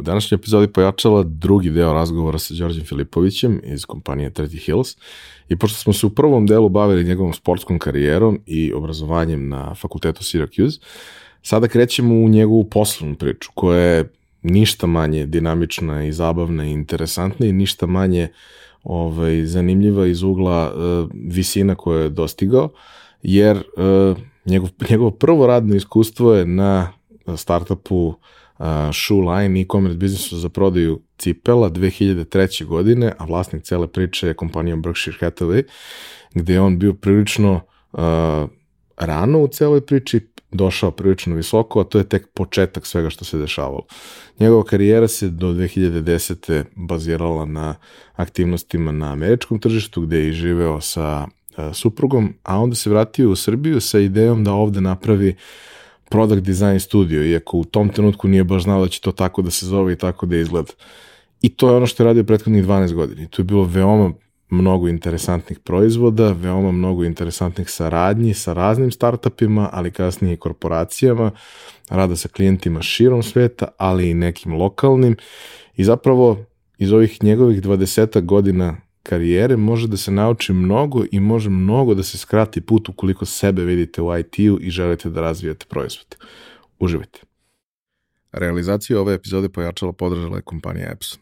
U današnjoj epizodi pojačala drugi deo razgovora sa Đorđem Filipovićem iz kompanije 30 Hills i pošto smo se u prvom delu bavili njegovom sportskom karijerom i obrazovanjem na fakultetu Syracuse, sada krećemo u njegovu poslovnu priču koja je ništa manje dinamična i zabavna i interesantna i ništa manje ovaj, zanimljiva iz ugla uh, visina koje je dostigao, jer uh, njegov, njegovo prvo radno iskustvo je na startupu uh, Shoe Line e-commerce biznisu za prodaju cipela 2003. godine, a vlasnik cele priče je kompanija Berkshire Hathaway, gde je on bio prilično uh, rano u celoj priči, došao prilično visoko, a to je tek početak svega što se dešavalo. Njegova karijera se do 2010. bazirala na aktivnostima na američkom tržištu, gde je i živeo sa uh, suprugom, a onda se vratio u Srbiju sa idejom da ovde napravi uh, product design studio, iako u tom trenutku nije baš znao da će to tako da se zove i tako da izgleda. I to je ono što je radio prethodnih 12 godina. Tu je bilo veoma mnogo interesantnih proizvoda, veoma mnogo interesantnih saradnji sa raznim startupima, ali kasnije i korporacijama, rada sa klijentima širom sveta, ali i nekim lokalnim. I zapravo iz ovih njegovih 20 godina karijere može da se nauči mnogo i može mnogo da se skrati put ukoliko sebe vidite u IT-u i želite da razvijate proizvod. Uživajte. Realizaciju ove epizode pojačala podržala je kompanija Epson.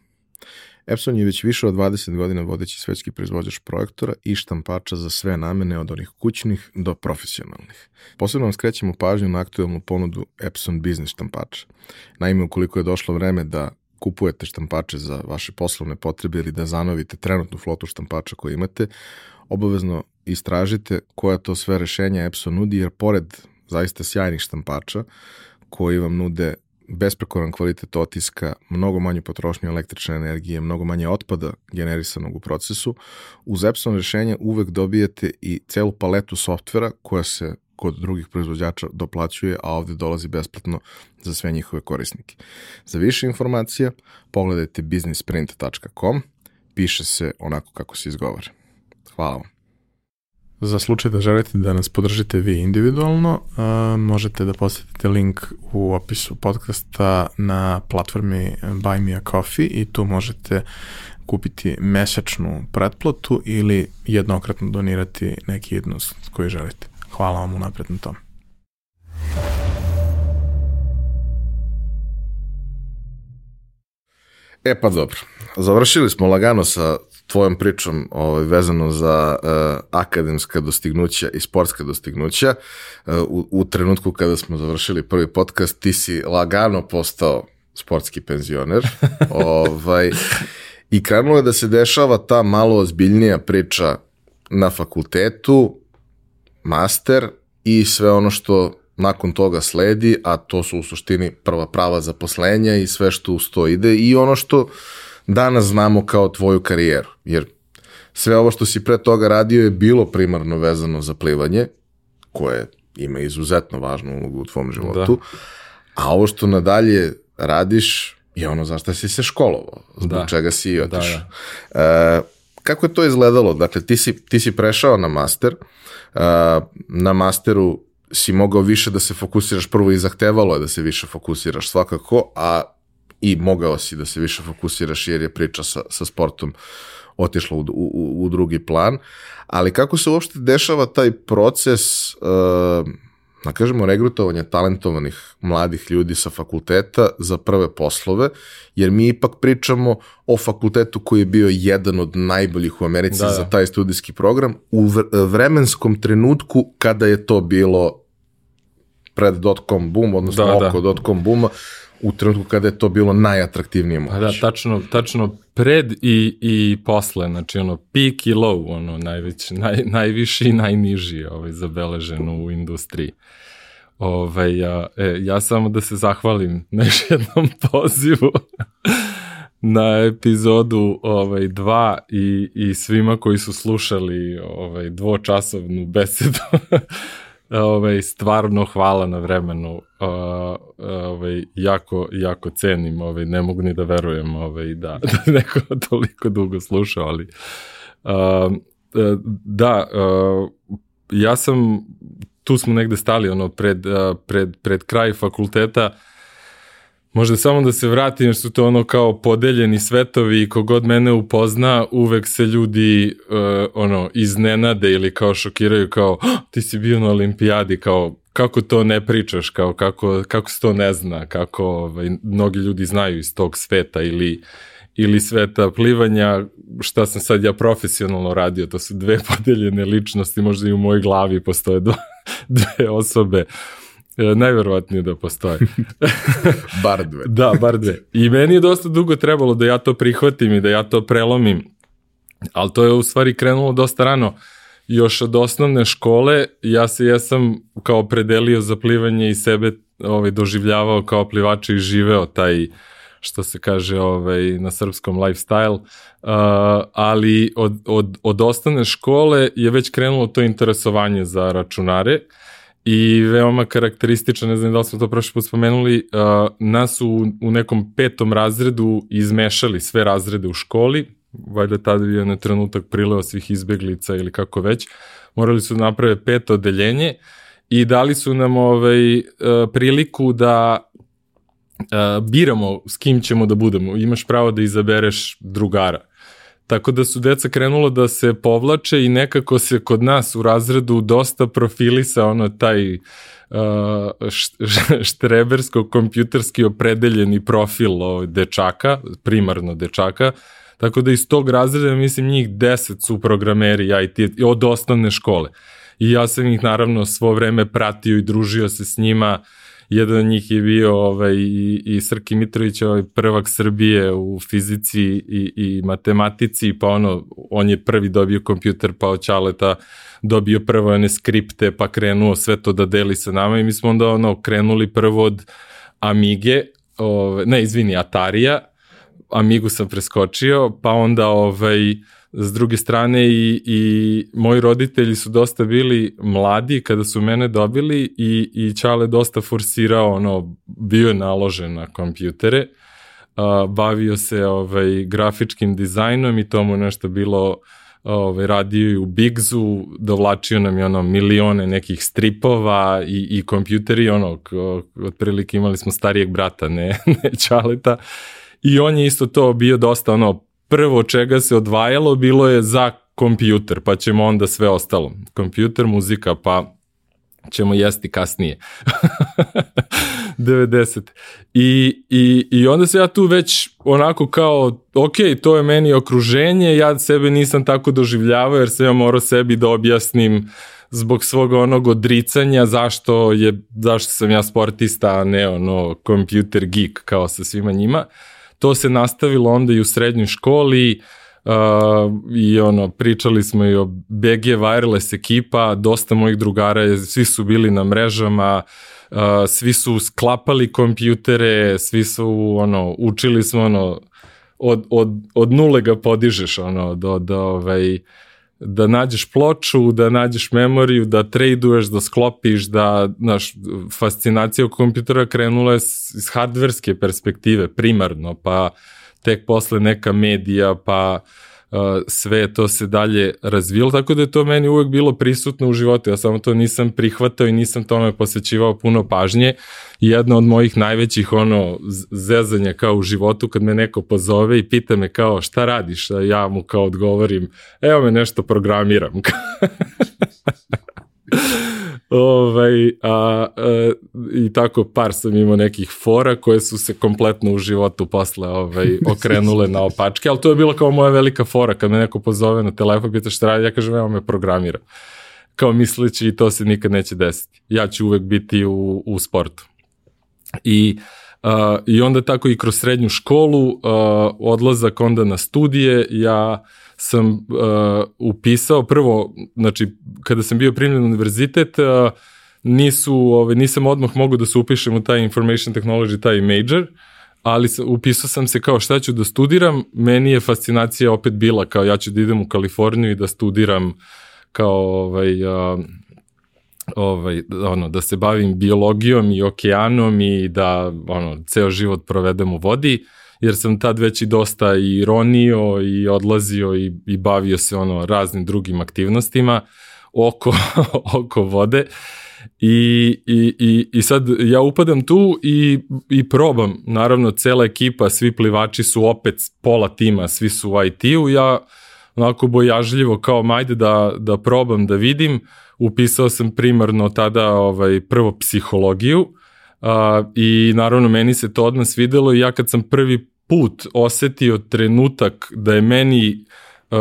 Epson je već više od 20 godina vodeći svetski proizvođač projektora i štampača za sve namene od onih kućnih do profesionalnih. Posebno vam skrećemo pažnju na aktuelnu ponudu Epson Business štampača. Naime, ukoliko je došlo vreme da kupujete štampače za vaše poslovne potrebe ili da zanovite trenutnu flotu štampača koju imate, obavezno istražite koja to sve rešenja Epson nudi, jer pored zaista sjajnih štampača koji vam nude besprekoran kvalitet otiska, mnogo manju potrošnju električne energije, mnogo manje otpada generisanog u procesu, uz Epson rešenja uvek dobijete i celu paletu softvera koja se kod drugih proizvođača doplaćuje, a ovde dolazi besplatno za sve njihove korisnike. Za više informacija pogledajte businessprint.com, piše se onako kako se izgovara. Hvala vam. Za slučaj da želite da nas podržite vi individualno, možete da posetite link u opisu podcasta na platformi Buy Me A Coffee i tu možete kupiti mesečnu pretplatu ili jednokratno donirati neki jednost koji želite. Hvala vam unapred na tom. E pa dobro, završili smo lagano sa tvojom pričom ovaj, vezano za uh, akademska dostignuća i sportska dostignuća. Uh, u, u trenutku kada smo završili prvi podcast, ti si lagano postao sportski penzioner. ovaj, I krenulo je da se dešava ta malo ozbiljnija priča na fakultetu, master i sve ono što nakon toga sledi, a to su u suštini prva prava zaposlenja i sve što uz to ide i ono što danas znamo kao tvoju karijeru, jer sve ovo što si pre toga radio je bilo primarno vezano za plivanje, koje ima izuzetno važnu ulogu u tvom životu, da. a ovo što nadalje radiš je ono zašto si se školovao, zbog da. čega si i otišao. Da, da. E, kako je to izgledalo? Dakle, ti si, ti si prešao na master, uh, na masteru si mogao više da se fokusiraš, prvo i zahtevalo je da se više fokusiraš svakako, a i mogao si da se više fokusiraš jer je priča sa, sa sportom otišla u, u, u drugi plan, ali kako se uopšte dešava taj proces uh, da kažemo, regrutovanja talentovanih mladih ljudi sa fakulteta za prve poslove, jer mi ipak pričamo o fakultetu koji je bio jedan od najboljih u Americi da, za da. taj studijski program u vremenskom trenutku kada je to bilo pred dot-com boom, odnosno da, oko da. dot-com booma, u trenutku kada je to bilo najatraktivnije moguće. Pa da, tačno, tačno pred i, i posle, znači ono peak i low, ono najveć, naj, najviši i najniži ovaj, zabeleženo u industriji. Ovaj, ja, e, ja samo da se zahvalim na još jednom pozivu na epizodu ovaj 2 i i svima koji su slušali ovaj dvočasovnu besedu ovaj, stvarno hvala na vremenu. Uh, ovaj, jako, jako cenim, ovaj, ne mogu ni da verujem ovaj, da, da neko toliko dugo slušao, ali da, ja sam, tu smo negde stali, ono, pred, pred, pred kraj fakulteta, Možda samo da se vratim, jer su to ono kao podeljeni svetovi i kogod mene upozna, uvek se ljudi uh, ono iznenade ili kao šokiraju kao ti si bio na olimpijadi, kao kako to ne pričaš, kao kako, kako se to ne zna, kako ovaj, mnogi ljudi znaju iz tog sveta ili ili sveta plivanja, šta sam sad ja profesionalno radio, to su dve podeljene ličnosti, možda i u mojoj glavi postoje dva, dve osobe. E, najverovatnije da postoje. bar dve. da, bar dve. I meni je dosta dugo trebalo da ja to prihvatim i da ja to prelomim, ali to je u stvari krenulo dosta rano. Još od osnovne škole ja se jesam kao predelio za plivanje i sebe ovaj, doživljavao kao plivača i živeo taj što se kaže ovaj, na srpskom lifestyle, uh, ali od, od, od osnovne škole je već krenulo to interesovanje za računare. Uh, i veoma karakteristično, ne znam da li smo to prošli put spomenuli, uh, nas su u, u nekom petom razredu izmešali sve razrede u školi, valjda tada je na trenutak prileva svih izbeglica ili kako već, morali su da naprave peto odeljenje i dali su nam ovaj, uh, priliku da uh, biramo s kim ćemo da budemo. Imaš pravo da izabereš drugara. Tako da su deca krenula da se povlače i nekako se kod nas u razredu dosta profilisa ono taj uh, štrebersko-kompjuterski opredeljeni profil ovaj, dečaka, primarno dečaka, tako da iz tog razreda, mislim, njih deset su programeri IT od osnovne škole. I ja sam ih naravno svo vreme pratio i družio se s njima, uh, Jedan od njih je bio ovaj, i, i Srki Mitrović, ovaj prvak Srbije u fizici i, i matematici, pa ono, on je prvi dobio kompjuter, pa od Čaleta dobio prvo one skripte, pa krenuo sve to da deli sa nama i mi smo onda ono, krenuli prvo od Amige, ovaj, ne, izvini, Atarija, Amigu sam preskočio, pa onda ovaj, s druge strane i, i moji roditelji su dosta bili mladi kada su mene dobili i, i Čale dosta forsirao, ono, bio je naložen na kompjutere, uh, bavio se ovaj, grafičkim dizajnom i to mu nešto bilo ovaj, radio i u Bigzu, dovlačio nam je ono milione nekih stripova i, i kompjuteri, ono, otprilike imali smo starijeg brata, ne, ne Čaleta, i on je isto to bio dosta ono prvo čega se odvajalo bilo je za kompjuter, pa ćemo onda sve ostalo. Kompjuter, muzika, pa ćemo jesti kasnije. 90. I, i, I onda se ja tu već onako kao, ok, to je meni okruženje, ja sebe nisam tako doživljavao jer sam ja morao sebi da objasnim zbog svog onog odricanja zašto je zašto sam ja sportista, a ne ono computer geek kao sa svima njima. Uh, To se nastavilo onda i u srednjoj školi, Uh, i ono, pričali smo i o BG Wireless ekipa, dosta mojih drugara, svi su bili na mrežama, uh, svi su sklapali kompjutere, svi su, ono, učili smo, ono, od, od, od nule ga podižeš, ono, do, do, ovaj, da nađeš ploču, da nađeš memoriju, da traduješ, da sklopiš, da, znaš, fascinacija u kompjutera krenula je iz hardverske perspektive, primarno, pa tek posle neka medija, pa uh, sve to se dalje razvilo, tako da je to meni uvek bilo prisutno u životu, ja samo to nisam prihvatao i nisam tome posvećivao puno pažnje. Jedna od mojih najvećih ono zezanja kao u životu kad me neko pozove i pita me kao šta radiš, a ja mu kao odgovorim, evo me nešto programiram. ovaj, a, a, I tako par sam imao nekih fora koje su se kompletno u životu posle ovaj, okrenule na opačke, ali to je bila kao moja velika fora kad me neko pozove na telefon, pita šta radi, ja kažem evo me programira. Kao misleći i to se nikad neće desiti. Ja ću uvek biti u, u sportu. I Uh, I onda tako i kroz srednju školu, uh, odlazak onda na studije, ja sam uh, upisao prvo, znači kada sam bio primljen na univerzitet, uh, nisu, ovaj, nisam odmah mogu da se upišem u taj information technology, taj major, ali sam, upisao sam se kao šta ću da studiram, meni je fascinacija opet bila kao ja ću da idem u Kaliforniju i da studiram kao ovaj, uh, ovaj, ono, da se bavim biologijom i okeanom i da ono, ceo život provedem u vodi, jer sam tad već i dosta i ronio i odlazio i, i bavio se ono raznim drugim aktivnostima. oko, oko vode. I, i, i, i sad ja upadam tu i, i probam, naravno cela ekipa, svi plivači su opet pola tima, svi su u IT-u, ja onako bojažljivo kao majde da, da probam da vidim, upisao sam primarno tada ovaj, prvo psihologiju a, i naravno meni se to od nas videlo i ja kad sam prvi put osetio trenutak da je meni uh,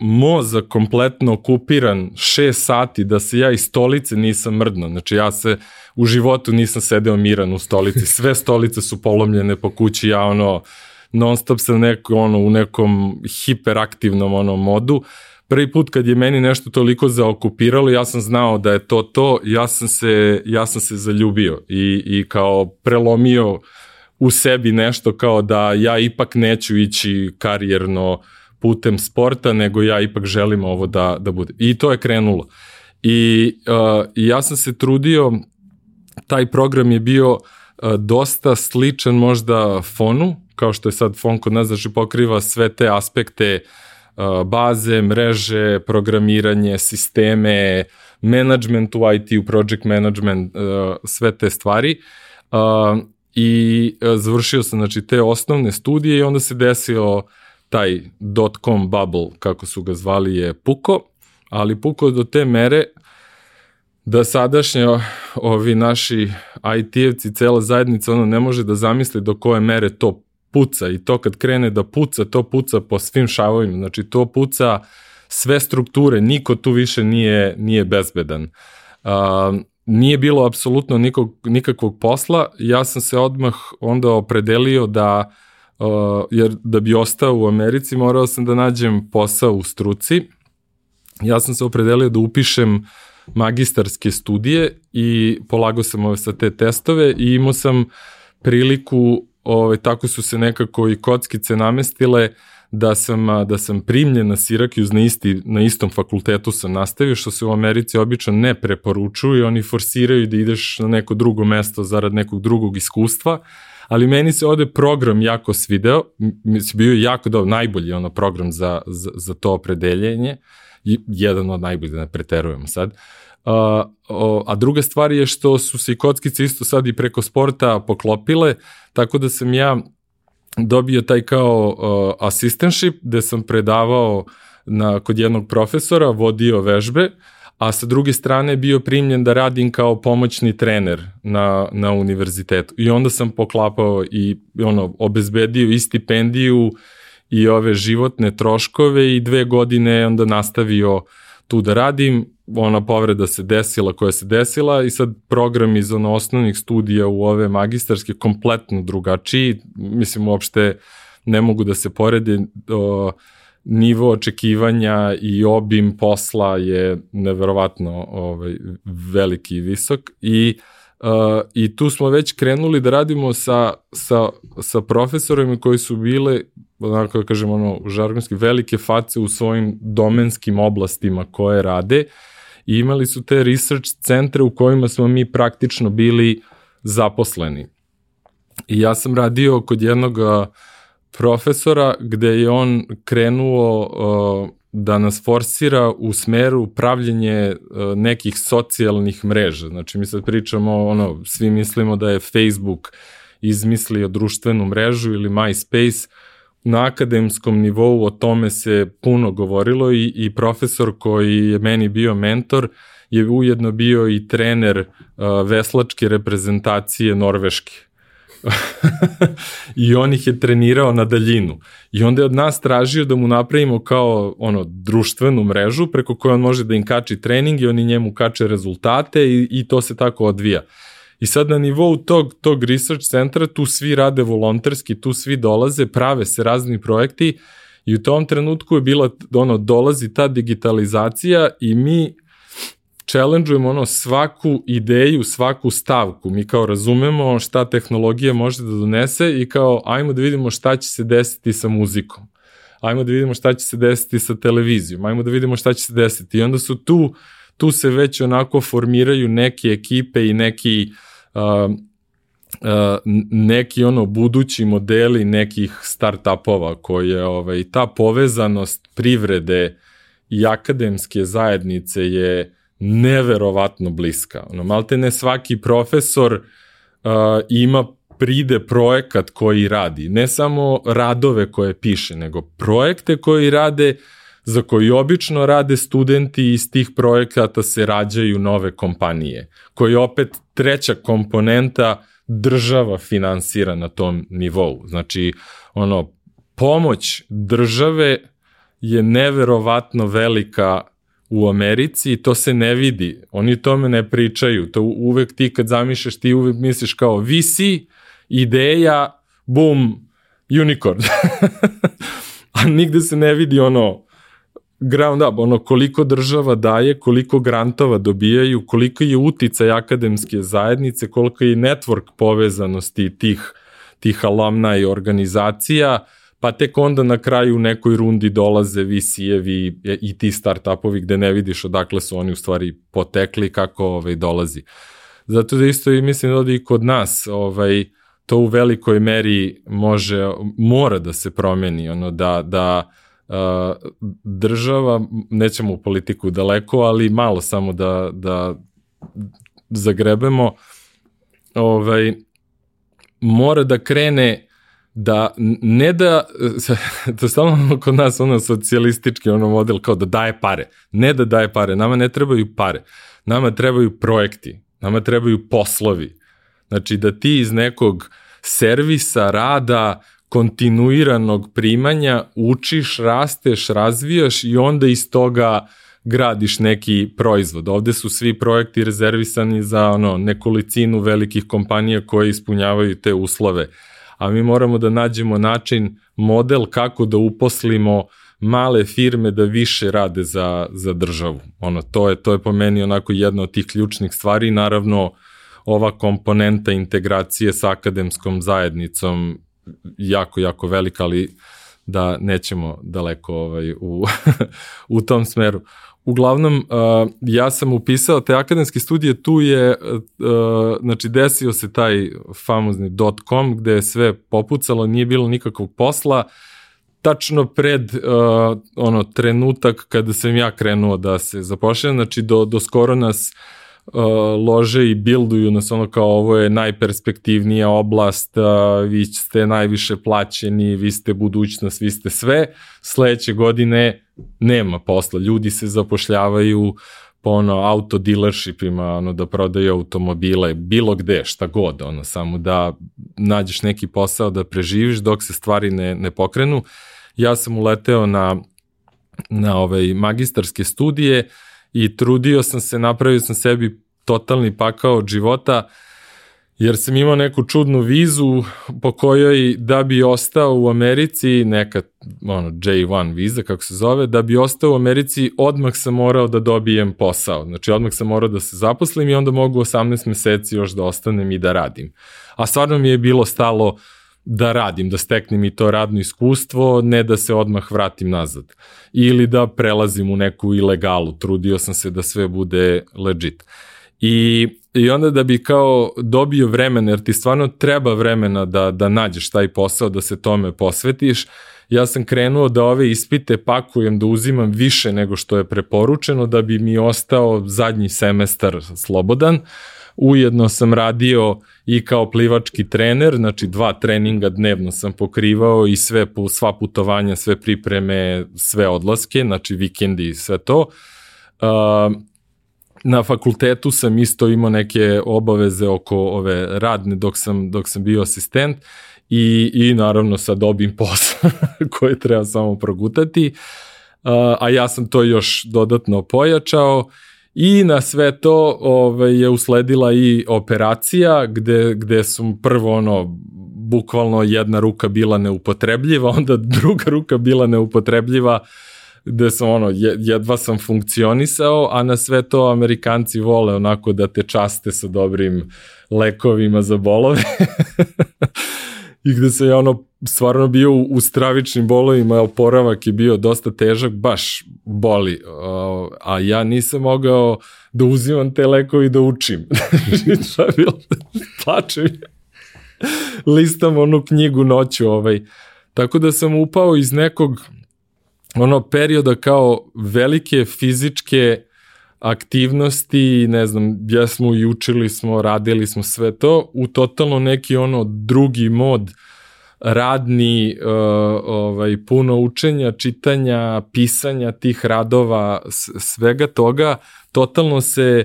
mozak kompletno okupiran 6 sati da se ja iz stolice nisam mrdno. Znači ja se u životu nisam sedeo miran u stolici. Sve stolice su polomljene po kući, ja ono non stop sam neko, ono, u nekom hiperaktivnom ono, modu. Prvi put kad je meni nešto toliko zaokupiralo, ja sam znao da je to to, ja sam se, ja sam se zaljubio i, i kao prelomio u sebi nešto kao da ja ipak neću ići karijerno putem sporta, nego ja ipak želim ovo da, da bude. I to je krenulo. I uh, ja sam se trudio, taj program je bio uh, dosta sličan možda fonu, kao što je sad fon kod nas, znači pokriva sve te aspekte uh, baze, mreže, programiranje, sisteme, management u IT, u project management, sve te stvari. I uh, završio sam znači, te osnovne studije i onda se desilo uh, taj dot-com bubble, kako su ga zvali, je puko, ali puko do te mere da sadašnje ovi naši IT-evci, cela zajednica, ono ne može da zamisli do koje mere to puca. I to kad krene da puca, to puca po svim šavovima, znači to puca sve strukture, niko tu više nije, nije bezbedan. Uh, nije bilo apsolutno nikog, nikakvog posla, ja sam se odmah onda opredelio da uh, Uh, jer da bi ostao u Americi morao sam da nađem posao u struci. Ja sam se opredelio da upišem magistarske studije i polagao sam ove sa te testove i imao sam priliku, ove, tako su se nekako i kockice namestile, da sam, da sam primljen na Syracuse na, isti, na istom fakultetu sam nastavio, što se u Americi obično ne preporučuju i oni forsiraju da ideš na neko drugo mesto zarad nekog drugog iskustva ali meni se ovde program jako svideo, mislim, bio jako dobro, najbolji ono program za, za, za to opredeljenje, jedan od najboljih, da ne preterujemo sad. O, a druga stvar je što su se i kockice isto sad i preko sporta poklopile, tako da sam ja dobio taj kao uh, assistantship, gde sam predavao na, kod jednog profesora, vodio vežbe, a sa druge strane bio primljen da radim kao pomoćni trener na, na univerzitetu. I onda sam poklapao i ono, obezbedio i stipendiju i ove životne troškove i dve godine onda nastavio tu da radim. Ona povreda se desila koja se desila i sad program iz ono osnovnih studija u ove magistarske kompletno drugačiji. Mislim, uopšte ne mogu da se porede o, nivo očekivanja i obim posla je neverovatno ovaj, veliki i visok i Uh, I tu smo već krenuli da radimo sa, sa, sa profesorima koji su bile, onako da kažem, ono, žargonski, velike face u svojim domenskim oblastima koje rade i imali su te research centre u kojima smo mi praktično bili zaposleni. I ja sam radio kod jednog uh, profesora gde je on krenuo uh, da nas forsira u smeru pravljenje uh, nekih socijalnih mreža. Znači mi sad pričamo, ono, svi mislimo da je Facebook izmislio društvenu mrežu ili MySpace, na akademskom nivou o tome se puno govorilo i, i profesor koji je meni bio mentor je ujedno bio i trener uh, veslačke reprezentacije Norveške. I on ih je trenirao na daljinu. I onda je od nas tražio da mu napravimo kao ono društvenu mrežu preko koje on može da im kači trening i oni njemu kače rezultate i, i to se tako odvija. I sad na nivou tog, tog research centra tu svi rade volonterski, tu svi dolaze, prave se razni projekti i u tom trenutku je bila, ono, dolazi ta digitalizacija i mi challenge-ujemo ono svaku ideju, svaku stavku. Mi kao razumemo šta tehnologija može da donese i kao ajmo da vidimo šta će se desiti sa muzikom. Ajmo da vidimo šta će se desiti sa televizijom. Ajmo da vidimo šta će se desiti. I onda su tu, tu se već onako formiraju neke ekipe i neki uh, uh, neki ono budući modeli nekih startupova koje ovaj ta povezanost privrede i akademske zajednice je neverovatno bliska. Ono, malte ne svaki profesor uh, ima pride projekat koji radi. Ne samo radove koje piše, nego projekte koji rade za koji obično rade studenti iz tih projekata se rađaju nove kompanije, koji opet treća komponenta država finansira na tom nivou. Znači, ono, pomoć države je neverovatno velika u Americi to se ne vidi. Oni tome ne pričaju. To uvek ti kad zamišljaš, ti uvek misliš kao VC, ideja, boom, unicorn. A nigde se ne vidi ono ground up, ono koliko država daje, koliko grantova dobijaju, koliko je uticaj akademske zajednice, koliko je network povezanosti tih, tih alumna i organizacija, pa tek onda na kraju u nekoj rundi dolaze VC-evi i ti startupovi gde ne vidiš odakle su oni u stvari potekli kako ovaj, dolazi. Zato da isto i mislim da i kod nas ovaj, to u velikoj meri može, mora da se promeni, ono da, da uh, država, nećemo u politiku daleko, ali malo samo da, da zagrebemo, ovaj, mora da krene da ne da, to je stalno kod nas ono socijalistički ono model kao da daje pare. Ne da daje pare, nama ne trebaju pare. Nama trebaju projekti, nama trebaju poslovi. Znači da ti iz nekog servisa, rada, kontinuiranog primanja učiš, rasteš, razvijaš i onda iz toga gradiš neki proizvod. Ovde su svi projekti rezervisani za ono nekolicinu velikih kompanija koje ispunjavaju te uslove a mi moramo da nađemo način, model kako da uposlimo male firme da više rade za, za državu. Ono, to je, to je po meni onako jedna od tih ključnih stvari. Naravno, ova komponenta integracije sa akademskom zajednicom jako, jako velika, ali da nećemo daleko ovaj, u, u tom smeru. Uglavnom, ja sam upisao te akademske studije, tu je, znači desio se taj famozni .com gde je sve popucalo, nije bilo nikakvog posla, tačno pred ono trenutak kada sam ja krenuo da se zapošljam, znači do, do skoro nas uh, lože i bilduju nas ono kao ovo je najperspektivnija oblast, uh, vi ste najviše plaćeni, vi ste budućnost, vi ste sve. Sledeće godine nema posla, ljudi se zapošljavaju po ono auto dealershipima, ono da prodaju automobile, bilo gde, šta god, ono samo da nađeš neki posao da preživiš dok se stvari ne, ne pokrenu. Ja sam uleteo na na ovaj magistarske studije i trudio sam se, napravio sam sebi totalni pakao od života, uh, jer sam imao neku čudnu vizu po kojoj da bi ostao u Americi, neka ono, J1 viza kako se zove, da bi ostao u Americi odmah sam morao da dobijem posao. Znači odmah sam morao da se zaposlim i onda mogu 18 meseci još da ostanem i da radim. A stvarno mi je bilo stalo da radim, da steknem i to radno iskustvo, ne da se odmah vratim nazad. Ili da prelazim u neku ilegalu, trudio sam se da sve bude legit. I I onda da bi kao dobio vremena, jer ti stvarno treba vremena da, da nađeš taj posao, da se tome posvetiš, ja sam krenuo da ove ispite pakujem, da uzimam više nego što je preporučeno, da bi mi ostao zadnji semestar slobodan. Ujedno sam radio i kao plivački trener, znači dva treninga dnevno sam pokrivao i sve, sva putovanja, sve pripreme, sve odlaske, znači vikendi i sve to. Na fakultetu sam isto imao neke obaveze oko ove radne dok sam, dok sam bio asistent i, i naravno sad dobim posao koje treba samo progutati, a ja sam to još dodatno pojačao i na sve to ove, je usledila i operacija gde, gde su prvo ono bukvalno jedna ruka bila neupotrebljiva, onda druga ruka bila neupotrebljiva, gde sam ono, jedva sam funkcionisao, a na sve to Amerikanci vole onako da te časte sa dobrim lekovima za bolove. I gde se ja ono stvarno bio u stravičnim bolovima, oporavak je bio dosta težak, baš boli. A ja nisam mogao da uzimam te lekovi da učim. Šta bilo? Plačem. Listam onu knjigu noću. Ovaj. Tako da sam upao iz nekog ono perioda kao velike fizičke aktivnosti, ne znam, ja smo i učili smo, radili smo sve to, u totalno neki ono drugi mod radni, uh, ovaj, puno učenja, čitanja, pisanja tih radova, svega toga, totalno se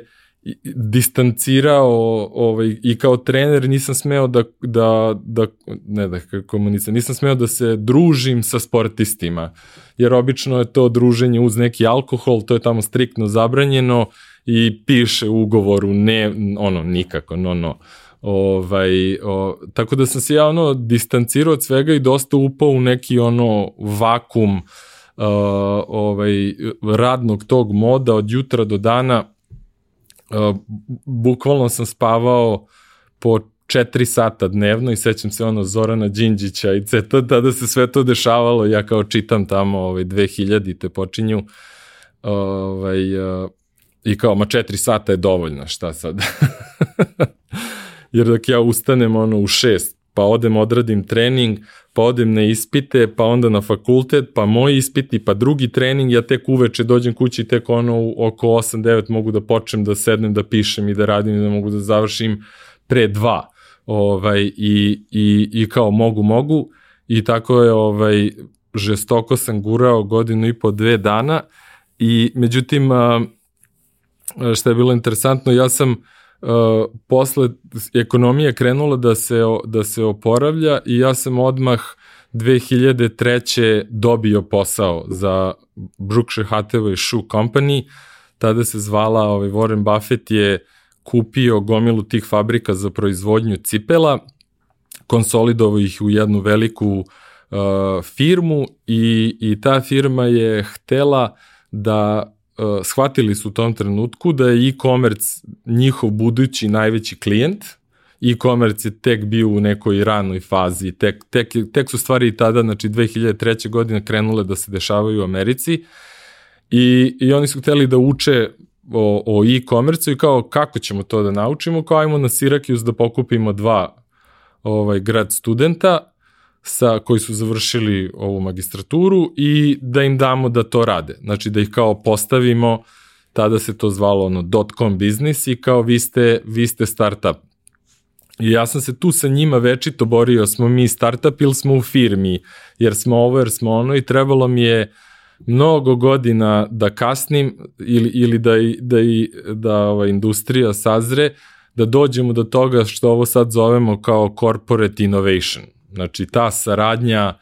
distancirao ovaj, i kao trener nisam smeo da, da, da ne da komunicam, nisam smeo da se družim sa sportistima, jer obično je to druženje uz neki alkohol, to je tamo striktno zabranjeno i piše u ugovoru ne, ono, nikako, no, no. Ovaj, o, tako da sam se ja ono distancirao od svega i dosta upao u neki ono vakum uh, ovaj, radnog tog moda od jutra do dana uh, bukvalno sam spavao po 4 sata dnevno i sećam se ono Zorana Đinđića i ceta, tada se sve to dešavalo, ja kao čitam tamo ovaj, 2000 te počinju ovaj, uh, i kao ma 4 sata je dovoljno, šta sad? Jer dok ja ustanem ono u 6, pa odem odradim trening, pa odem na ispite, pa onda na fakultet, pa moji ispiti, pa drugi trening, ja tek uveče dođem kući i tek ono oko 8-9 mogu da počnem da sednem, da pišem i da radim i da mogu da završim pre dva. Ovaj, i, i, I kao mogu, mogu. I tako je, ovaj, žestoko sam gurao godinu i po dve dana i međutim, šta je bilo interesantno, ja sam posle ekonomija krenula da se, da se oporavlja i ja sam odmah 2003. dobio posao za Brookshire Hathaway Shoe Company, tada se zvala, ovaj, Warren Buffett je kupio gomilu tih fabrika za proizvodnju cipela, konsolidovao ih u jednu veliku uh, firmu i, i ta firma je htela da uh, shvatili su u tom trenutku da je e-commerce njihov budući najveći klijent, e-commerce je tek bio u nekoj ranoj fazi, tek, tek, tek su stvari i tada, znači 2003. godine krenule da se dešavaju u Americi i, i oni su hteli da uče o, o e-commerce i kao kako ćemo to da naučimo, kao ajmo na Syracuse da pokupimo dva ovaj, grad studenta sa, koji su završili ovu magistraturu i da im damo da to rade. Znači da ih kao postavimo, tada se to zvalo ono .com biznis i kao vi ste, vi ste startup. I ja sam se tu sa njima večito borio, smo mi startup ili smo u firmi, jer smo ovo, jer smo ono i trebalo mi je mnogo godina da kasnim ili, ili da, da, da ova industrija sazre, da dođemo do toga što ovo sad zovemo kao corporate innovation. Znači ta saradnja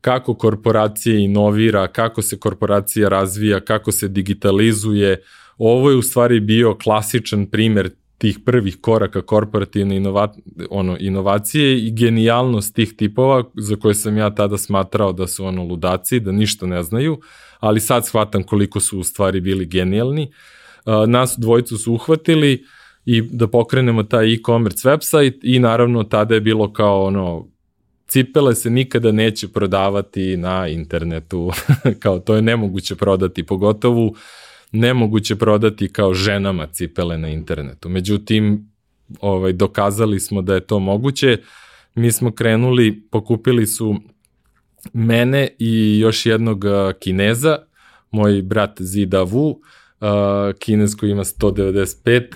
kako korporacija inovira, kako se korporacija razvija, kako se digitalizuje. Ovo je u stvari bio klasičan primer tih prvih koraka korporativne inova, ono, inovacije i genijalnost tih tipova za koje sam ja tada smatrao da su ono ludaci, da ništa ne znaju, ali sad shvatam koliko su u stvari bili genijalni. Nas dvojicu su uhvatili i da pokrenemo taj e-commerce website i naravno tada je bilo kao ono cipele se nikada neće prodavati na internetu, kao to je nemoguće prodati, pogotovo nemoguće prodati kao ženama cipele na internetu. Međutim, ovaj, dokazali smo da je to moguće. Mi smo krenuli, pokupili su mene i još jednog kineza, moj brat Zida Wu, uh, kinez koji ima 195,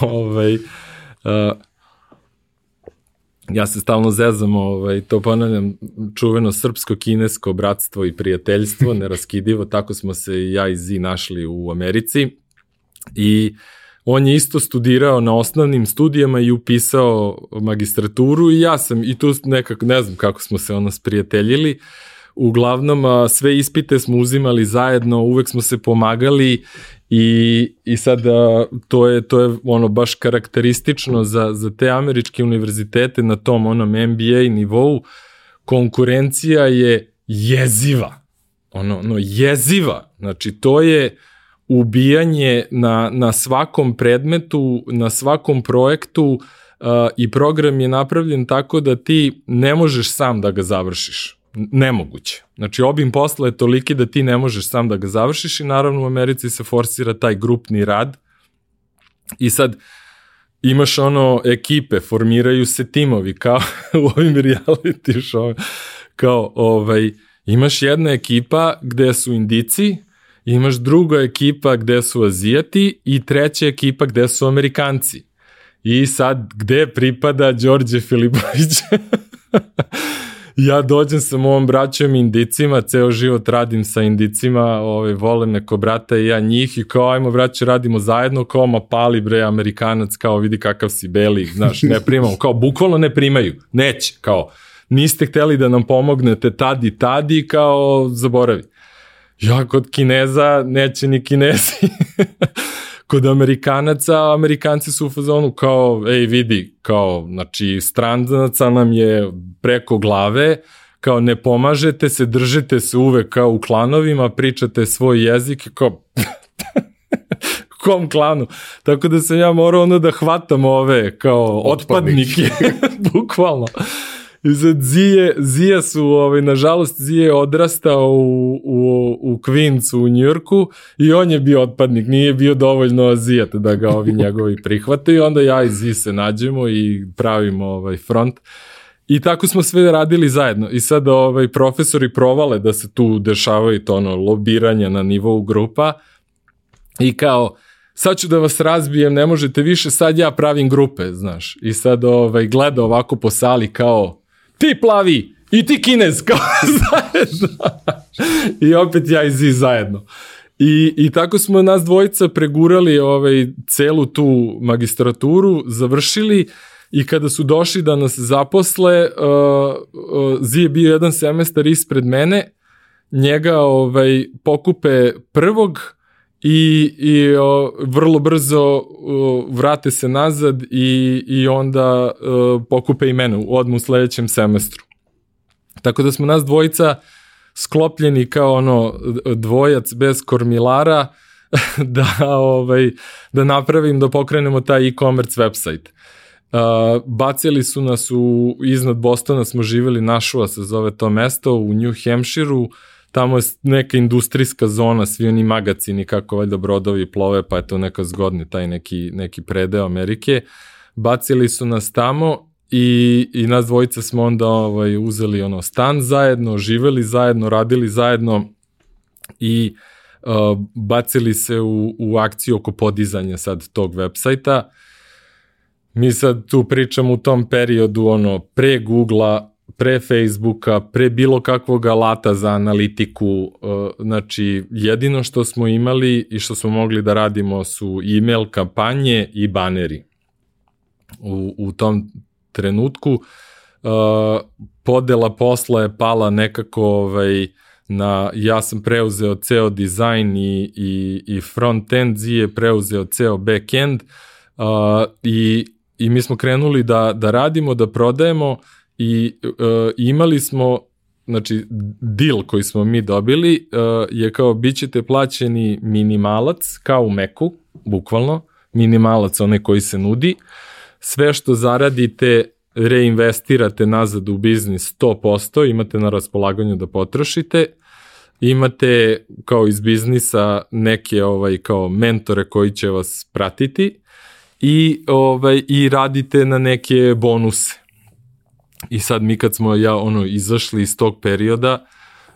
ovaj, uh, ja se stalno zezam, ovaj, to ponavljam, čuveno srpsko-kinesko bratstvo i prijateljstvo, neraskidivo, tako smo se i ja i Zi našli u Americi. I on je isto studirao na osnovnim studijama i upisao magistraturu i ja sam i tu nekako, ne znam kako smo se ono sprijateljili, uglavnom sve ispite smo uzimali zajedno, uvek smo se pomagali I, i sad to je to je ono baš karakteristično za, za te američke univerzitete na tom onom MBA nivou. Konkurencija je jeziva. Ono, ono jeziva. Znači to je ubijanje na, na svakom predmetu, na svakom projektu uh, i program je napravljen tako da ti ne možeš sam da ga završiš nemoguće. Znači, obim posla je toliki da ti ne možeš sam da ga završiš i naravno u Americi se forsira taj grupni rad i sad imaš ono ekipe, formiraju se timovi kao u ovim reality show, kao ovaj, Imaš jedna ekipa gde su indici, imaš druga ekipa gde su azijati i treća ekipa gde su amerikanci. I sad, gde pripada Đorđe Filipović? ja dođem sa mojom braćom indicima, ceo život radim sa indicima, ovaj, volim neko brata i ja njih i kao ajmo braće radimo zajedno, kao ma pali bre Amerikanac, kao vidi kakav si beli, znaš, ne primamo, kao bukvalno ne primaju, neće, kao niste hteli da nam pomognete tad i tad i kao zaboravi. Ja kod Kineza neće ni Kinezi. kod Amerikanaca, Amerikanci su u fazonu kao, ej vidi, kao, znači, stranaca nam je preko glave, kao ne pomažete se, držite se uvek kao u klanovima, pričate svoj jezik, kao, kom klanu. Tako da sam ja morao ono da hvatam ove kao otpadnike, bukvalno. I sad Zije, Zija su, ovaj, nažalost, Zije je odrastao u, u, u Queensu u Njurku i on je bio otpadnik, nije bio dovoljno azijat da ga ovi njegovi prihvate i onda ja i Zije se nađemo i pravimo ovaj front. I tako smo sve radili zajedno. I sad ovaj, profesori provale da se tu dešavaju to ono lobiranje na nivou grupa i kao sad ću da vas razbijem, ne možete više, sad ja pravim grupe, znaš. I sad ovaj, gleda ovako po sali kao ti plavi i ti kinez kao zajedno. I opet ja i Zi zajedno. I, I tako smo nas dvojica pregurali ovaj, celu tu magistraturu, završili i kada su došli da nas zaposle, uh, uh, Zi je bio jedan semestar ispred mene, njega ovaj, pokupe prvog i, i o, vrlo brzo o, vrate se nazad i, i onda o, pokupe i mene odmu u sledećem semestru. Tako da smo nas dvojica sklopljeni kao ono dvojac bez kormilara da ovaj da napravim da pokrenemo taj e-commerce website. Uh, bacili su nas u iznad Bostona smo živeli Našua se zove to mesto u New Hampshireu tamo je neka industrijska zona, svi oni magacini kako valjda brodovi plove, pa je to neka zgodni taj neki, neki predeo Amerike. Bacili su nas tamo i, i nas dvojica smo onda ovaj, uzeli ono stan zajedno, živeli zajedno, radili zajedno i uh, bacili se u, u akciju oko podizanja sad tog websajta. Mi sad tu pričamo u tom periodu ono pre Google-a, pre Facebooka, pre bilo kakvog alata za analitiku, uh, znači jedino što smo imali i što smo mogli da radimo su email kampanje i baneri. U, u tom trenutku uh, podela posla je pala nekako ovaj, na, ja sam preuzeo ceo dizajn i, i, i front-end, Zi je preuzeo ceo back-end uh, i, i mi smo krenuli da, da radimo, da prodajemo i uh, imali smo znači deal koji smo mi dobili uh, je kao bit ćete plaćeni minimalac kao u Meku, bukvalno, minimalac onaj koji se nudi, sve što zaradite reinvestirate nazad u biznis 100%, imate na raspolaganju da potrošite, imate kao iz biznisa neke ovaj kao mentore koji će vas pratiti. I ovaj i radite na neke bonuse I sad mi kad smo ja ono izašli iz tog perioda,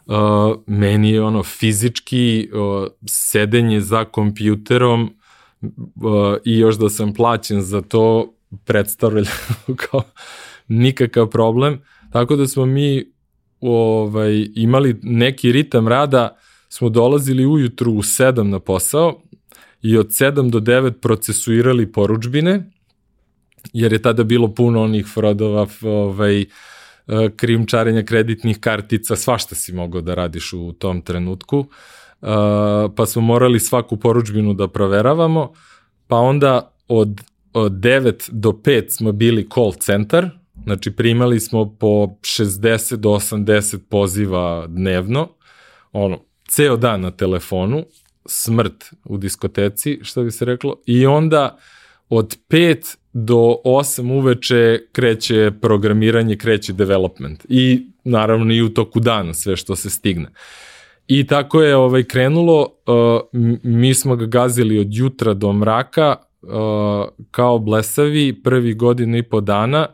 uh, meni je ono fizički uh, sedenje za kompjuterom uh, i još da sam plaćen za to predstavljalo kao nikakav problem. Tako da smo mi ovaj, imali neki ritam rada, smo dolazili ujutru u 7 na posao i od 7 do 9 procesuirali poručbine jer je tada bilo puno onih frodova, ovaj, e, krimčarenja kreditnih kartica, svašta si mogao da radiš u tom trenutku, uh, pa smo morali svaku poručbinu da proveravamo, pa onda od, od 9 do 5 smo bili call centar, znači primali smo po 60 do 80 poziva dnevno, ono, ceo dan na telefonu, smrt u diskoteci, što bi se reklo, i onda od 5 do 8 uveče kreće programiranje, kreće development i naravno i u toku dana sve što se stigne. I tako je ovaj krenulo, uh, mi smo ga gazili od jutra do mraka uh, kao blesavi prvi godinu i po dana,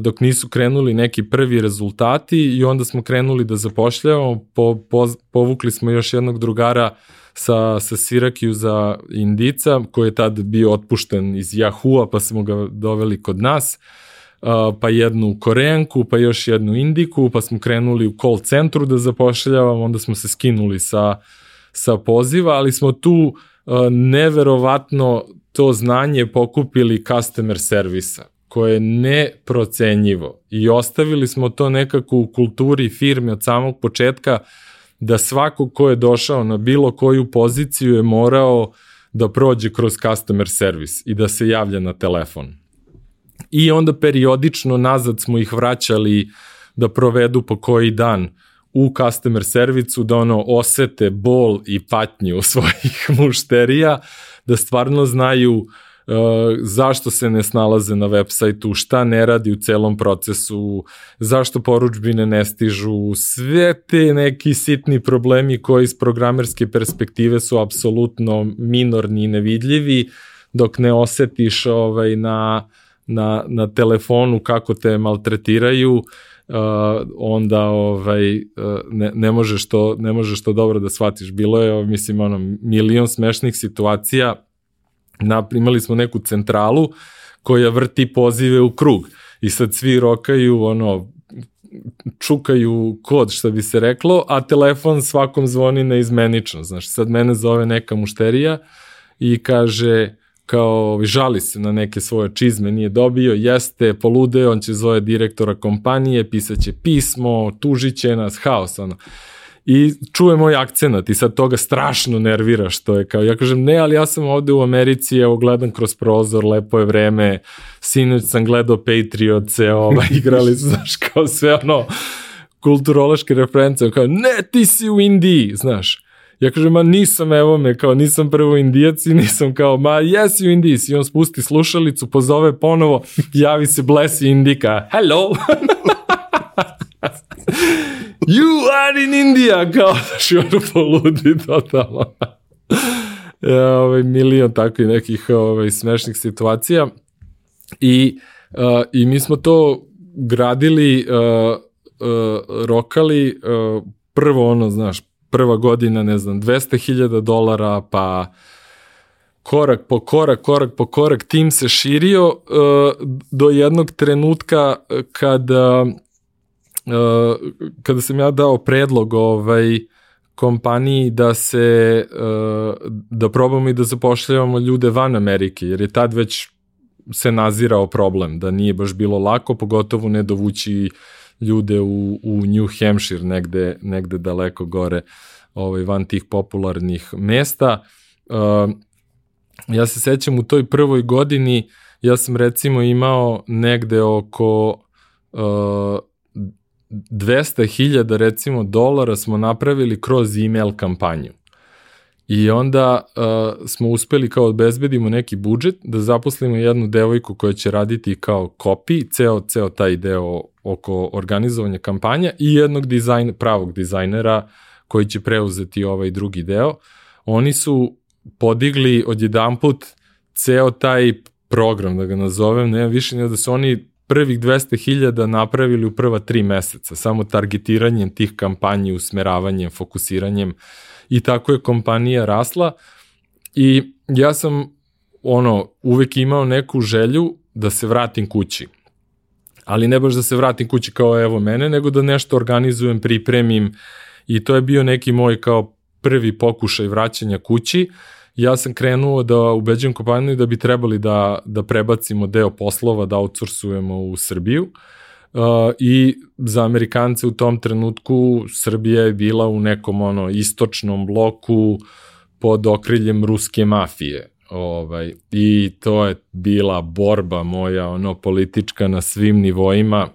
dok nisu krenuli neki prvi rezultati i onda smo krenuli da zapošljavamo, po, po, povukli smo još jednog drugara sa, sa Sirakiuza Indica, koji je tad bio otpušten iz Yahoo-a, pa smo ga doveli kod nas, pa jednu Koreanku, pa još jednu Indiku, pa smo krenuli u call centru da zapošljavamo, onda smo se skinuli sa, sa poziva, ali smo tu neverovatno to znanje pokupili customer servisa koje je neprocenjivo. I ostavili smo to nekako u kulturi firme od samog početka da svako ko je došao na bilo koju poziciju je morao da prođe kroz customer service i da se javlja na telefon. I onda periodično nazad smo ih vraćali da provedu po koji dan u customer servicu, da ono osete bol i patnju svojih mušterija, da stvarno znaju uh, zašto se ne snalaze na web sajtu, šta ne radi u celom procesu, zašto poručbine ne stižu, sve te neki sitni problemi koji iz programerske perspektive su apsolutno minorni i nevidljivi, dok ne osetiš ovaj, na, na, na telefonu kako te maltretiraju, uh, onda ovaj uh, ne, ne možeš to ne možeš to dobro da shvatiš. Bilo je mislim ono milion smešnih situacija imali smo neku centralu koja vrti pozive u krug i sad svi rokaju ono čukaju kod, što bi se reklo, a telefon svakom zvoni neizmenično. Znaš, sad mene zove neka mušterija i kaže kao žali se na neke svoje čizme, nije dobio, jeste, polude, on će zove direktora kompanije, pisaće pismo, tužit će nas, haos, ono i čuje moj akcenat i sad toga strašno nervira što je kao, ja kažem ne, ali ja sam ovde u Americi, evo gledam kroz prozor, lepo je vreme, sinoć sam gledao Patriotse, ovaj, igrali su, znaš, kao sve ono, kulturološke reference, kao, ne, ti si u Indiji, znaš. Ja kažem, ma nisam, evo me, kao nisam prvo indijac i nisam kao, ma jesi u Indiji, i on spusti slušalicu, pozove ponovo, javi se Bless Indika, hello! you are in India, kao daši ono poludi totalno. ja, ovaj, milion takvih nekih ovaj, smešnih situacija. I, uh, I mi smo to gradili, uh, uh, rokali, uh, prvo ono, znaš, prva godina, ne znam, 200.000 dolara, pa korak po korak, korak po korak, tim se širio uh, do jednog trenutka kada kada sam ja dao predlog ovaj, kompaniji da se uh, da probamo i da zapošljavamo ljude van Amerike, jer je tad već se nazirao problem, da nije baš bilo lako, pogotovo ne dovući ljude u, u New Hampshire, negde, negde daleko gore, ovaj, van tih popularnih mesta. Uh, ja se sećam u toj prvoj godini, ja sam recimo imao negde oko uh, 200.000 recimo dolara smo napravili kroz email kampanju. I onda uh, smo uspeli kao odbezbedimo neki budžet, da zaposlimo jednu devojku koja će raditi kao copy, ceo, ceo taj deo oko organizovanja kampanja i jednog dizajn, pravog dizajnera koji će preuzeti ovaj drugi deo. Oni su podigli odjedan put ceo taj program, da ga nazovem, ne više nego da su oni prvih 200.000 napravili u prva tri meseca, samo targetiranjem tih kampanji, usmeravanjem, fokusiranjem i tako je kompanija rasla i ja sam ono, uvek imao neku želju da se vratim kući. Ali ne baš da se vratim kući kao evo mene, nego da nešto organizujem, pripremim i to je bio neki moj kao prvi pokušaj vraćanja kući. Uh, ja sam krenuo da ubeđujem kompaniju da bi trebali da, da prebacimo deo poslova, da outsourcujemo u Srbiju. Uh, I za Amerikance u tom trenutku Srbija je bila u nekom ono istočnom bloku pod okriljem ruske mafije. Ovaj, I to je bila borba moja ono politička na svim nivoima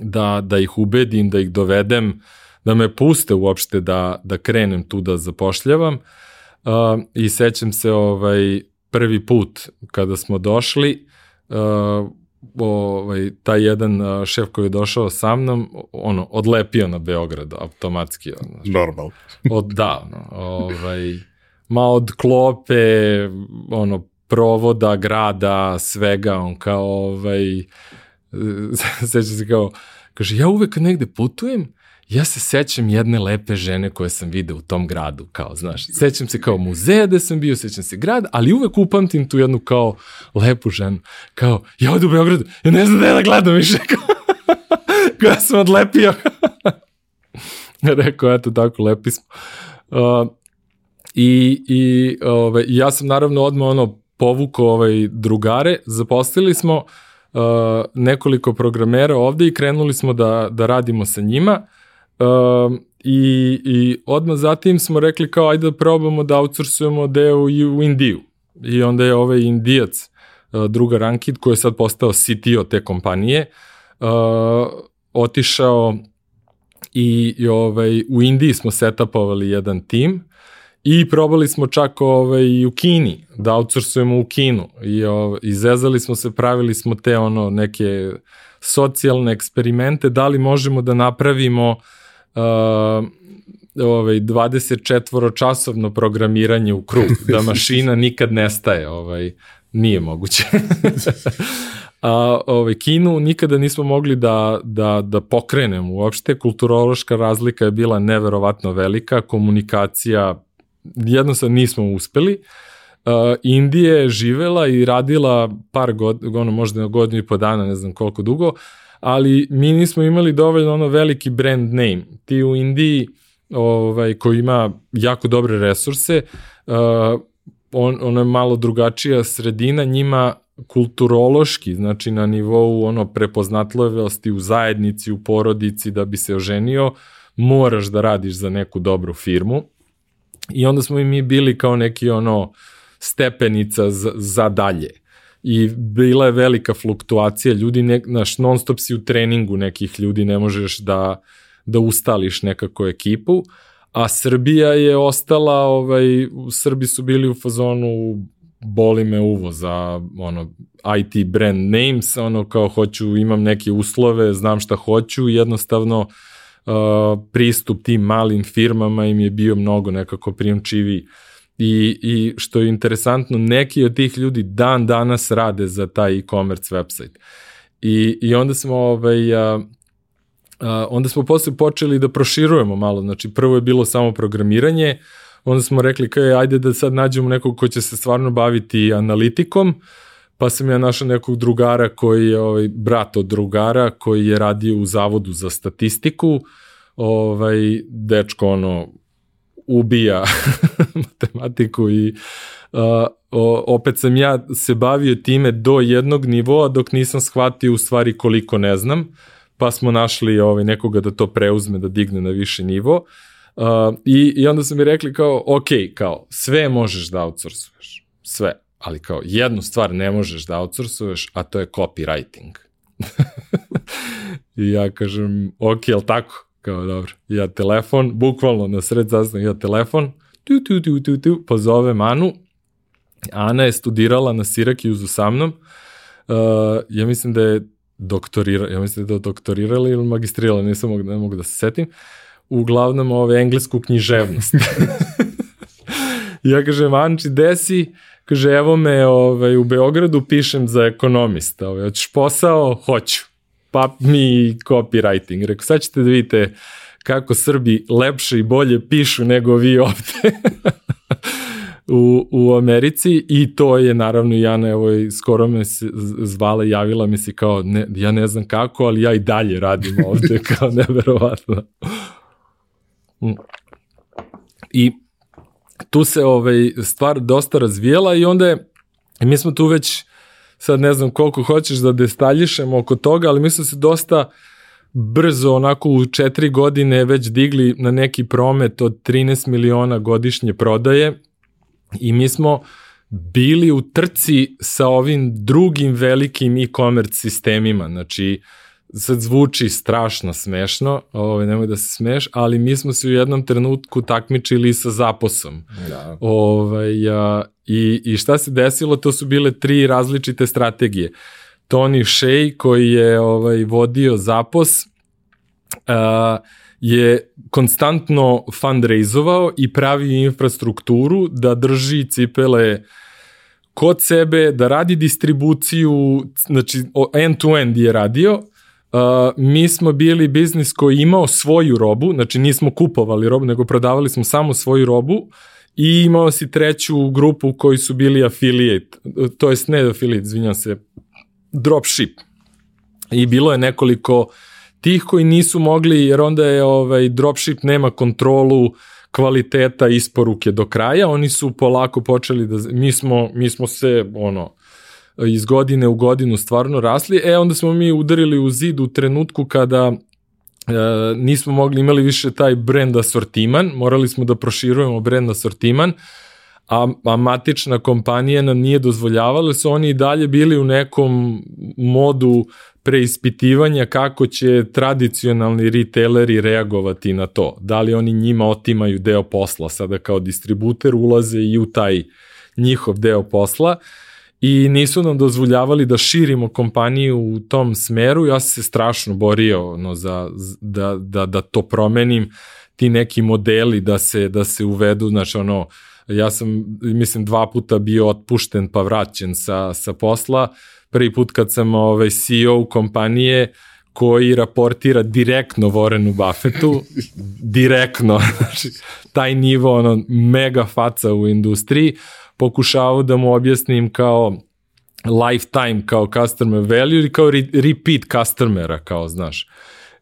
da, da ih ubedim, da ih dovedem, da me puste uopšte da, da krenem tu da zapošljavam. Uh, Uh, I sećam se ovaj, prvi put kada smo došli, uh, ovaj, taj jedan uh, šef koji je došao sa mnom, ono, odlepio na Beograd automatski. Ono, Normal. od, da, ono, ovaj, ma od klope, ono, provoda, grada, svega, on kao, ovaj, sećam se kao, kaže, ja uvek negde putujem, ja se sećam jedne lepe žene koje sam video u tom gradu, kao, znaš, sećam se kao muzeja gde sam bio, sećam se grad, ali uvek upamtim tu jednu kao lepu ženu, kao, ja odu u Beogradu, ja ne znam da je da gledam više, kao, koja sam odlepio. Rekao, eto, tako, lepi smo. Uh, I, i ove, ja sam naravno odmah ono povukao ovaj drugare, zaposlili smo uh, nekoliko programera ovde i krenuli smo da, da radimo sa njima. Uh, i, I odmah zatim smo rekli kao ajde da probamo da outsourcujemo deo i u Indiju. I onda je ovaj Indijac, uh, druga Rankid, koji je sad postao CTO te kompanije, uh, otišao i, i ovaj, u Indiji smo setapovali jedan tim i probali smo čak ovaj, u Kini, da outsourcujemo u Kinu i ovaj, izezali smo se, pravili smo te ono neke socijalne eksperimente, da li možemo da napravimo uh, ovaj 24 časovno programiranje u krug, da mašina nikad nestaje, ovaj nije moguće. a, ovaj, Kinu nikada nismo mogli da, da, da pokrenemo uopšte. Kulturološka razlika je bila neverovatno velika, komunikacija jednostavno nismo uspeli. Uh, Indija je živela i radila par godina, ono možda godinu i po dana, ne znam koliko dugo, ali mi nismo imali dovoljno ono veliki brand name. Ti u Indiji, ovaj, koji ima jako dobre resurse, uh, on, ono je malo drugačija sredina, njima kulturološki, znači na nivou ono prepoznatljivosti u zajednici, u porodici da bi se oženio, moraš da radiš za neku dobru firmu. I onda smo i mi bili kao neki ono stepenica za, za dalje. I bila je velika fluktuacija, ljudi, ne, naš, non stop si u treningu nekih ljudi, ne možeš da, da ustališ nekako ekipu, a Srbija je ostala, ovaj, Srbi su bili u fazonu boli me uvo za ono IT brand names, ono kao hoću, imam neke uslove, znam šta hoću. I jednostavno uh, pristup tim malim firmama im je bio mnogo nekako prijemčivi I, I što je interesantno, neki od tih ljudi dan danas rade za taj e-commerce website. I, I onda smo ovaj, uh, Uh, onda smo posle počeli da proširujemo malo, znači prvo je bilo samo programiranje, onda smo rekli kaj, ajde da sad nađemo nekog ko će se stvarno baviti analitikom, pa sam ja našao nekog drugara koji je ovaj, brat od drugara koji je radio u Zavodu za statistiku, ovaj, dečko ono ubija matematiku i uh, opet sam ja se bavio time do jednog nivoa dok nisam shvatio u stvari koliko ne znam, pa smo našli ovaj, nekoga da to preuzme, da digne na više nivo. Uh, i, I onda su mi rekli kao, ok, kao, sve možeš da outsourcuješ, sve, ali kao, jednu stvar ne možeš da outsourcuješ, a to je copywriting. I ja kažem, ok, jel tako? Kao, dobro, ja telefon, bukvalno na sred sastanak, ja telefon, tu, tu, tu, tu, tu, pozove Manu, Ana je studirala na Sirakiuzu sa mnom, uh, ja mislim da je doktorirala, ja mislim da je doktorirala ili magistrirala, nisam mogu, ne mogu da se setim, uglavnom ove englesku književnost. ja kažem, Anči, desi, kaže, evo me ovaj, u Beogradu pišem za ekonomista, ovaj, hoćeš posao? Hoću. Pa mi copywriting. Rekao, sad ćete da vidite kako Srbi lepše i bolje pišu nego vi ovde. u, u Americi i to je naravno Jana evo skoro me se zvala javila mi se kao ne, ja ne znam kako ali ja i dalje radim ovde kao neverovatno mm. i tu se ovaj stvar dosta razvijela i onda je mi smo tu već sad ne znam koliko hoćeš da destaljišemo oko toga ali mi smo se dosta brzo onako u četiri godine već digli na neki promet od 13 miliona godišnje prodaje I mi smo bili u trci sa ovim drugim velikim e-commerce sistemima, znači sad zvuči strašno smešno, ovaj, nemoj da se smeš, ali mi smo se u jednom trenutku takmičili sa zaposom. Da. Ovaj, a, i, I šta se desilo, to su bile tri različite strategije. Tony Shea koji je ovaj, vodio zapos, a, je konstantno fundraizovao i pravi infrastrukturu da drži cipele kod sebe, da radi distribuciju, znači end-to-end je radio, Uh, mi smo bili biznis koji imao svoju robu, znači nismo kupovali robu, nego prodavali smo samo svoju robu i imao si treću grupu koji su bili affiliate, to jest ne affiliate, izvinjam se, dropship. I bilo je nekoliko tih koji nisu mogli, jer onda je ovaj, dropship nema kontrolu kvaliteta isporuke do kraja, oni su polako počeli da, mi smo, mi smo se, ono, iz godine u godinu stvarno rasli, e onda smo mi udarili u zid u trenutku kada e, nismo mogli, imali više taj brand asortiman, morali smo da proširujemo brand asortiman, a, a matična kompanija nam nije dozvoljavala, su oni i dalje bili u nekom modu preispitivanja kako će tradicionalni retaileri reagovati na to. Da li oni njima otimaju deo posla, sada kao distributer ulaze i u taj njihov deo posla i nisu nam dozvoljavali da širimo kompaniju u tom smeru. Ja sam se strašno borio no, za, da, da, da to promenim, ti neki modeli da se, da se uvedu, znači ono, ja sam, mislim, dva puta bio otpušten pa vraćen sa, sa posla, prvi put kad sam ovaj, CEO kompanije koji raportira direktno Warrenu Buffettu, direktno, znači, taj nivo, ono, mega faca u industriji, pokušavao da mu objasnim kao lifetime, kao customer value ili kao re repeat customera, kao, znaš.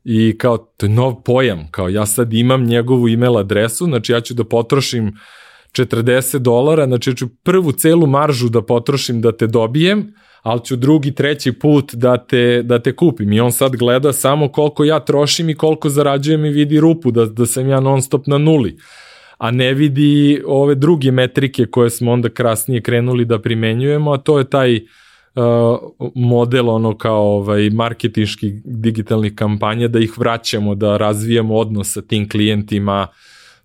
I kao, to je nov pojam, kao ja sad imam njegovu email adresu, znači ja ću da potrošim 40 dolara, znači ja ću prvu celu maržu da potrošim da te dobijem, ali ću drugi, treći put da te, da te kupim. I on sad gleda samo koliko ja trošim i koliko zarađujem i vidi rupu, da, da sam ja non stop na nuli. A ne vidi ove druge metrike koje smo onda krasnije krenuli da primenjujemo, a to je taj uh, model ono kao ovaj marketinški digitalnih kampanja da ih vraćamo, da razvijamo odnos sa tim klijentima,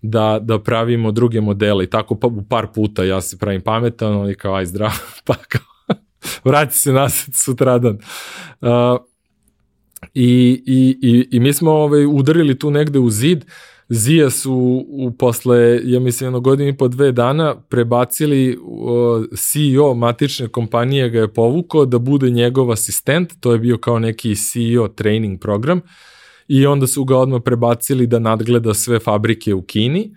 da, da pravimo druge modele i tako pa, par puta ja se pravim pametan, oni kao aj zdravo, pa kao vrati se nas sutradan. Uh, i, i, i, I mi smo ovaj, udarili tu negde u zid, Zija su u posle, ja mislim, jedno godini i po dve dana prebacili CEO matične kompanije ga je povukao da bude njegov asistent, to je bio kao neki CEO training program i onda su ga odmah prebacili da nadgleda sve fabrike u Kini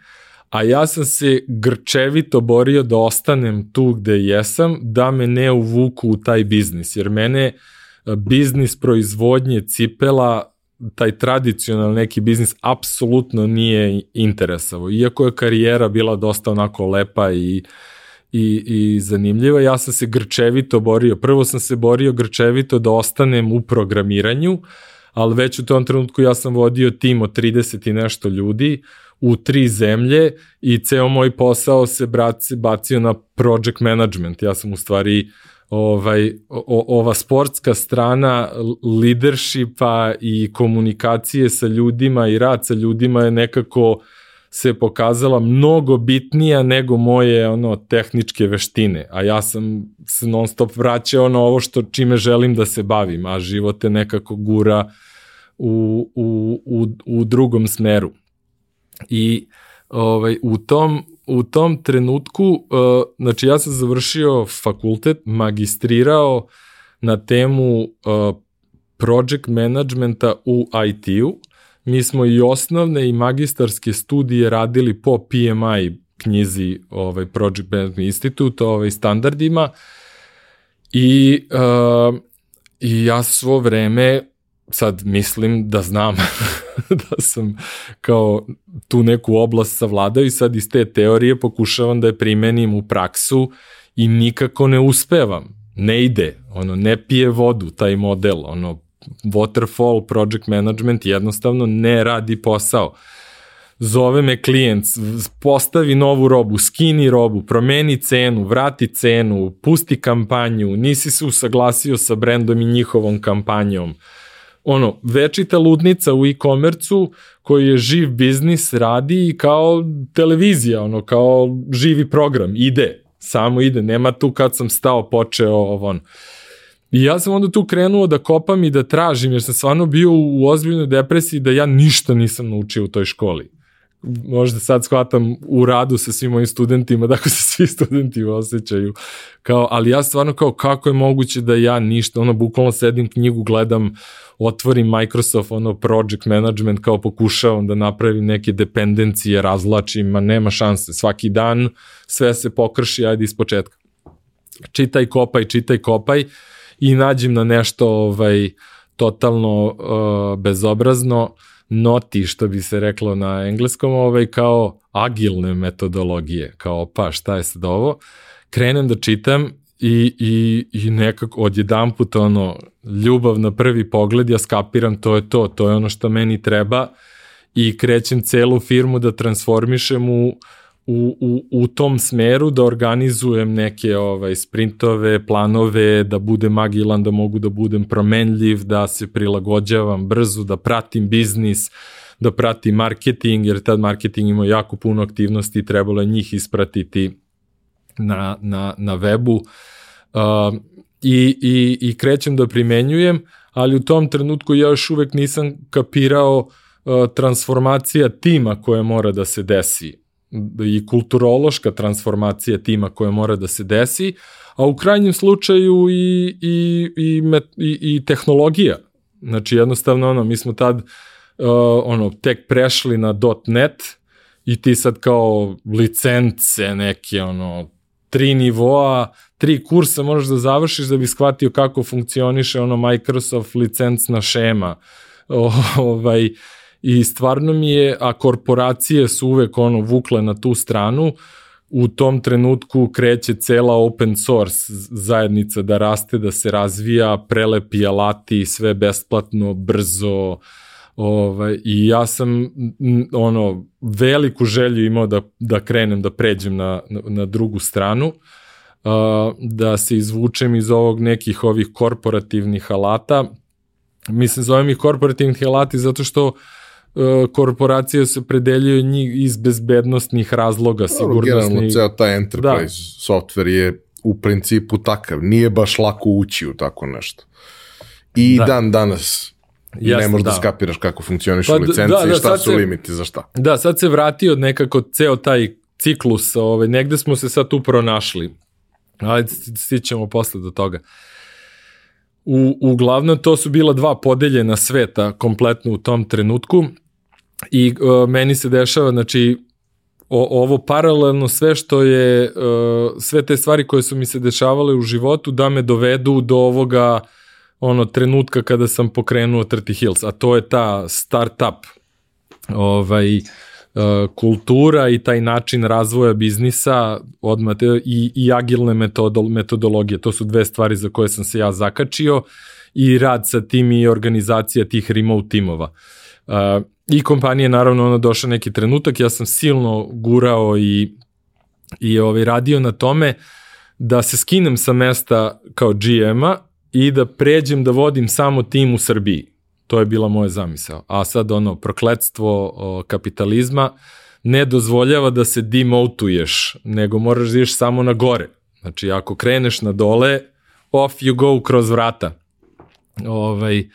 a ja sam se grčevito borio da ostanem tu gde jesam, da me ne uvuku u taj biznis, jer mene e, biznis proizvodnje cipela, taj tradicionalni neki biznis apsolutno nije interesavo. Iako je karijera bila dosta onako lepa i i, i zanimljiva. Ja sam se grčevito borio. Prvo sam se borio grčevito da ostanem u programiranju, ali već u tom trenutku ja sam vodio tim od 30 i nešto ljudi, u tri zemlje i ceo moj posao se braci, bacio na project management. Ja sam u stvari ovaj, o, ova sportska strana leadershipa i komunikacije sa ljudima i rad sa ljudima je nekako se pokazala mnogo bitnija nego moje ono tehničke veštine, a ja sam se non stop vraćao na ovo što čime želim da se bavim, a život je nekako gura u, u, u, u drugom smeru. I ovaj, u tom u tom trenutku, uh, znači ja sam završio fakultet, magistrirao na temu uh, project managementa u IT-u. Mi smo i osnovne i magistarske studije radili po PMI knjizi ovaj, Project Management Institute, ovaj, standardima i, uh, i ja svo vreme sad mislim da znam da sam kao tu neku oblast savladao i sad iz te teorije pokušavam da je primenim u praksu i nikako ne uspevam. Ne ide, ono, ne pije vodu taj model, ono, waterfall project management jednostavno ne radi posao. Zove me klijent, postavi novu robu, skini robu, promeni cenu, vrati cenu, pusti kampanju, nisi se usaglasio sa brendom i njihovom kampanjom. Uh, ono, večita ludnica u e-komercu koji je živ biznis, radi i kao televizija, ono, kao živi program, ide, samo ide, nema tu kad sam stao, počeo, ovo, ono. I ja sam onda tu krenuo da kopam i da tražim, jer sam stvarno bio u ozbiljnoj depresiji da ja ništa nisam naučio u toj školi. Možda sad shvatam u radu sa svim mojim studentima, dakle se svi studenti osjećaju. Kao, ali ja stvarno kao kako je moguće da ja ništa, ono, bukvalno sedim knjigu, gledam, otvorim Microsoft, ono, project management, kao pokušavam da napravim neke dependencije, razlačim, ma nema šanse. Svaki dan sve se pokrši, ajde iz početka. Čitaj, kopaj, čitaj, kopaj i nađem na nešto ovaj, totalno uh, bezobrazno, noti, što bi se reklo na engleskom, ovaj, kao agilne metodologije, kao pa šta je sad ovo, krenem da čitam i, i, i nekako odjedan put ono, ljubav na prvi pogled, ja skapiram to je to, to je ono što meni treba i krećem celu firmu da transformišem u, u, u, u tom smeru da organizujem neke ovaj sprintove, planove, da budem agilan, da mogu da budem promenljiv, da se prilagođavam brzo, da pratim biznis, da pratim marketing, jer tad marketing ima jako puno aktivnosti i trebalo je njih ispratiti na, na, na webu. Uh, i, i, I krećem da primenjujem, ali u tom trenutku ja još uvek nisam kapirao uh, transformacija tima koja mora da se desi i kulturološka transformacija tima koja mora da se desi, a u krajnjem slučaju i, i, i, i, i tehnologija. Znači jednostavno ono, mi smo tad uh, ono, tek prešli na .NET i ti sad kao licence neke ono, tri nivoa, tri kursa možeš da završiš da bi shvatio kako funkcioniše ono Microsoft licencna šema. Ovaj, i stvarno mi je, a korporacije su uvek ono vukle na tu stranu, u tom trenutku kreće cela open source zajednica da raste, da se razvija, prelepi alati, sve besplatno, brzo, ovaj, i ja sam ono veliku želju imao da, da krenem, da pređem na, na, drugu stranu, uh, da se izvučem iz ovog nekih ovih korporativnih alata, mislim zovem ih korporativnih alati zato što uh, korporacije se predeljuju njih iz bezbednostnih razloga, sigurnosnih. Generalno, ceo taj enterprise da. software je u principu takav. Nije baš lako ući u tako nešto. I da. dan danas Jasne, ne možeš da. da skapiraš kako funkcionišu pa, licence da, da, i šta su se, limiti za šta. Da, sad se vratio nekako ceo taj ciklus, ovaj, negde smo se sad tu pronašli. Ajde, stićemo posle do toga. U, uglavnom to su bila dva podeljena sveta kompletno u tom trenutku i uh, meni se dešava, znači, o, ovo paralelno sve što je, uh, sve te stvari koje su mi se dešavale u životu da me dovedu do ovoga ono trenutka kada sam pokrenuo Trti Hills, a to je ta startup ovaj, E, kultura i taj način razvoja biznisa odmah i, i agilne metodol, metodologije. To su dve stvari za koje sam se ja zakačio i rad sa tim i organizacija tih remote timova. Uh, I kompanije, naravno, ono došao neki trenutak, ja sam silno gurao i, i ovaj, radio na tome da se skinem sa mesta kao GM-a i da pređem da vodim samo tim u Srbiji To je bila moja zamisao. A sad ono, prokledstvo o, kapitalizma ne dozvoljava da se demotuješ, nego moraš da ideš samo na gore. Znači, ako kreneš na dole, off you go kroz vrata. Ovaj,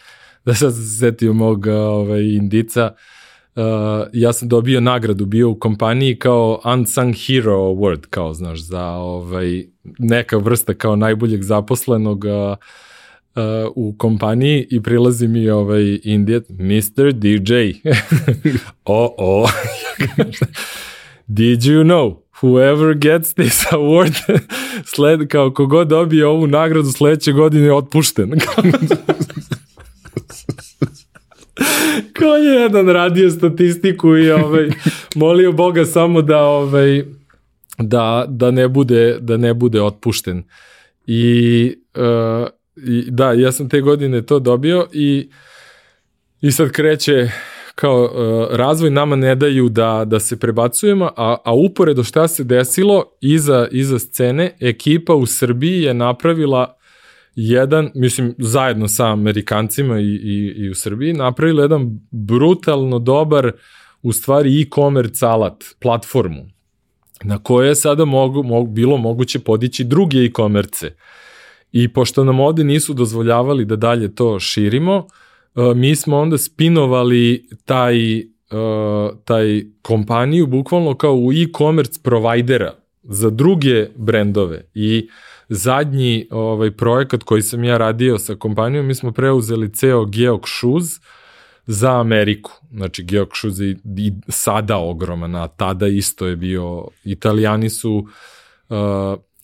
da sad se setio mog ovaj, indica, uh, ja sam dobio nagradu, bio u kompaniji kao Unsung Hero Award, kao, znaš, za ovaj, neka vrsta kao najboljeg zaposlenog uh, uh, u kompaniji i prilazi mi ovaj indijet, Mr. DJ. o, o. Did you know? Whoever gets this award, sled, kao kogod dobije ovu nagradu sledeće godine je otpušten. Ko je jedan radio statistiku i ovaj, molio Boga samo da ovaj, da, da ne bude da ne bude otpušten. I uh, I da, ja sam te godine to dobio i, i sad kreće kao uh, razvoj nama ne daju da, da se prebacujemo, a, a uporedo šta se desilo iza, iza scene, ekipa u Srbiji je napravila jedan, mislim, zajedno sa Amerikancima i, i, i u Srbiji, napravila jedan brutalno dobar, u stvari e-commerce alat, platformu, na koje je sada mogu, mogu, bilo moguće podići druge e-commerce. Uh, I pošto nam ovde nisu dozvoljavali da dalje to širimo, e, mi smo onda spinovali taj, e, uh, taj kompaniju bukvalno kao u e-commerce provajdera za druge brendove i zadnji ovaj projekat koji sam ja radio sa kompanijom, mi smo preuzeli ceo Geok Shoes za Ameriku. Znači Geok Shoes je i sada ogroman, a tada isto je bio, italijani su uh,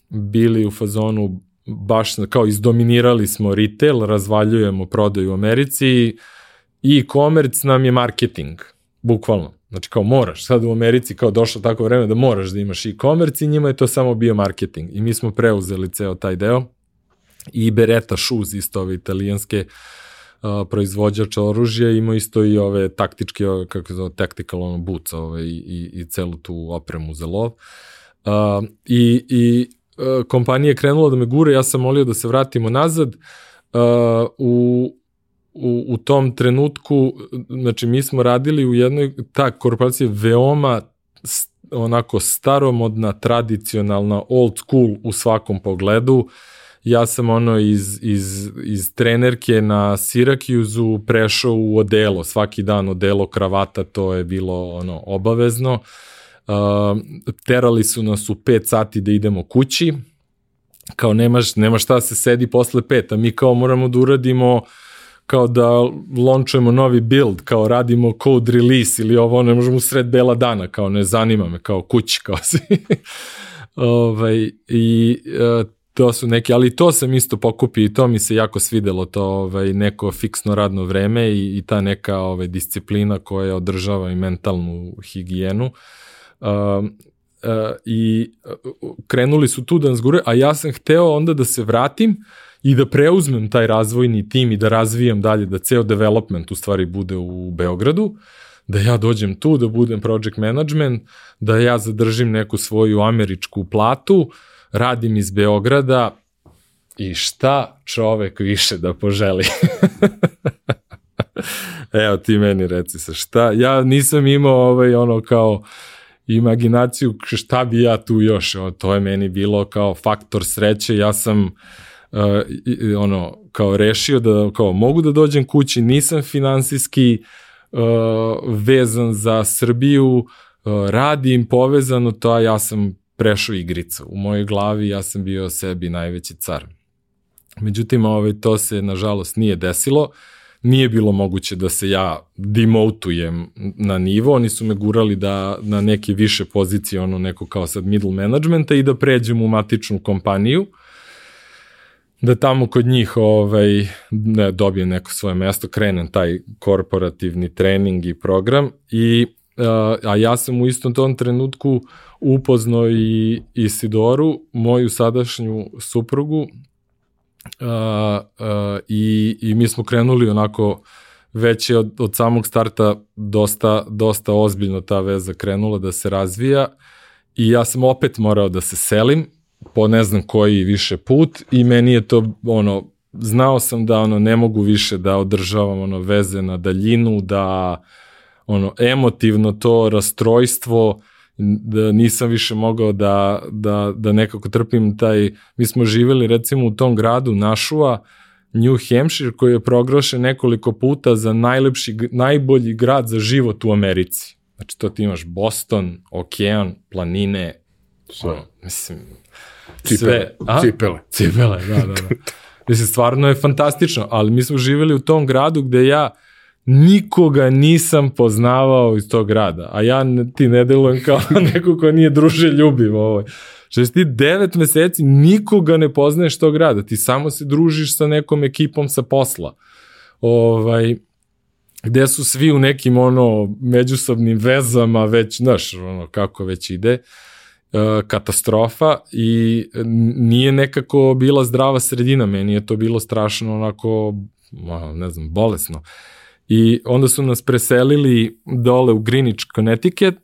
bili u fazonu baš kao izdominirali smo retail, razvaljujemo prodaju u Americi i e-commerce nam je marketing, bukvalno. Znači kao moraš, sad u Americi kao došlo tako vreme da moraš da imaš e-commerce i njima je to samo bio marketing. I mi smo preuzeli ceo taj deo i Beretta Shoes, isto ove italijanske uh, proizvođača oružja, ima isto i ove taktičke, kako se zove, tactical ono, boots ove, i, i, i celu tu opremu za lov. Uh, I i uh, kompanija je krenula da me gure, ja sam molio da se vratimo nazad. Uh, u, u, u tom trenutku, znači mi smo radili u jednoj, ta korporacija je veoma onako staromodna, tradicionalna, old school u svakom pogledu. Ja sam ono iz, iz, iz trenerke na Sirakiuzu prešao u odelo, svaki dan odelo kravata, to je bilo ono obavezno. Uh, terali su nas u 5 sati da idemo kući, kao nemaš, nemaš šta se sedi posle 5, a mi kao moramo da uradimo uh, kao da launchujemo novi build, kao radimo code release ili ovo, ne možemo sred bela dana, kao ne zanima me, kao kući, kao si. ovaj, I uh, to su neki, ali to sam isto pokupio i to mi se jako svidelo, to ovaj, neko fiksno radno vreme i, i ta neka ovaj, disciplina koja održava i mentalnu higijenu. Uh, uh, I uh, krenuli su tu da nas gure, a ja sam hteo onda da se vratim, i da preuzmem taj razvojni tim i da razvijam dalje, da ceo development u stvari bude u Beogradu, da ja dođem tu, da budem project management, da ja zadržim neku svoju američku platu, radim iz Beograda i šta čovek više da poželi. Evo ti meni reci se šta. Ja nisam imao ovaj ono kao imaginaciju šta bi ja tu još. O, to je meni bilo kao faktor sreće. Ja sam uh, uh, ono, kao rešio da kao mogu da dođem kući, nisam finansijski uh, vezan za Srbiju, uh, radim povezano to, a ja sam prešao igricu. U mojoj glavi ja sam bio sebi najveći car. Međutim, ovaj, to se nažalost nije desilo. Nije bilo moguće da se ja demotujem na nivo, oni su me gurali da na neke više pozicije, ono neko kao sad middle managementa i da pređem u matičnu kompaniju. Uh, da tamo kod njih ovaj, ne, dobijem neko svoje mesto, krenem taj korporativni trening i program i a ja sam u istom tom trenutku upoznao i Isidoru, moju sadašnju suprugu a, a, i, i mi smo krenuli onako već je od, od samog starta dosta, dosta ozbiljno ta veza krenula da se razvija i ja sam opet morao da se selim po ne znam koji više put i meni je to ono znao sam da ono ne mogu više da održavam ono veze na daljinu da ono emotivno to rastrojstvo da nisam više mogao da, da, da nekako trpim taj, mi smo živeli recimo u tom gradu Našua, New Hampshire koji je proglašen nekoliko puta za najlepši, najbolji grad za život u Americi. Znači to ti imaš Boston, okean, planine, Sve. Ono, mislim, Cipele. sve. A? Cipele. Cipele, da, da, da. Mislim, stvarno je fantastično, ali mi smo živjeli u tom gradu gde ja nikoga nisam poznavao iz tog grada, a ja ti ne delujem kao neko ko nije druže ljubiv ovaj. Što ti devet meseci nikoga ne poznaješ tog grada, ti samo se družiš sa nekom ekipom sa posla. Ovaj, gde su svi u nekim ono međusobnim vezama već, znaš, ono kako već ide. Uh, katastrofa i nije nekako bila zdrava sredina, meni je to bilo strašno onako, ne znam, bolesno. I onda su nas preselili dole u Greenwich, Connecticut,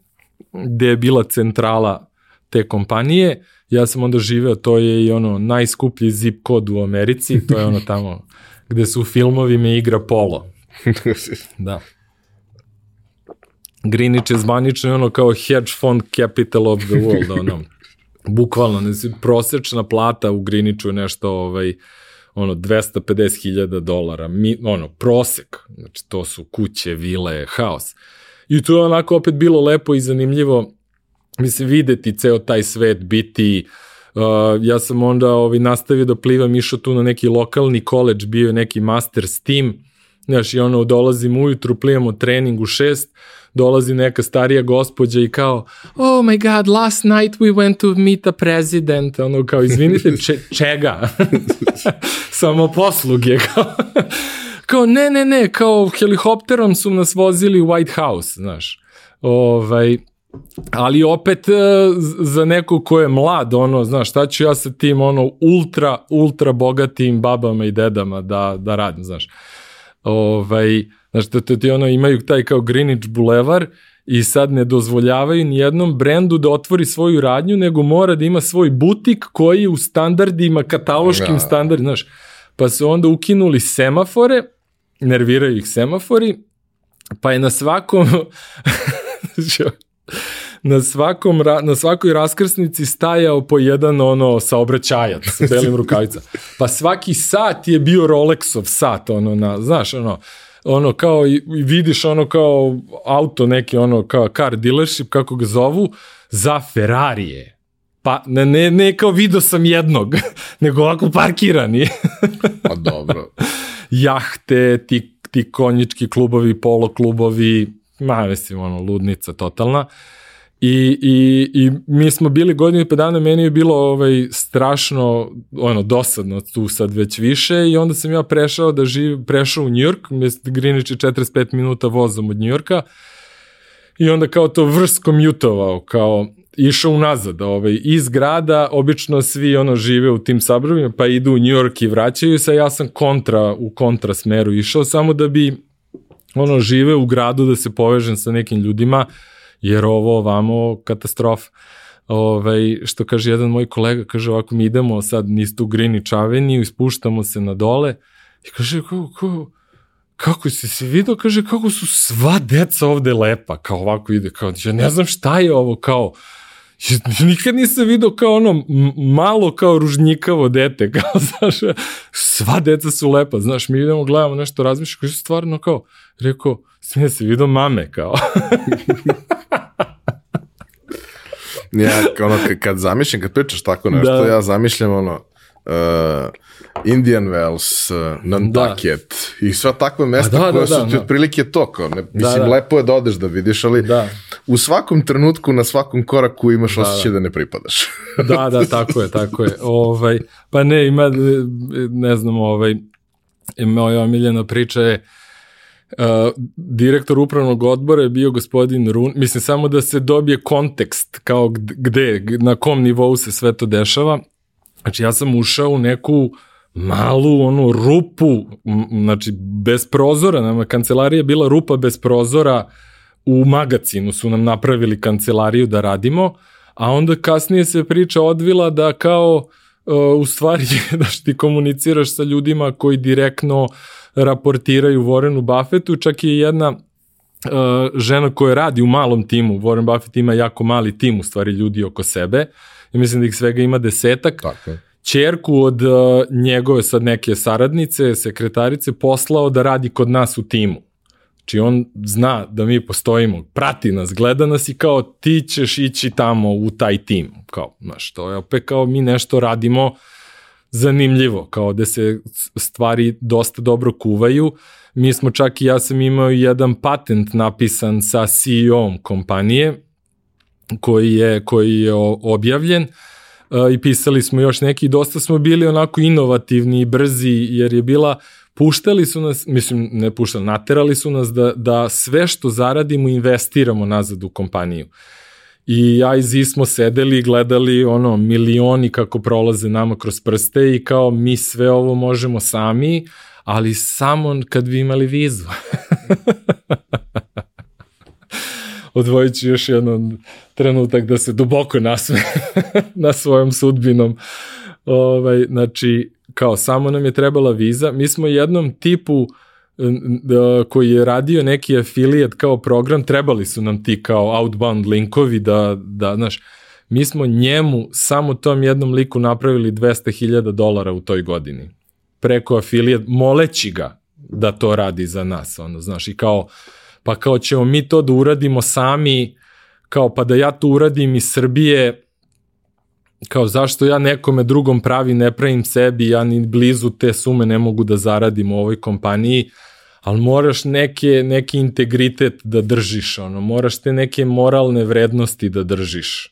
gde je bila centrala te kompanije. Ja sam onda živeo, to je i ono najskuplji zip kod u Americi, to je ono tamo gde su u filmovima igra polo. da. Greenwich je zvanično ono kao hedge fund capital of the world, ono, bukvalno, ne znam, prosečna plata u Greenwichu je nešto, ovaj, ono, 250.000 dolara, mi, ono, prosek, znači to su kuće, vile, haos. I to je onako opet bilo lepo i zanimljivo, mislim, videti ceo taj svet, biti, uh, ja sam onda ovaj, nastavio da plivam, išao tu na neki lokalni koleđ, bio je neki master s tim, znaš, i ono, dolazim ujutru, plivamo trening u šest, dolazi neka starija gospođa i kao, oh my god, last night we went to meet a president, ono kao, izvinite, če, čega? Samo posluge, kao, kao, ne, ne, ne, kao, helikopterom su nas vozili u White House, znaš, ovaj, ali opet e, za neko ko je mlad, ono, znaš, šta ću ja sa tim, ono, ultra, ultra bogatim babama i dedama da, da radim, znaš. Ovaj, Znaš, to, to ti ono, imaju taj kao Greenwich Boulevard i sad ne dozvoljavaju ni jednom brendu da otvori svoju radnju, nego mora da ima svoj butik koji je u standardima, kataloškim da. standardima, znaš. Pa su onda ukinuli semafore, nerviraju ih semafori, pa je na svakom na svakom na svakoj raskrsnici stajao po jedan ono saobraćajac sa belim rukavicama. Pa svaki sat je bio Rolexov sat, ono na, znaš, ono ono kao i vidiš ono kao auto neki ono kao car dealership kako ga zovu za Ferrarije. Pa ne, ne, ne kao video sam jednog, nego ovako parkirani. pa dobro. Jahte, ti, ti konjički klubovi, polo klubovi, ma mislim ono ludnica totalna. Uh, I, i, I mi smo bili godinu i pa dana, meni je bilo ovaj, strašno ono, dosadno tu sad već više i onda sam ja prešao da živ, prešao u Njujork, Greenwich je 45 minuta vozom od Njujorka i onda kao to vrst komutovao, kao išao unazad, ovaj, iz grada, obično svi ono žive u tim sabrobima, pa idu u York i vraćaju se, ja sam kontra, u kontra smeru išao, samo da bi ono žive u gradu, da se povežem sa nekim ljudima, jer ovo ovamo katastrofa. Ovaj, što kaže jedan moj kolega, kaže ovako mi idemo sad niz tu Greenwich Avenue, ispuštamo se na dole i kaže kako, kako, kako si se vidio, kaže kako su sva deca ovde lepa, kao ovako ide, kao ja ne znam šta je ovo, kao nikad nisam vidio kao ono malo kao ružnjikavo dete, kao znaš, sva deca su lepa, znaš, mi idemo, gledamo nešto, razmišljamo, kaže stvarno kao, rekao, smije se vidio mame, kao. ja, ono, kad zamišljam, kad pričaš tako nešto, da. ja zamišljam ono, uh, Indian Wells, uh, Nantucket da. i sva takva mesta da, da, koja su da, ti da. otprilike to, kao, ne, mislim, da, da. lepo je da odeš da vidiš, ali da. u svakom trenutku, na svakom koraku imaš da, osjećaj da. da ne pripadaš. da, da, tako je, tako je. Ovaj, pa ne, ima, ne znam, ovaj, moja omiljena priča je, Uh, direktor upravnog odbora je bio gospodin Run, mislim samo da se dobije kontekst kao gde, na kom nivou se sve to dešava. Znači ja sam ušao u neku malu onu rupu, znači bez prozora, nama kancelarija je bila rupa bez prozora, u magacinu su nam napravili kancelariju da radimo, a onda kasnije se priča odvila da kao uh, u stvari da ti komuniciraš sa ljudima koji direktno uh, raportiraju Warrenu Buffettu, čak je jedna uh, žena koja radi u malom timu, Warren Buffett ima jako mali tim u stvari ljudi oko sebe, i mislim da ih svega ima desetak, Tako je. Čerku od uh, njegove sad neke saradnice, sekretarice, poslao da radi kod nas u timu. Znači on zna da mi postojimo, prati nas, gleda nas i kao ti ćeš ići tamo u taj tim. Kao, znaš, to je opet kao mi nešto radimo, uh, zanimljivo, kao da se stvari dosta dobro kuvaju. Mi smo čak i ja sam imao jedan patent napisan sa CEO-om kompanije koji je, koji je objavljen uh, i pisali smo još neki, dosta smo bili onako inovativni i brzi jer je bila puštali su nas, mislim ne puštali, naterali su nas da, da sve što zaradimo investiramo nazad u kompaniju. I ja i Zi smo sedeli i gledali ono milioni kako prolaze nama kroz prste i kao mi sve ovo možemo sami, ali samo kad bi imali vizu. Odvojit ću još jedan trenutak da se duboko nasme na svojom sudbinom. Ovaj, znači, kao samo nam je trebala viza. Mi smo jednom tipu uh, koji je radio neki affiliate kao program, trebali su nam ti kao outbound linkovi da, da znaš, mi smo njemu samo tom jednom liku napravili 200.000 dolara u toj godini. Preko affiliate, moleći ga da to radi za nas, ono, znaš, i kao pa kao ćemo mi to da uradimo sami, kao pa da ja to uradim iz Srbije, kao zašto ja nekome drugom pravi ne pravim sebi, ja ni blizu te sume ne mogu da zaradim u ovoj kompaniji, ali moraš neke, neki integritet da držiš, ono, moraš te neke moralne vrednosti da držiš.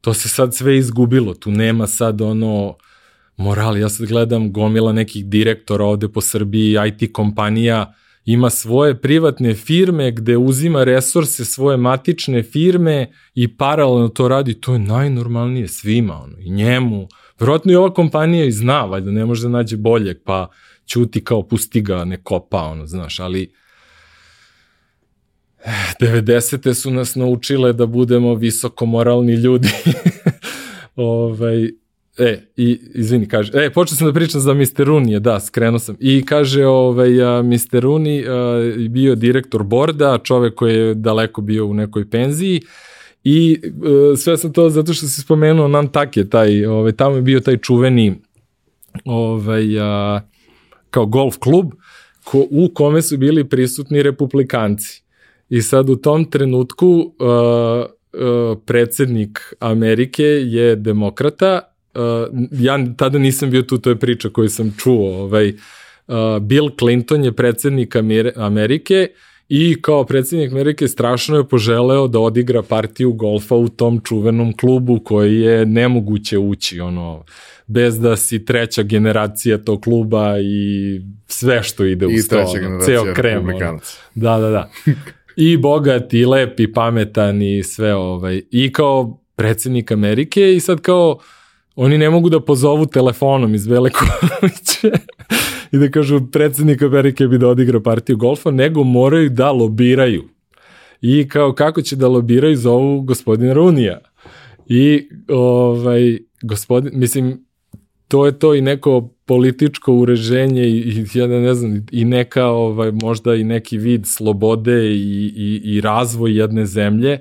To se sad sve izgubilo, tu nema sad ono moral, ja sad gledam gomila nekih direktora ovde po Srbiji, IT kompanija, ima svoje privatne firme gde uzima resurse svoje matične firme i paralelno to radi, to je najnormalnije svima, ono, i njemu. Vjerojatno i ova kompanija i zna, valjda ne može da nađe boljeg, pa ćuti kao pusti ga, ne kopa, ono, znaš, ali 90. su nas naučile da budemo visoko moralni ljudi. ovaj, E, i, izvini, kaže, e, počeo sam da pričam za Mr. Rooney, da, skrenuo sam. I kaže, ovaj, a, Mr. Rooney a, bio direktor borda, čovek koji je daleko bio u nekoj penziji, i a, e, sve sam to zato što si spomenuo Nantucket, taj, ovaj, tamo je bio taj čuveni ovaj, a, kao golf klub, ko, u kome su bili prisutni republikanci. I sad u tom trenutku uh, uh, predsednik Amerike je demokrata uh, ja tada nisam bio tu, to je priča koju sam čuo, ovaj, uh, Bill Clinton je predsednik Amerike i kao predsednik Amerike strašno je poželeo da odigra partiju golfa u tom čuvenom klubu koji je nemoguće ući, ono, bez da si treća generacija tog kluba i sve što ide u sto, ono, ceo krem. Ono. Da, da, da. I bogat, i lep, i pametan, i sve, ovaj, i kao predsednik Amerike i sad kao, oni ne mogu da pozovu telefonom iz Vele i da kažu predsednik Amerike bi da odigra partiju golfa, nego moraju da lobiraju. I kao kako će da lobiraju za ovu gospodina Runija. I ovaj, gospodin, mislim, to je to i neko političko ureženje i, i ja ne znam, i neka, ovaj, možda i neki vid slobode i, i, i razvoj jedne zemlje,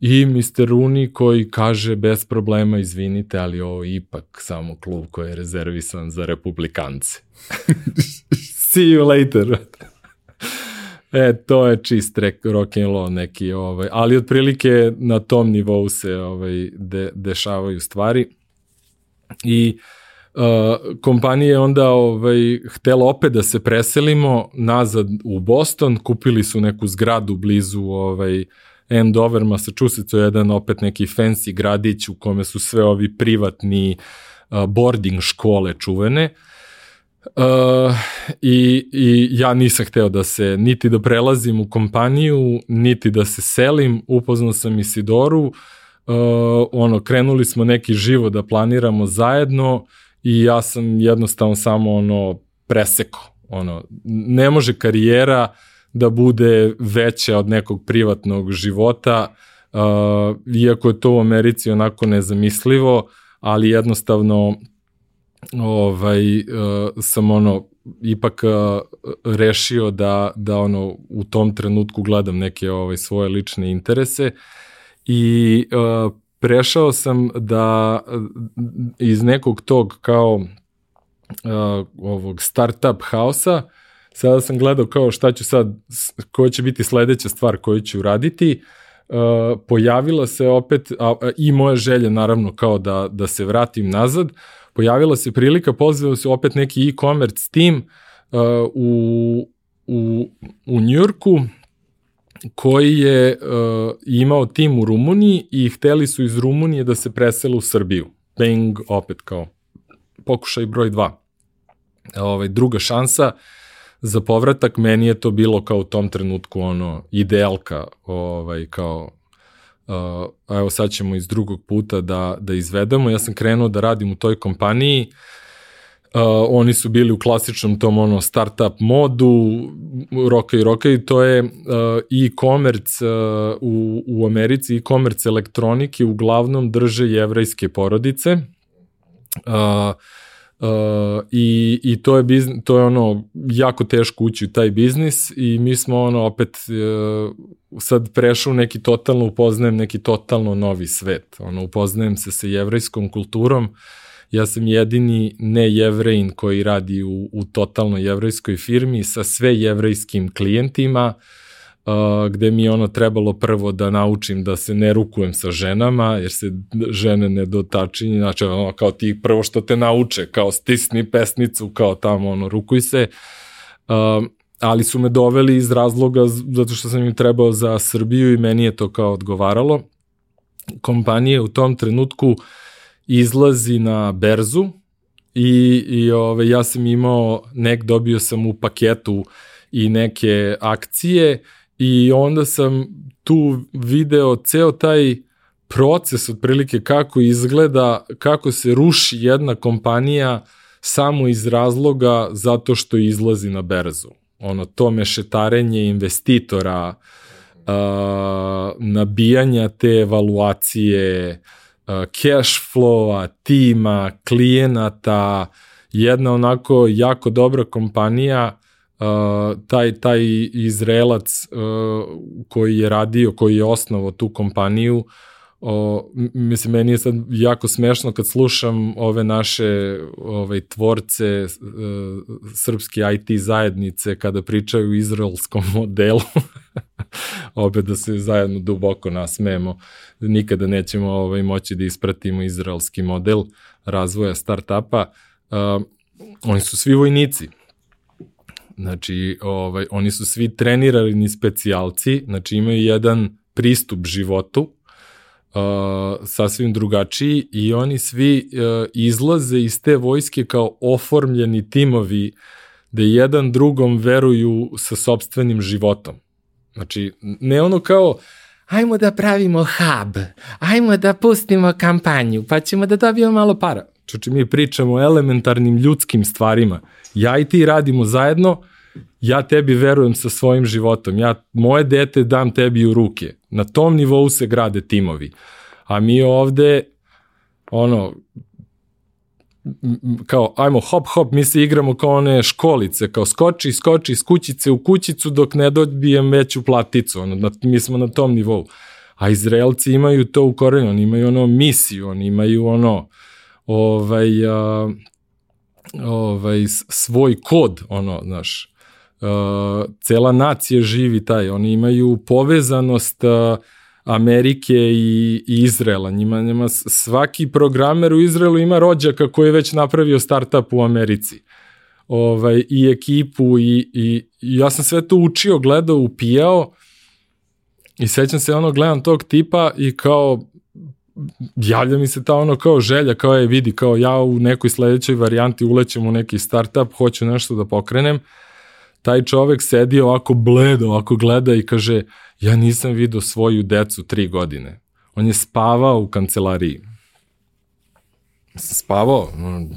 I Mr. Rooney koji kaže bez problema izvinite, ali ovo ipak samo klub koji je rezervisan za republikance. See you later. e, to je čist rock and roll neki, ovaj, ali otprilike na tom nivou se ovaj, de, dešavaju stvari. I uh, kompanija je onda ovaj, htela opet da se preselimo nazad u Boston, kupili su neku zgradu blizu ovaj, uh, Andover, Massachusetts, je jedan opet neki fancy gradić u kome su sve ovi privatni boarding škole čuvene. Uh, i, I ja nisam hteo da se, niti da prelazim u kompaniju, niti da se selim, upoznao sam Isidoru, uh, ono, krenuli smo neki živo da planiramo zajedno i ja sam jednostavno samo ono preseko. Ono, ne može karijera uh, da bude veća od nekog privatnog života, uh, iako je to u Americi onako nezamislivo, ali jednostavno ovaj, uh, sam ono, ipak uh, rešio da, da ono, u tom trenutku gledam neke ovaj, svoje lične interese i uh, prešao sam da iz nekog tog kao uh, ovog startup haosa sada sam gledao kao šta ću sad, koja će biti sledeća stvar koju ću raditi, uh, pojavila se opet, a, a, i moja želja naravno kao da, da se vratim nazad, pojavila se prilika, pozvao se opet neki e-commerce team uh, u, u, u Njurku, koji je uh, imao tim u Rumuniji i hteli su iz Rumunije da se presele u Srbiju. Bang, opet kao pokušaj broj dva. Ovaj, druga šansa, uh, za povratak, meni je to bilo kao u tom trenutku ono idealka, ovaj, kao uh, evo sad ćemo iz drugog puta da, da izvedemo. Ja sam krenuo da radim u toj kompaniji, Uh, oni su bili u klasičnom tom ono startup modu, roka i roka i to je uh, e-commerce uh, u, u Americi, e-commerce elektronike uglavnom drže jevrajske porodice. Uh, Uh, i, i to je biznis, to je ono jako teško ući u taj biznis i mi smo ono opet uh, sad prešao neki totalno upoznajem neki totalno novi svet. Ono upoznajem se sa jevrejskom kulturom. Ja sam jedini ne jevrejin koji radi u, u totalno jevrejskoj firmi sa sve jevrejskim klijentima. uh, gde mi je ono trebalo prvo da naučim da se ne rukujem sa ženama, jer se žene ne dotačinje, znači ono, kao ti prvo što te nauče, kao stisni pesnicu, kao tamo ono, rukuj se, uh, ali su me doveli iz razloga zato što sam im trebao za Srbiju i meni je to kao odgovaralo. Kompanija u tom trenutku izlazi na berzu i, i ove, ja sam imao, nek dobio sam u paketu i neke akcije i onda sam tu video ceo taj proces otprilike kako izgleda, kako se ruši jedna kompanija samo iz razloga zato što izlazi na berzu. Ono, to mešetarenje investitora, uh, nabijanja te evaluacije, uh, cash flowa, tima, klijenata, jedna onako jako dobra kompanija Uh, taj, taj Izraelac uh, koji je radio, koji je osnovao tu kompaniju, o, mislim, meni je sad jako smešno kad slušam ove naše ove, tvorce uh, srpske IT zajednice kada pričaju o izraelskom modelu, obe da se zajedno duboko nasmemo, nikada nećemo ovaj, moći da ispratimo izraelski model razvoja startapa. Uh, oni su svi vojnici, Znači, ovaj, oni su svi trenirani specijalci, znači imaju jedan pristup životu, uh, sasvim drugačiji i oni svi uh, izlaze iz te vojske kao oformljeni timovi da jedan drugom veruju sa sobstvenim životom. Znači, ne ono kao, ajmo da pravimo hub, ajmo da pustimo kampanju, pa ćemo da dobijemo malo para. Znači, mi pričamo o elementarnim ljudskim stvarima. Ja i ti radimo zajedno, ja tebi verujem sa svojim životom, ja moje dete dam tebi u ruke. Na tom nivou se grade timovi. A mi ovde, ono, kao, ajmo, hop, hop, mi se igramo kao one školice, kao skoči, skoči iz kućice u kućicu dok ne dobijem veću platicu, ono, na, mi smo na tom nivou. A Izraelci imaju to u korenju, oni imaju ono misiju, oni imaju ono, ovaj, a, ovaj, svoj kod, ono, znaš, uh, cela nacija živi taj, oni imaju povezanost uh, Amerike i, i Izrela. Njima, njima svaki programer u Izraelu ima rođaka koji je već napravio startup u Americi. Ovaj, I ekipu i, i, i ja sam sve to učio, gledao, upijao i sećam se ono, gledam tog tipa i kao javlja mi se ta ono kao želja, kao je vidi, kao ja u nekoj sledećoj varijanti ulećem u neki startup, hoću nešto da pokrenem taj čovek sedi ovako bledo, ovako gleda i kaže, ja nisam vidio svoju decu tri godine. On je spavao u kancelariji. Spavao,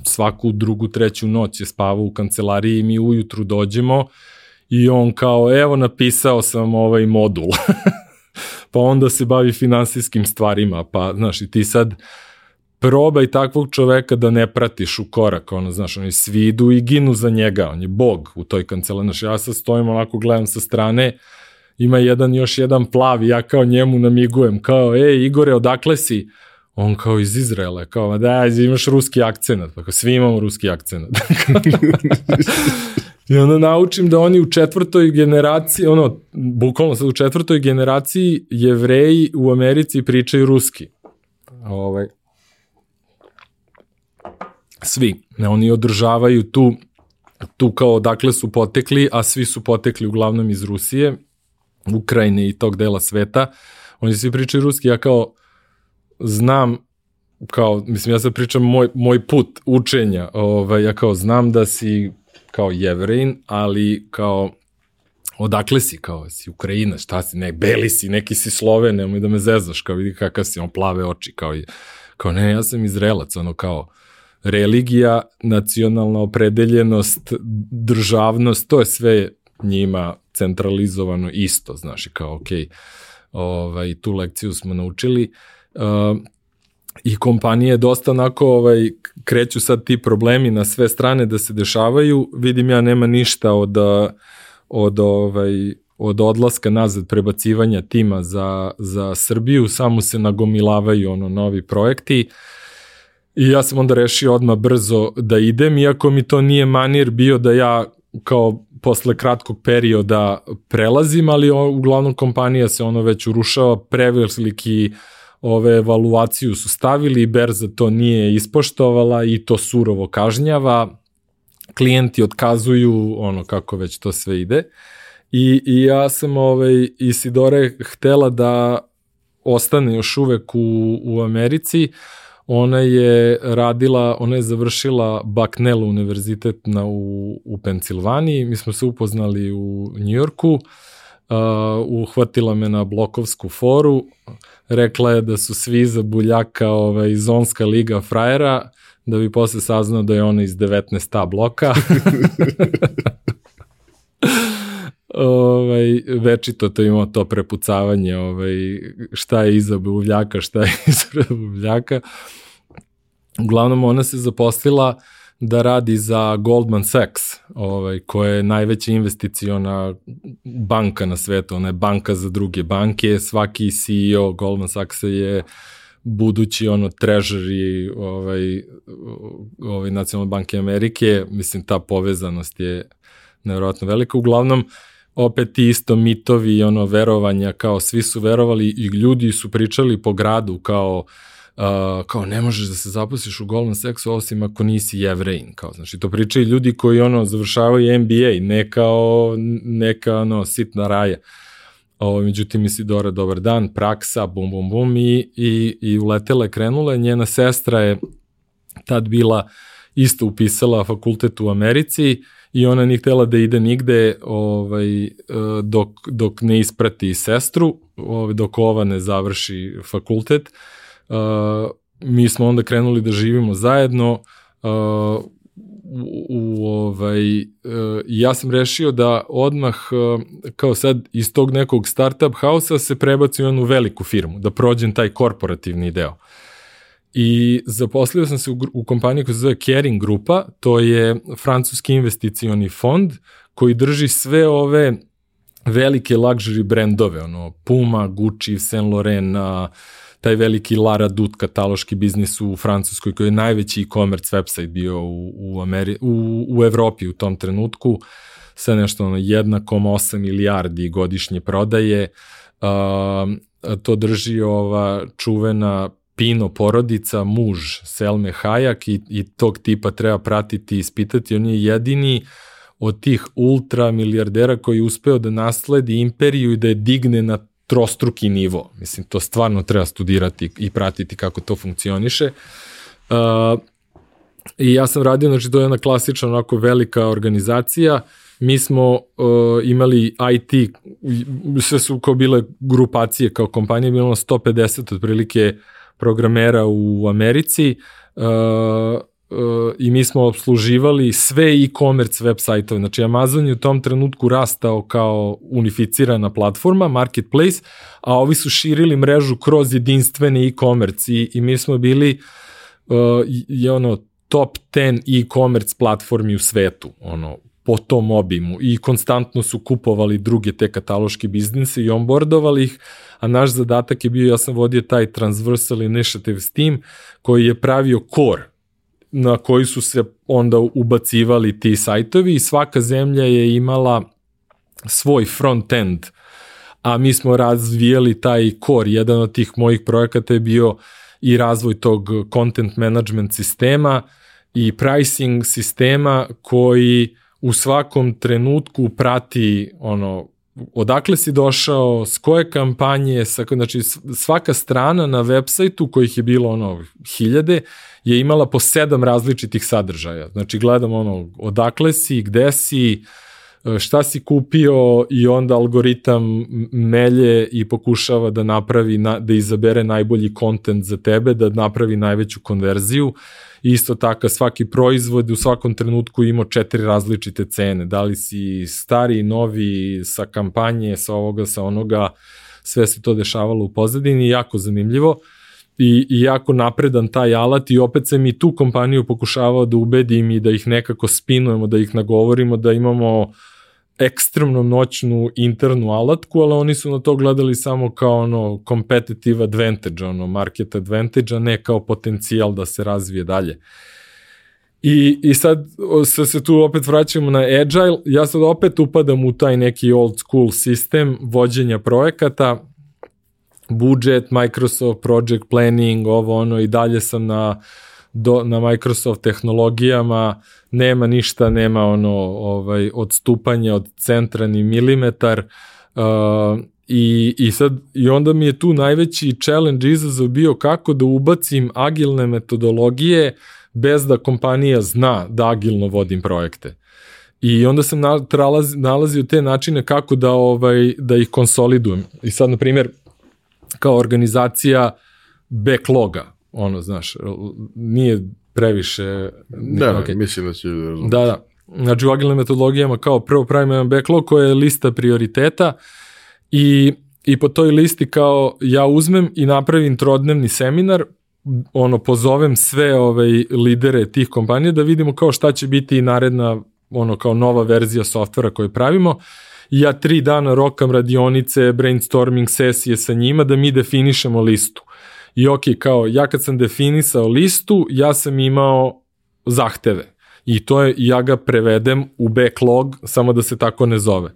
svaku drugu, treću noć je spavao u kancelariji i mi ujutru dođemo i on kao, evo napisao sam ovaj modul. pa onda se bavi finansijskim stvarima, pa znaš i ti sad probaj takvog čoveka da ne pratiš u korak, ono, znaš, oni svi idu i ginu za njega, on je bog u toj kancelariji, znaš, ja sad stojim onako, gledam sa strane, ima jedan, još jedan plav, ja kao njemu namigujem, kao, ej, Igore, odakle si? On kao iz Izraela, kao, da, imaš ruski akcenat, pa kao, svi imamo ruski akcenat. I onda naučim da oni u četvrtoj generaciji, ono, bukvalno sad u četvrtoj generaciji jevreji u Americi pričaju ruski. Ovaj, svi. Oni održavaju tu tu kao dakle su potekli, a svi su potekli uglavnom iz Rusije, Ukrajine i tog dela sveta. Oni svi pričaju ruski, ja kao znam kao, mislim, ja sad pričam moj, moj put učenja, ovaj, ja kao znam da si kao jevrein, ali kao odakle si, kao si Ukrajina, šta si, ne, beli si, neki si Sloven, nemoj da me zezaš, kao vidi kakav si, on plave oči, kao, kao ne, ja sam Izraelac, ono kao, religija, nacionalna opredeljenost, državnost, to je sve njima centralizovano isto, znaš, kao, ok, ovaj, tu lekciju smo naučili. Uh, I kompanije dosta onako ovaj, kreću sad ti problemi na sve strane da se dešavaju. Vidim ja nema ništa od, od, ovaj, od odlaska nazad prebacivanja tima za, za Srbiju, samo se nagomilavaju ono novi projekti. I ja sam onda rešio odmah brzo da idem, iako mi to nije manir bio da ja kao posle kratkog perioda prelazim, ali uglavnom kompanija se ono već urušava, preveliki ove evaluaciju su stavili, Berza to nije ispoštovala i to surovo kažnjava, klijenti otkazuju ono kako već to sve ide. I, i ja sam ovaj, Isidore htela da ostane još uvek u, u Americi, ona je radila, ona je završila Bucknell univerzitet na, u, u Pensilvaniji, mi smo se upoznali u Njujorku, uh, uhvatila me na blokovsku foru, rekla je da su svi za buljaka ovaj, zonska liga frajera, da bi posle saznao da je ona iz 19. bloka. ovaj, večito to ima to prepucavanje ovaj, šta je iza buvljaka, šta je iza buvljaka. Uglavnom ona se zaposlila da radi za Goldman Sachs, ovaj, koja je najveća investiciona banka na svetu, ona je banka za druge banke, svaki CEO Goldman Sachsa je budući ono treasury ovaj, ovaj nacionalne banke Amerike, mislim ta povezanost je nevjerojatno velika. Uglavnom, opet isto mitovi i ono verovanja kao svi su verovali i ljudi su pričali po gradu kao uh, kao ne možeš da se zaposliš u Goldman Sachsu osim ako nisi jevrejin, kao znači to pričaju ljudi koji ono završavaju MBA, ne kao neka ono sitna raja. O, međutim, Isidora, dobar dan, praksa, bum, bum, bum, i, i, i uletela je, krenula, njena sestra je tad bila isto upisala fakultet u Americi i ona nije htela da ide nigde ovaj, dok, dok ne isprati sestru, ovaj, dok ova ne završi fakultet. Uh, mi smo onda krenuli da živimo zajedno, uh, u, u ovaj, ja sam rešio da odmah, kao sad, iz tog nekog startup hausa se prebaci u veliku firmu, da prođem taj korporativni deo. I zaposlio sam se u, u kompaniji koja se zove Caring Grupa, to je francuski investicioni fond koji drži sve ove velike luxury brendove, ono Puma, Gucci, Saint Laurent, uh, taj veliki Lara Dut kataloški biznis u Francuskoj koji je najveći e-commerce website bio u, u, Ameri u, u Evropi u tom trenutku sa nešto ono 1,8 milijardi godišnje prodaje. Uh, to drži ova čuvena Pino porodica, muž Selme Hajak i, i tog tipa treba pratiti i ispitati. On je jedini od tih ultra milijardera koji je uspeo da nasledi imperiju i da je digne na trostruki nivo. Mislim, to stvarno treba studirati i pratiti kako to funkcioniše. Uh, I ja sam radio, znači to je jedna klasična onako velika organizacija, mi smo uh, imali IT, sve su kao bile grupacije kao kompanije, bilo 150 otprilike programera u Americi, uh, i mi smo obsluživali sve e-commerce web sajtove. Znači Amazon je u tom trenutku rastao kao unificirana platforma, marketplace, a ovi su širili mrežu kroz jedinstveni e-commerce i, i mi smo bili uh, je ono top 10 e-commerce platformi u svetu, ono po tom obimu i konstantno su kupovali druge te kataloške biznise i onboardovali ih, a naš zadatak je bio, ja sam vodio taj Transversal Initiative team koji je pravio core na koji su se onda ubacivali ti sajtovi i svaka zemlja je imala svoj front-end, a mi smo razvijali taj core. Jedan od tih mojih projekata je bio i razvoj tog content management sistema i pricing sistema koji u svakom trenutku prati ono odakle si došao, s koje kampanje, sa, znači svaka strana na web sajtu kojih je bilo ono hiljade je imala po sedam različitih sadržaja. Znači gledam ono odakle si, gde si, šta si kupio i onda algoritam melje i pokušava da napravi, da izabere najbolji kontent za tebe, da napravi najveću konverziju. Isto tako, svaki proizvod u svakom trenutku ima četiri različite cene. Da li si stari, novi, sa kampanje, sa ovoga, sa onoga, sve se to dešavalo u pozadini, jako zanimljivo i, i jako napredan taj alat i opet sam i tu kompaniju pokušavao da ubedim i da ih nekako spinujemo, da ih nagovorimo, da imamo ekstremno noćnu internu alatku, ali oni su na to gledali samo kao ono competitive advantage, ono market advantage, a ne kao potencijal da se razvije dalje. I, I sad se, se tu opet vraćamo na Agile, ja sad opet upadam u taj neki old school sistem vođenja projekata, budžet, Microsoft Project Planning, ovo ono i dalje sam na, do, na Microsoft tehnologijama, nema ništa, nema ono ovaj odstupanja od centra ni milimetar, uh, I, i, sad, I onda mi je tu najveći challenge izazov bio kako da ubacim agilne metodologije bez da kompanija zna da agilno vodim projekte. I onda sam nalazio te načine kako da ovaj da ih konsolidujem. I sad na primjer kao organizacija backloga, ono znaš, nije previše Da, okay. mislim da će Da, da. Znači u agilnim metodologijama kao prvo pravimo jedan backlog koja je lista prioriteta i i po toj listi kao ja uzmem i napravim trodnevni seminar ono pozovem sve ovaj lidere tih kompanija da vidimo kao šta će biti naredna ono kao nova verzija softvera koju pravimo i ja tri dana rokam radionice, brainstorming sesije sa njima da mi definišemo listu. I ok, kao ja kad sam definisao listu, ja sam imao zahteve. I to je, ja ga prevedem u backlog, samo da se tako ne zove.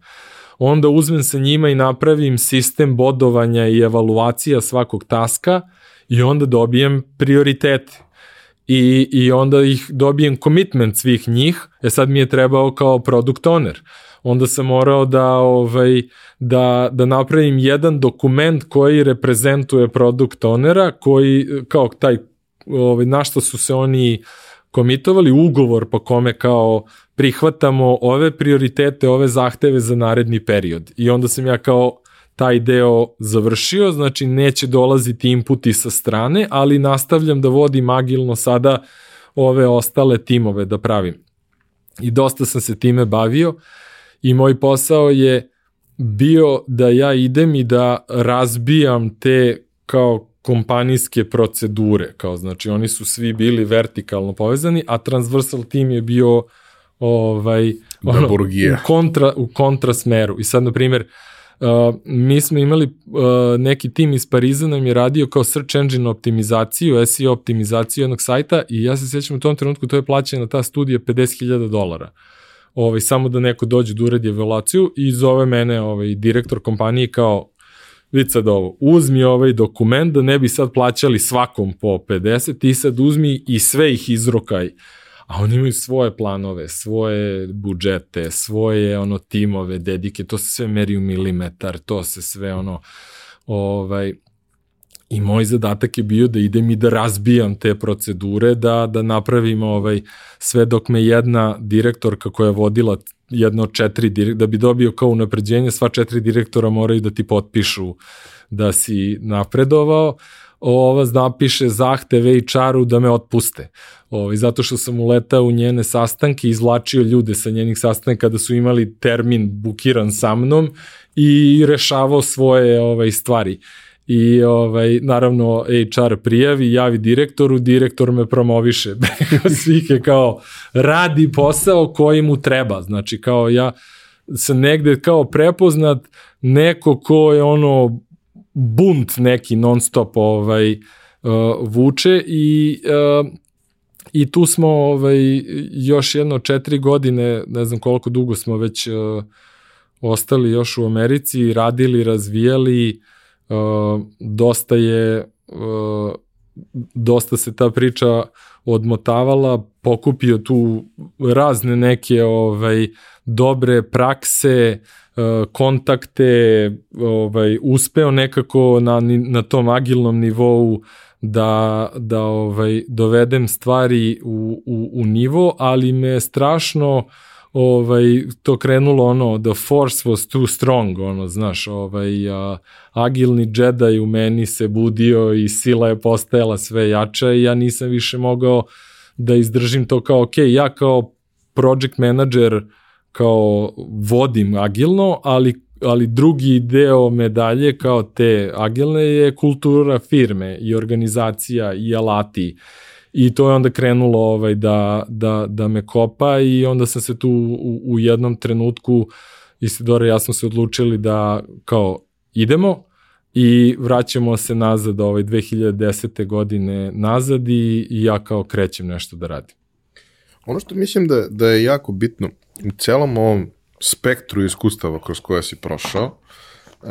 Onda uzmem sa njima i napravim sistem bodovanja i evaluacija svakog taska i onda dobijem prioritete. I, I onda ih dobijem commitment svih njih, e sad mi je trebao kao product owner. Onda sam morao da, ovaj, da, da napravim jedan dokument koji reprezentuje product ownera, koji kao taj, ovaj, na što su se oni komitovali, ugovor po kome kao prihvatamo ove prioritete, ove zahteve za naredni period. I onda sam ja kao taj deo završio, znači neće dolaziti inputi sa strane, ali nastavljam da vodim agilno sada ove ostale timove da pravim. I dosta sam se time bavio i moj posao je bio da ja idem i da razbijam te kao kompanijske procedure, kao znači oni su svi bili vertikalno povezani, a transversal tim je bio ovaj ono, u kontra u kontra smeru. I sad na primjer Uh, mi smo imali uh, neki tim iz Pariza nam je radio kao search engine optimizaciju, SEO optimizaciju jednog sajta i ja se sjećam u tom trenutku to je plaćena ta studija 50.000 dolara. Ovaj, samo da neko dođe da uredi evaluaciju i zove mene ovaj, direktor kompanije kao vidi sad ovo, uzmi ovaj dokument da ne bi sad plaćali svakom po 50, ti sad uzmi i sve ih izrokaj. A oni imaju svoje planove, svoje budžete, svoje ono timove, dedike, to se sve meri u milimetar, to se sve ono ovaj I moj zadatak je bio da idem i da razbijam te procedure, da, da napravim ovaj, sve dok me jedna direktorka koja je vodila jedno od četiri, da bi dobio kao unapređenje, sva četiri direktora moraju da ti potpišu da si napredovao, ova napiše zahteve HR-u da me otpuste. Ovaj, zato što sam uletao u njene sastanke, izvlačio ljude sa njenih sastanka kada su imali termin bukiran sa mnom i rešavao svoje ovaj, stvari. I ovaj, naravno HR prijavi, javi direktoru, direktor me promoviše. Svih je kao radi posao koji mu treba. Znači kao ja sam negde kao prepoznat neko ko je ono bunt neki non stop ovaj uh, vuče i uh, i tu smo ovaj još jedno četiri godine, ne znam koliko dugo smo već uh, ostali još u Americi, radili, razvijali, uh, dosta je uh, dosta se ta priča odmotavala, pokupio tu razne neke ovaj dobre prakse, E, kontakte, ovaj, uspeo nekako na, na tom agilnom nivou da, da ovaj, dovedem stvari u, u, u nivo, ali me strašno ovaj, to krenulo ono, the force was too strong, ono, znaš, ovaj, a, agilni Jedi u meni se budio i sila je postajala sve jača i ja nisam više mogao da izdržim to kao, ok, ja kao project manager kao vodim agilno, ali ali drugi deo medalje kao te agilne je kultura firme i organizacija i alati i to je onda krenulo ovaj da, da, da me kopa i onda sam se tu u, u jednom trenutku Isidora ja smo se odlučili da kao idemo i vraćamo se nazad ovaj 2010. godine nazad i, i ja kao krećem nešto da radim. Ono što mislim da, da je jako bitno u celom ovom spektru iskustava kroz koja si prošao, uh,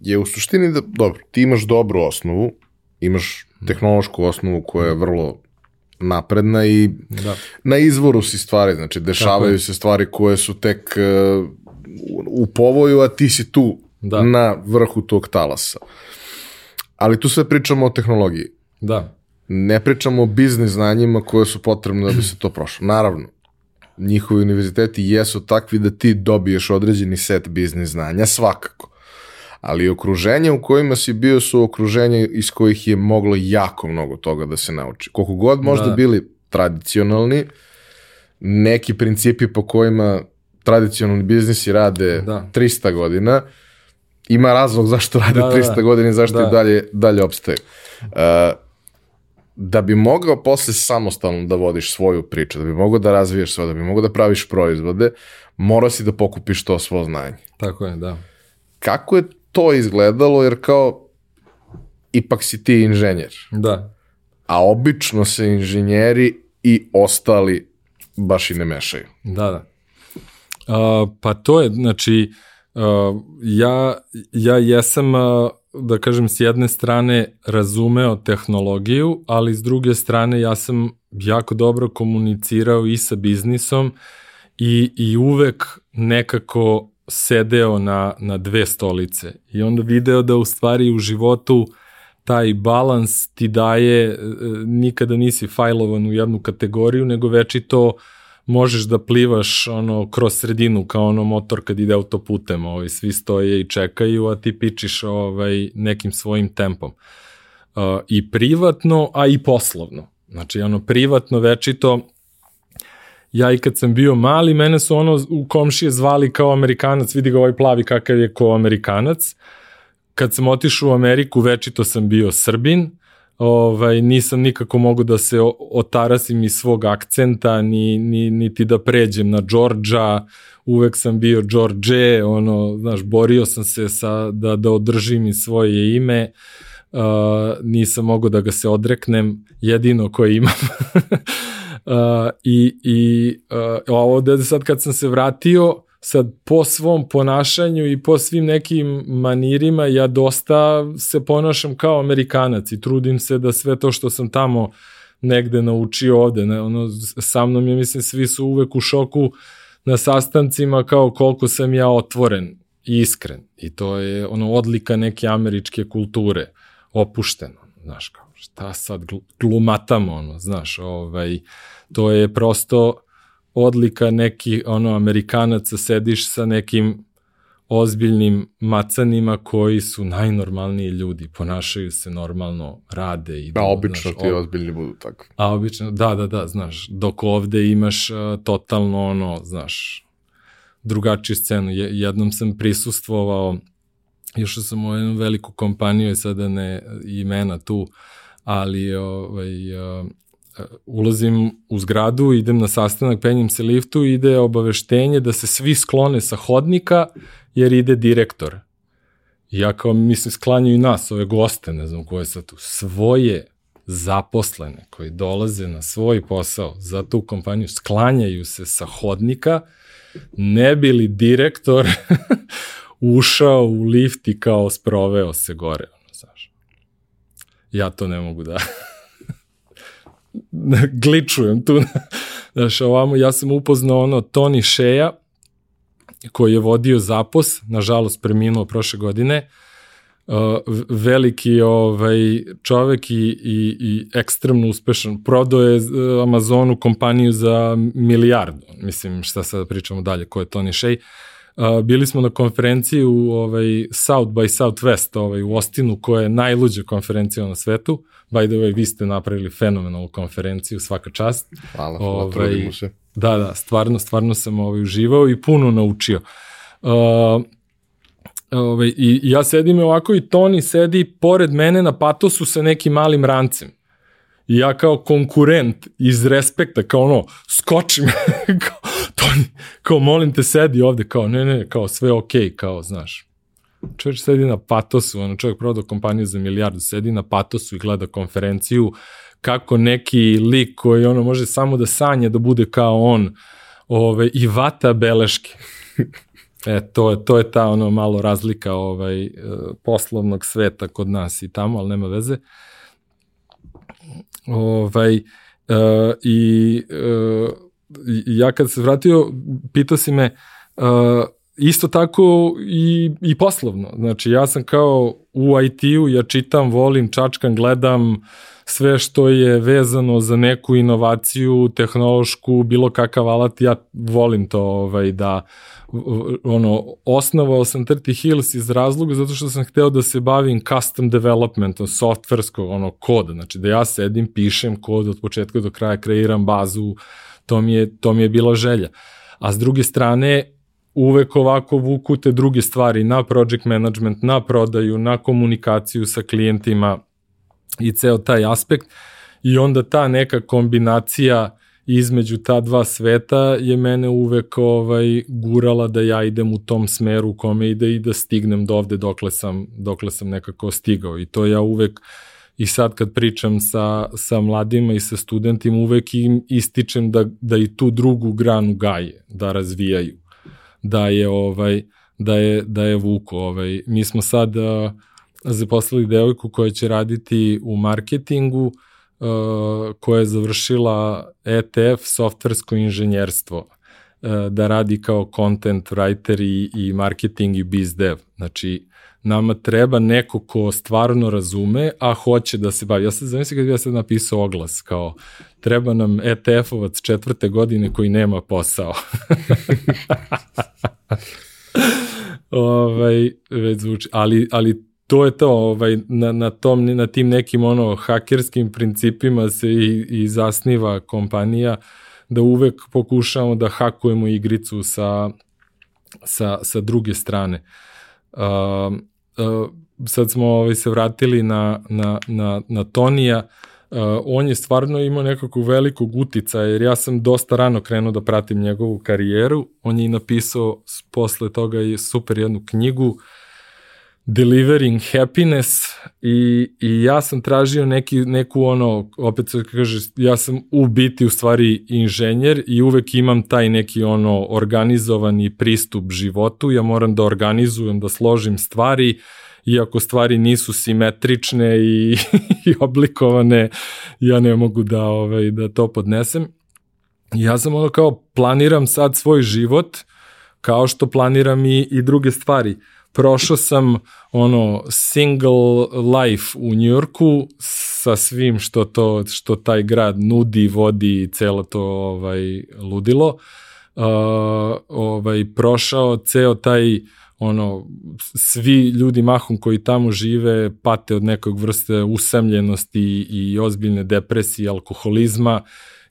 je u suštini da, dobro, ti imaš dobru osnovu, imaš tehnološku osnovu koja je vrlo napredna i da. na izvoru si stvari, znači dešavaju se stvari koje su tek uh, u povoju, a ti si tu da. na vrhu tog talasa. Ali tu sve pričamo o tehnologiji. Da. Ne pričamo o biznis znanjima koje su potrebne da bi se to prošlo. Naravno, njihovi univerziteti jesu takvi da ti dobiješ određeni set biznis znanja, svakako. Ali okruženje u kojima si bio su okruženje iz kojih je moglo jako mnogo toga da se nauči. Koliko god možda da. bili tradicionalni, neki principi po kojima tradicionalni biznisi rade da. 300 godina, ima razlog zašto rade da, 300 da, godina i zašto da. i dalje, dalje opstaju. Uh, da bi mogao posle samostalno da vodiš svoju priču, da bi mogao da razviješ sve, da bi mogao da praviš proizvode, mora si da pokupiš to svo znanje. Tako je, da. Kako je to izgledalo, jer kao ipak si ti inženjer. Da. A obično se inženjeri i ostali baš i ne mešaju. Da, da. Uh, pa to je, znači, uh, ja, ja jesam, uh, da kažem, s jedne strane razumeo tehnologiju, ali s druge strane ja sam jako dobro komunicirao i sa biznisom i, i uvek nekako sedeo na, na dve stolice i onda video da u stvari u životu taj balans ti daje, nikada nisi fajlovan u jednu kategoriju, nego večito to možeš da plivaš ono kroz sredinu kao ono motor kad ide autoputem, ovaj, svi stoje i čekaju, a ti pičiš ovaj, nekim svojim tempom. Uh, I privatno, a i poslovno. Znači, ono, privatno večito, ja i kad sam bio mali, mene su ono u komšije zvali kao Amerikanac, vidi ga ovaj plavi kakav je ko Amerikanac. Kad sam otišao u Ameriku, večito sam bio Srbin, ovaj, nisam nikako mogu da se otarasim iz svog akcenta, ni, ni, niti da pređem na Georgia, uvek sam bio George, ono, znaš, borio sam se sa, da, da održim i svoje ime, uh, nisam mogu da ga se odreknem, jedino koje imam. uh, I i uh, ovde sad kad sam se vratio, sad po svom ponašanju i po svim nekim manirima ja dosta se ponašam kao Amerikanac i trudim se da sve to što sam tamo negde naučio ovde, ne, ono, sa mnom je, mislim, svi su uvek u šoku na sastancima kao koliko sam ja otvoren i iskren. I to je ono odlika neke američke kulture, opušteno, znaš, kao šta sad glumatamo, ono, znaš, ovaj, to je prosto odlika neki ono Amerikanaca sediš sa nekim ozbiljnim macanima koji su najnormalniji ljudi, ponašaju se normalno, rade i da obično znaš, ti ob... ozbiljni budu tako. A obično, da, da, da, znaš, dok ovde imaš uh, totalno ono, znaš, drugačiju scenu. Jednom sam prisustvovao, išao sam u jednu veliku kompaniju i sada ne imena tu, ali ovaj, uh, ulazim u zgradu, idem na sastanak, penjem se liftu, ide obaveštenje da se svi sklone sa hodnika, jer ide direktor. I ja kao, mislim, sklanjaju nas, ove goste, ne znam ko je sad tu, svoje zaposlene koji dolaze na svoj posao za tu kompaniju, sklanjaju se sa hodnika, ne bi li direktor ušao u lift i kao sproveo se gore. Ja to ne mogu da gličujem tu. Znaš, ovamo, ja sam upoznao ono Tony Shea, koji je vodio Zapos, nažalost preminuo prošle godine, uh, veliki ovaj čovek i, i, i ekstremno uspešan. Prodao je Amazonu kompaniju za milijardu. Mislim, šta sad pričamo dalje, ko je Shea. Uh, bili smo na konferenciji u ovaj, South by Southwest ovaj, u Ostinu, koja je najluđa konferencija na svetu. By the way, vi ste napravili fenomenalnu konferenciju, svaka čast. Hvala, hvala, ovaj, trudimo se. Da, da, stvarno, stvarno sam ovaj, uživao i puno naučio. Uh, ovaj, i, I ja sedim ovako i Toni sedi pored mene na patosu sa nekim malim rancem. I ja kao konkurent iz respekta, kao ono, skočim, kao, Toni, kao molim te sedi ovde, kao ne, ne, kao sve okej, okay, kao, znaš. Čovječ sedi na patosu, ono čovjek prodao kompaniju za milijardu, sedi na patosu i gleda konferenciju kako neki lik koji ono može samo da sanja da bude kao on ove, i vata beleške. E, to je, to je ta ono malo razlika ovaj, e, poslovnog sveta kod nas i tamo, ali nema veze. Ovaj, uh, i uh, ja kad se vratio, pitao si me, uh, isto tako i, i poslovno. Znači, ja sam kao u IT-u, ja čitam, volim, čačkam, gledam sve što je vezano za neku inovaciju, tehnološku, bilo kakav alat, ja volim to ovaj, da ono, osnovao sam 30 Hills iz razloga zato što sam hteo da se bavim custom developmentom, softversko, ono, kod, znači da ja sedim, pišem kod od početka do kraja, kreiram bazu, to mi je, to mi je bila želja. A s druge strane, uvek ovako vuku te druge stvari na project management, na prodaju, na komunikaciju sa klijentima i ceo taj aspekt i onda ta neka kombinacija između ta dva sveta je mene uvek ovaj gurala da ja idem u tom smeru u kome ide i da stignem do ovde dokle sam, dokle sam nekako stigao i to ja uvek i sad kad pričam sa, sa mladima i sa studentima uvek im ističem da, da i tu drugu granu gaje, da razvijaju. Da je ovaj da je da je vuku ovaj. Mi smo sad uh, zaposlili devojku koja će raditi u marketingu uh, koja je završila ETF softversko inženjerstvo da radi kao content writer i, i marketing i biz dev. Znači nama treba neko ko stvarno razume, a hoće da se bavi. Ja se zamislim kad bi ja sad napisao oglas kao treba nam ETF-ovac četvrte godine koji nema posao. ovaj, već zvuči. Ali, ali to je to, ovaj, na, na, tom, na tim nekim ono hakerskim principima se i, i zasniva kompanija da uvek pokušamo da hakujemo igricu sa, sa, sa druge strane. Uh, uh, sad smo ovaj, se vratili na, na, na, na Tonija, uh, on je stvarno imao nekako velikog utica, jer ja sam dosta rano krenuo da pratim njegovu karijeru, on je i napisao posle toga i super jednu knjigu, Delivering Happiness i, i ja sam tražio neki, neku ono, opet se kaže, ja sam u biti u stvari inženjer i uvek imam taj neki ono organizovani pristup životu, ja moram da organizujem, da složim stvari, iako stvari nisu simetrične i, i oblikovane, ja ne mogu da, ovaj, da to podnesem. Ja sam ono kao planiram sad svoj život kao što planiram i, i druge stvari prošao sam ono single life u Njujorku sa svim što to što taj grad nudi, vodi celo to ovaj ludilo. Uh, ovaj prošao ceo taj ono svi ljudi mahom koji tamo žive pate od nekog vrste usamljenosti i ozbiljne depresije, alkoholizma.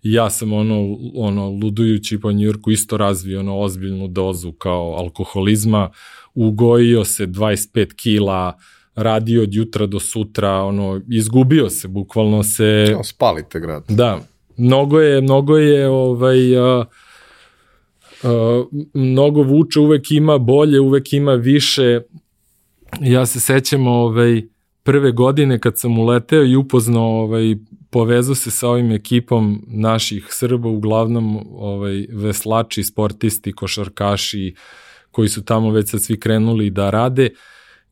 Ja sam ono ono ludujući po Njujorku isto razvio ono ozbiljnu dozu kao alkoholizma ugojio se 25 kila, radio od jutra do sutra, ono, izgubio se, bukvalno se... Spalite grad. Da, mnogo je, mnogo je, ovaj, a, a, mnogo vuče, uvek ima bolje, uvek ima više. Ja se sećam, ovaj, prve godine kad sam uleteo i upoznao, ovaj, povezao se sa ovim ekipom naših Srba, uglavnom ovaj, veslači, sportisti, košarkaši, koji su tamo već sad svi krenuli da rade,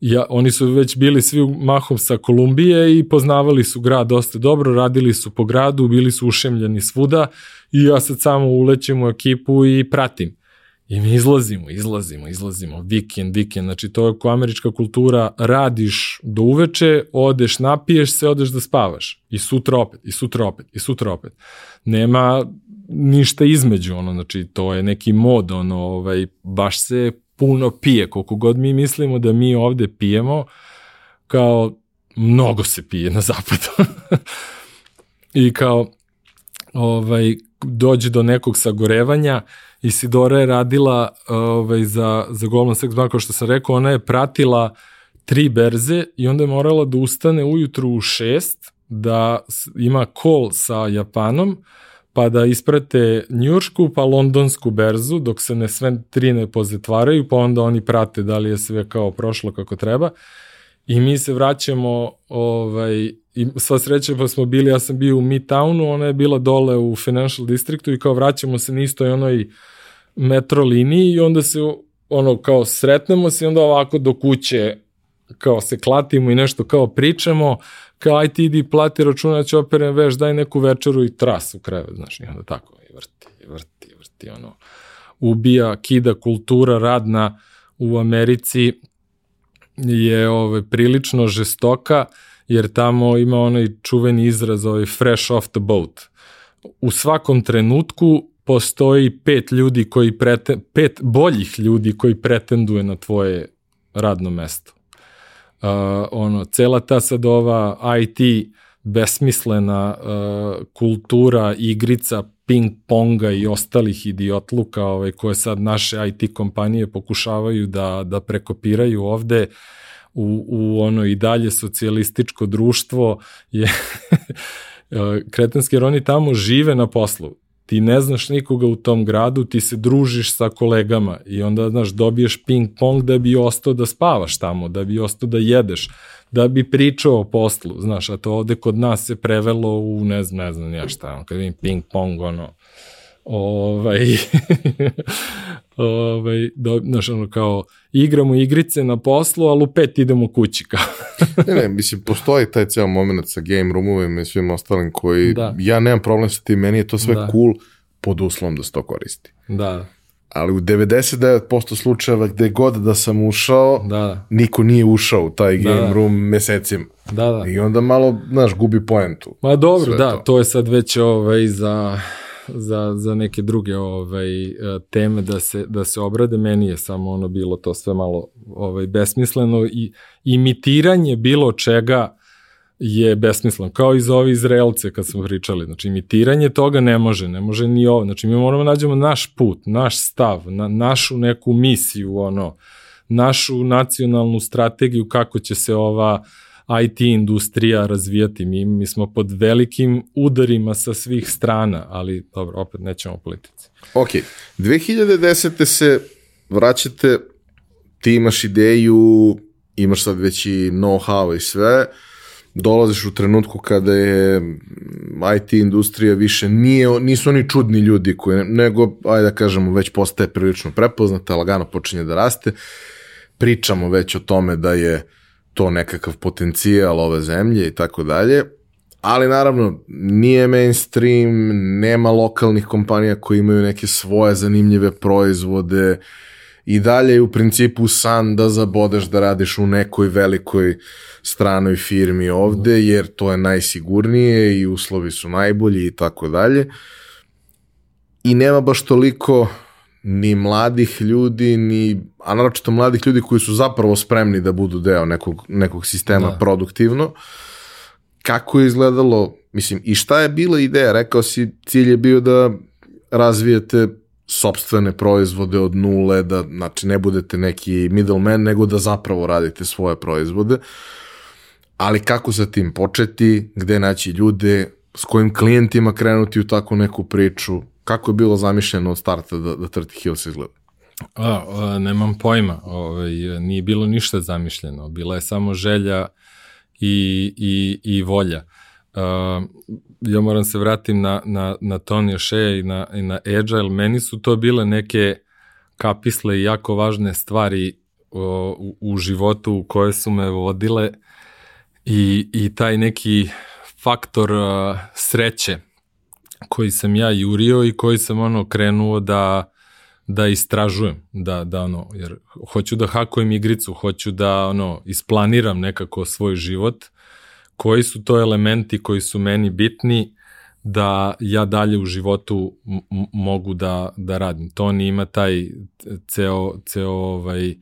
ja, oni su već bili svi mahom sa Kolumbije i poznavali su grad dosta dobro, radili su po gradu, bili su ušemljeni svuda i ja sad samo ulećem u ekipu i pratim. I mi izlazimo, izlazimo, izlazimo, vikend, vikend, znači to je ko američka kultura, radiš do uveče, odeš, napiješ se, odeš da spavaš. I sutra opet, i sutra opet, i sutra opet. Nema ništa između, ono, znači to je neki mod, ono, ovaj, baš se puno pije, koliko god mi mislimo da mi ovde pijemo, kao mnogo se pije na zapadu. I kao ovaj, dođe do nekog sagorevanja, Isidora je radila ovaj, za, za Goldman Sachs Bank, kao što sam rekao, ona je pratila tri berze i onda je morala da ustane ujutru u šest, da ima call sa Japanom, pa da isprate Njuršku, pa londonsku berzu, dok se ne sve tri ne pozatvaraju, pa onda oni prate da li je sve kao prošlo kako treba. I mi se vraćamo, ovaj, i sva sreća pa smo bili, ja sam bio u Midtownu, ona je bila dole u Financial Districtu i kao vraćamo se na istoj onoj metro liniji i onda se ono kao sretnemo se i onda ovako do kuće kao se klatimo i nešto kao pričamo, kao aj ti idi plati računa, će operem veš, daj neku večeru i tras u krevet, znaš, i onda tako i vrti, vrti, vrti, ono, ubija, kida kultura radna u Americi je ove, prilično žestoka, jer tamo ima onaj čuveni izraz, ovaj fresh off the boat. U svakom trenutku postoji pet ljudi koji prete, pet boljih ljudi koji pretenduje na tvoje radno mesto. Uh, ono, cela ta sad ova IT besmislena uh, kultura, igrica, ping ponga i ostalih idiotluka ovaj, koje sad naše IT kompanije pokušavaju da, da prekopiraju ovde u, u ono i dalje socijalističko društvo je kretenski jer oni tamo žive na poslu. Ti ne znaš nikoga u tom gradu, ti se družiš sa kolegama i onda, znaš, dobiješ ping pong da bi ostao da spavaš tamo, da bi ostao da jedeš, da bi pričao o poslu, znaš, a to ovde kod nas se prevelo u, ne znam, ne znam ja šta, kad vidim ping pong, ono, ovaj, ovaj, do, znaš, ono kao, igramo igrice na poslu, ali u pet idemo kući, kao. ne, ne, mislim, postoji taj ceo moment sa game roomovima i svim ostalim koji, da. ja nemam problem sa tim, meni je to sve da. cool pod uslovom da se to koristi. Da. Ali u 99% slučajeva gde god da sam ušao, da. niko nije ušao u taj da, game da. room mesecima. Da, da. I onda malo, znaš, gubi poentu. Ma dobro, da, to. to je sad već ovaj za za, za neke druge ovaj, e, teme da se, da se obrade. Meni je samo ono bilo to sve malo ovaj, besmisleno i imitiranje bilo čega je besmisleno. Kao i za ovi Izraelce kad smo pričali. Znači, imitiranje toga ne može, ne može ni ovo. Znači, mi moramo da nađemo naš put, naš stav, na, našu neku misiju, ono, našu nacionalnu strategiju kako će se ova IT industrija razvijati. Mi, mi smo pod velikim udarima sa svih strana, ali dobro, opet nećemo o politici. Ok, 2010. se vraćate, ti imaš ideju, imaš sad već i know-how i sve, dolaziš u trenutku kada je IT industrija više nije, nisu oni čudni ljudi koji, nego, ajde da kažemo, već postaje prilično prepoznata, lagano počinje da raste, pričamo već o tome da je to nekakav potencijal ove zemlje i tako dalje, ali naravno nije mainstream, nema lokalnih kompanija koji imaju neke svoje zanimljive proizvode i dalje je u principu san da zabodeš da radiš u nekoj velikoj stranoj firmi ovde, jer to je najsigurnije i uslovi su najbolji i tako dalje. I nema baš toliko ni mladih ljudi, ni, a naročito mladih ljudi koji su zapravo spremni da budu deo nekog, nekog sistema da. produktivno. Kako je izgledalo, mislim, i šta je bila ideja? Rekao si, cilj je bio da razvijete sobstvene proizvode od nule, da znači ne budete neki middleman, nego da zapravo radite svoje proizvode. Ali kako sa tim početi, gde naći ljude, s kojim klijentima krenuti u takvu neku priču, kako je bilo zamišljeno od starta da, da Trti Hills izgleda? A, a, nemam pojma, ovaj, nije bilo ništa zamišljeno, bila je samo želja i, i, i volja. Uh, ja moram se vratim na, na, na Tony Shea i na, i na Agile, meni su to bile neke kapisle i jako važne stvari o, u, u životu u koje su me vodile i, i taj neki faktor uh, sreće koji sam ja jurio i koji sam ono krenuo da da istražujem, da, da ono, jer hoću da hakujem igricu, hoću da ono, isplaniram nekako svoj život, koji su to elementi koji su meni bitni da ja dalje u životu mogu da, da radim. Tony ima taj ceo, ceo ovaj, uh,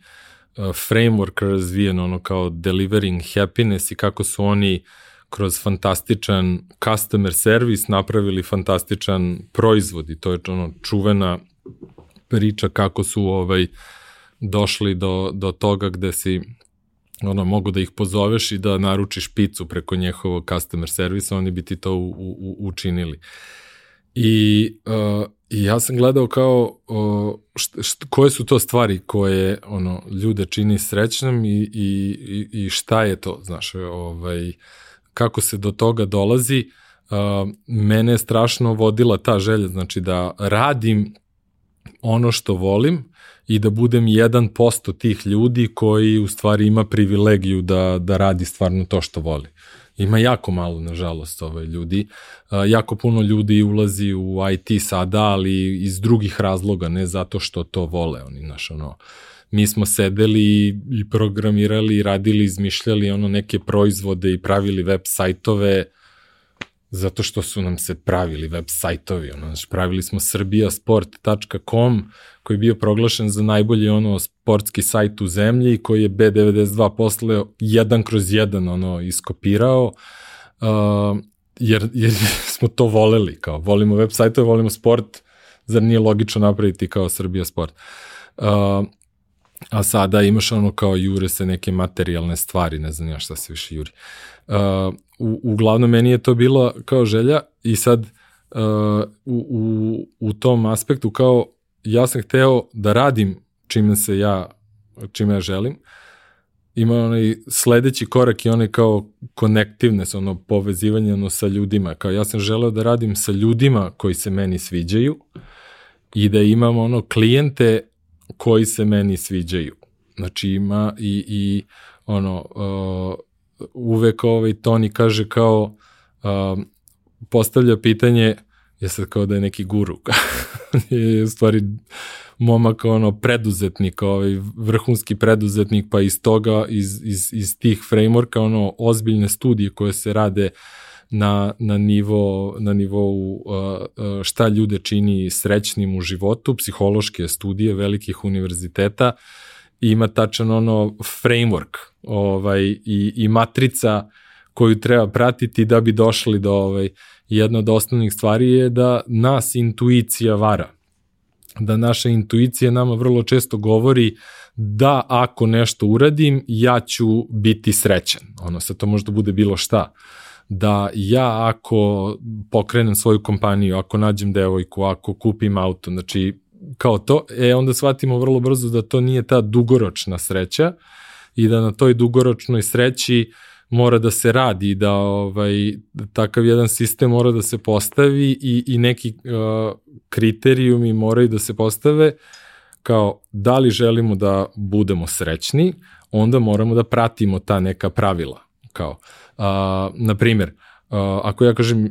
framework razvijen, ono kao delivering happiness i kako su oni kroz fantastičan customer service napravili fantastičan proizvod i to je ono čuvena priča kako su ovaj došli do, do toga gde si ono, mogu da ih pozoveš i da naručiš picu preko njihovog customer servisa, oni bi ti to u, u, učinili. I, uh, I ja sam gledao kao o, št, št, koje su to stvari koje ono ljude čini srećnim i, i, i šta je to, znaš, ovaj, kako se do toga dolazi. Uh, mene je strašno vodila ta želja, znači da radim ono što volim i da budem 1% tih ljudi koji u stvari ima privilegiju da, da radi stvarno to što voli. Ima jako malo, nažalost, ovaj, ljudi. jako puno ljudi ulazi u IT sada, ali iz drugih razloga, ne zato što to vole. Oni, naš, ono, mi smo sedeli i programirali, i radili, izmišljali ono neke proizvode i pravili web sajtove, zato što su nam se pravili web sajtovi, ono, znači pravili smo srbijasport.com koji je bio proglašen za najbolji ono sportski sajt u zemlji koji je B92 posle jedan kroz jedan ono iskopirao uh, jer, jer smo to voleli, kao volimo web sajtove, volimo sport, zar nije logično napraviti kao Srbija sport. Uh, a sada imaš ono kao jure se neke materijalne stvari, ne znam ja šta se više juri. Uh, u, uglavnom meni je to bilo kao želja i sad uh, u, u, u tom aspektu kao ja sam hteo da radim čime se ja, čime ja želim, ima onaj sledeći korak i onaj kao connectiveness, ono povezivanje ono sa ljudima. Kao ja sam želeo da radim sa ljudima koji se meni sviđaju i da imam ono klijente koji se meni sviđaju. Znači ima i, i ono, uh, uvek ovaj Toni kaže kao, uh, postavlja pitanje, je sad kao da je neki guru, je u stvari momak ono preduzetnik, ovaj vrhunski preduzetnik, pa iz toga, iz, iz, iz tih frameworka, ono ozbiljne studije koje se rade na, na, nivo, na nivou uh, uh, šta ljude čini srećnim u životu, psihološke studije velikih univerziteta, ima tačan ono framework ovaj, i, i matrica koju treba pratiti da bi došli do ovaj, jedna od osnovnih stvari je da nas intuicija vara. Da naša intuicija nama vrlo često govori da ako nešto uradim, ja ću biti srećan. Ono, sad to možda bude bilo šta. Da ja ako pokrenem svoju kompaniju, ako nađem devojku, ako kupim auto, znači kao to, e onda shvatimo vrlo brzo da to nije ta dugoročna sreća i da na toj dugoročnoj sreći mora da se radi, da ovaj, takav jedan sistem mora da se postavi i, i neki uh, kriterijumi moraju da se postave kao da li želimo da budemo srećni, onda moramo da pratimo ta neka pravila. Kao, uh, na primjer, ako ja kažem uh,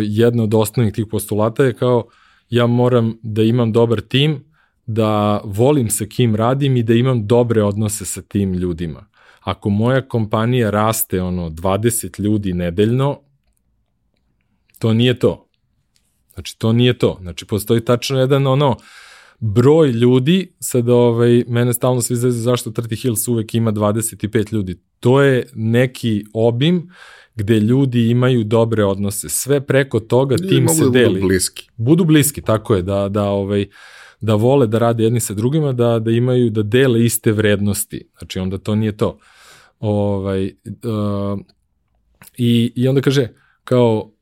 jedna od osnovnih tih postulata je kao ja moram da imam dobar tim, da volim sa kim radim i da imam dobre odnose sa tim ljudima ako moja kompanija raste ono 20 ljudi nedeljno, to nije to. Znači, to nije to. Znači, postoji tačno jedan ono broj ljudi, sad ovaj, mene stalno svi zazve zašto Trti Hills uvek ima 25 ljudi. To je neki obim gde ljudi imaju dobre odnose. Sve preko toga Nije tim se da deli. Budu bliski. Budu bliski, tako je, da, da ovaj, da vole da rade jedni sa drugima, da, da imaju, da dele iste vrednosti. Znači, onda to nije to. Ovaj, uh, i, I onda kaže, kao,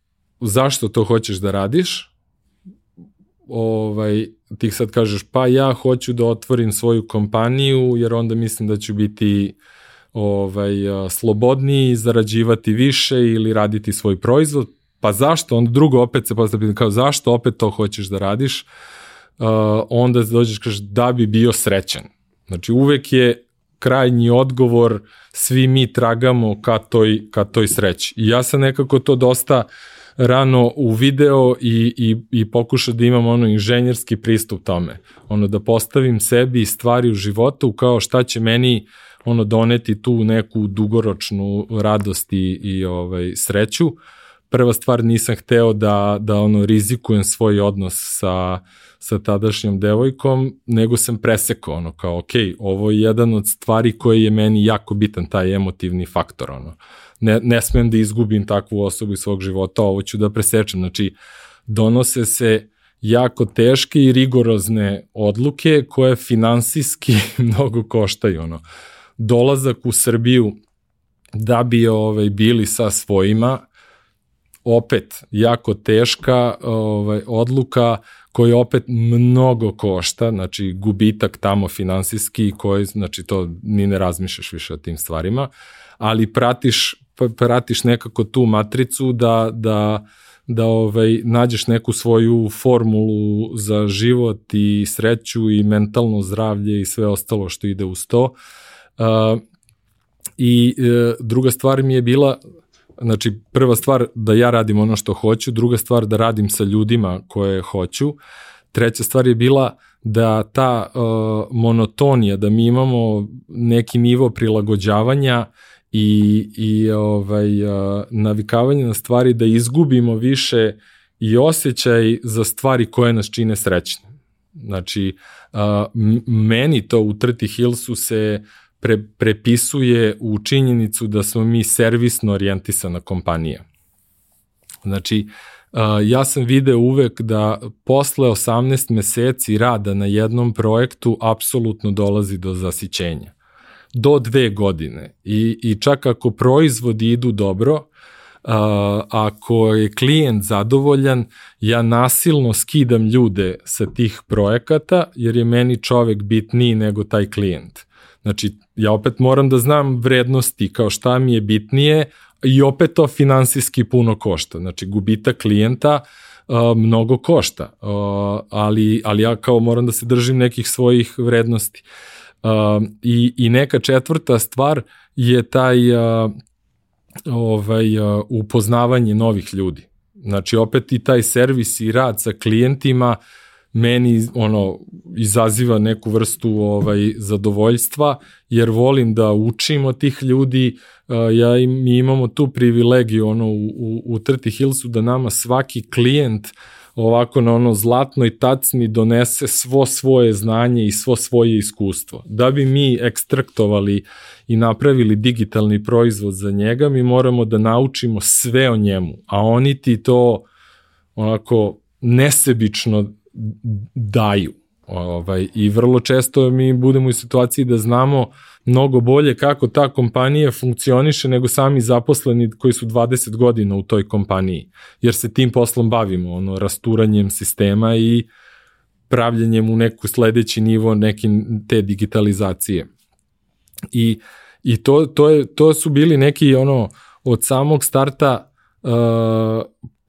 zašto to hoćeš da radiš? Ovaj, ti sad kažeš, pa ja hoću da otvorim svoju kompaniju, jer onda mislim da ću biti ovaj, slobodniji, zarađivati više ili raditi svoj proizvod. Pa zašto? Onda drugo opet se postavlja kao zašto opet to hoćeš da radiš? Uh, onda dođeš kažeš da bi bio srećan. Znači uvek je krajnji odgovor, svi mi tragamo ka toj, ka toj sreći. I ja sam nekako to dosta rano u video i, i, i pokušao da imam ono inženjerski pristup tome. Ono da postavim sebi stvari u životu kao šta će meni ono doneti tu neku dugoročnu radost i, i ovaj, sreću. Prva stvar nisam hteo da, da ono rizikujem svoj odnos sa sa tadašnjom devojkom, nego sam presekao, ono, kao, ok, ovo je jedan od stvari koji je meni jako bitan, taj emotivni faktor, ono. Ne, ne smem da izgubim takvu osobu iz svog života, ovo ću da presečem, znači, donose se jako teške i rigorozne odluke koje finansijski mnogo koštaju, ono. Dolazak u Srbiju da bi ovaj, bili sa svojima, opet jako teška ovaj, odluka koji opet mnogo košta, znači gubitak tamo finansijski koji, znači to ni ne razmišljaš više o tim stvarima, ali pratiš, pratiš nekako tu matricu da, da, da ovaj, nađeš neku svoju formulu za život i sreću i mentalno zdravlje i sve ostalo što ide uz to. Uh, I uh, druga stvar mi je bila, znači prva stvar da ja radim ono što hoću, druga stvar da radim sa ljudima koje hoću, treća stvar je bila da ta uh, monotonija, da mi imamo neki nivo prilagođavanja i, i ovaj, uh, navikavanje na stvari da izgubimo više i osjećaj za stvari koje nas čine srećne. Znači, uh, meni to u Trti Hillsu se pre, prepisuje u činjenicu da smo mi servisno orijentisana kompanija. Znači, ja sam video uvek da posle 18 meseci rada na jednom projektu apsolutno dolazi do zasićenja do dve godine. I, i čak ako proizvodi idu dobro, uh, ako je klijent zadovoljan, ja nasilno skidam ljude sa tih projekata, jer je meni čovek bitniji nego taj klijent. Znači, ja opet moram da znam vrednosti kao šta mi je bitnije i opet to finansijski puno košta. Znači, gubita klijenta uh, mnogo košta, uh, ali, ali ja kao moram da se držim nekih svojih vrednosti. Uh, Uh, i, I neka četvrta stvar je taj uh, ovaj, uh, upoznavanje novih ljudi. Znači, opet i taj servis i rad sa klijentima meni ono izaziva neku vrstu ovaj zadovoljstva jer volim da učim od tih ljudi ja im, mi imamo tu privilegiju ono u, u, u Trti Hillsu da nama svaki klijent ovako na ono zlatnoj tacni donese svo svoje znanje i svo svoje iskustvo. Da bi mi ekstraktovali i napravili digitalni proizvod za njega, mi moramo da naučimo sve o njemu, a oni ti to onako nesebično daju. Ovaj, I vrlo često mi budemo u situaciji da znamo mnogo bolje kako ta kompanija funkcioniše nego sami zaposleni koji su 20 godina u toj kompaniji. Jer se tim poslom bavimo, ono, rasturanjem sistema i pravljanjem u neku sledeći nivo neke te digitalizacije. I, i to, to, je, to su bili neki ono od samog starta uh,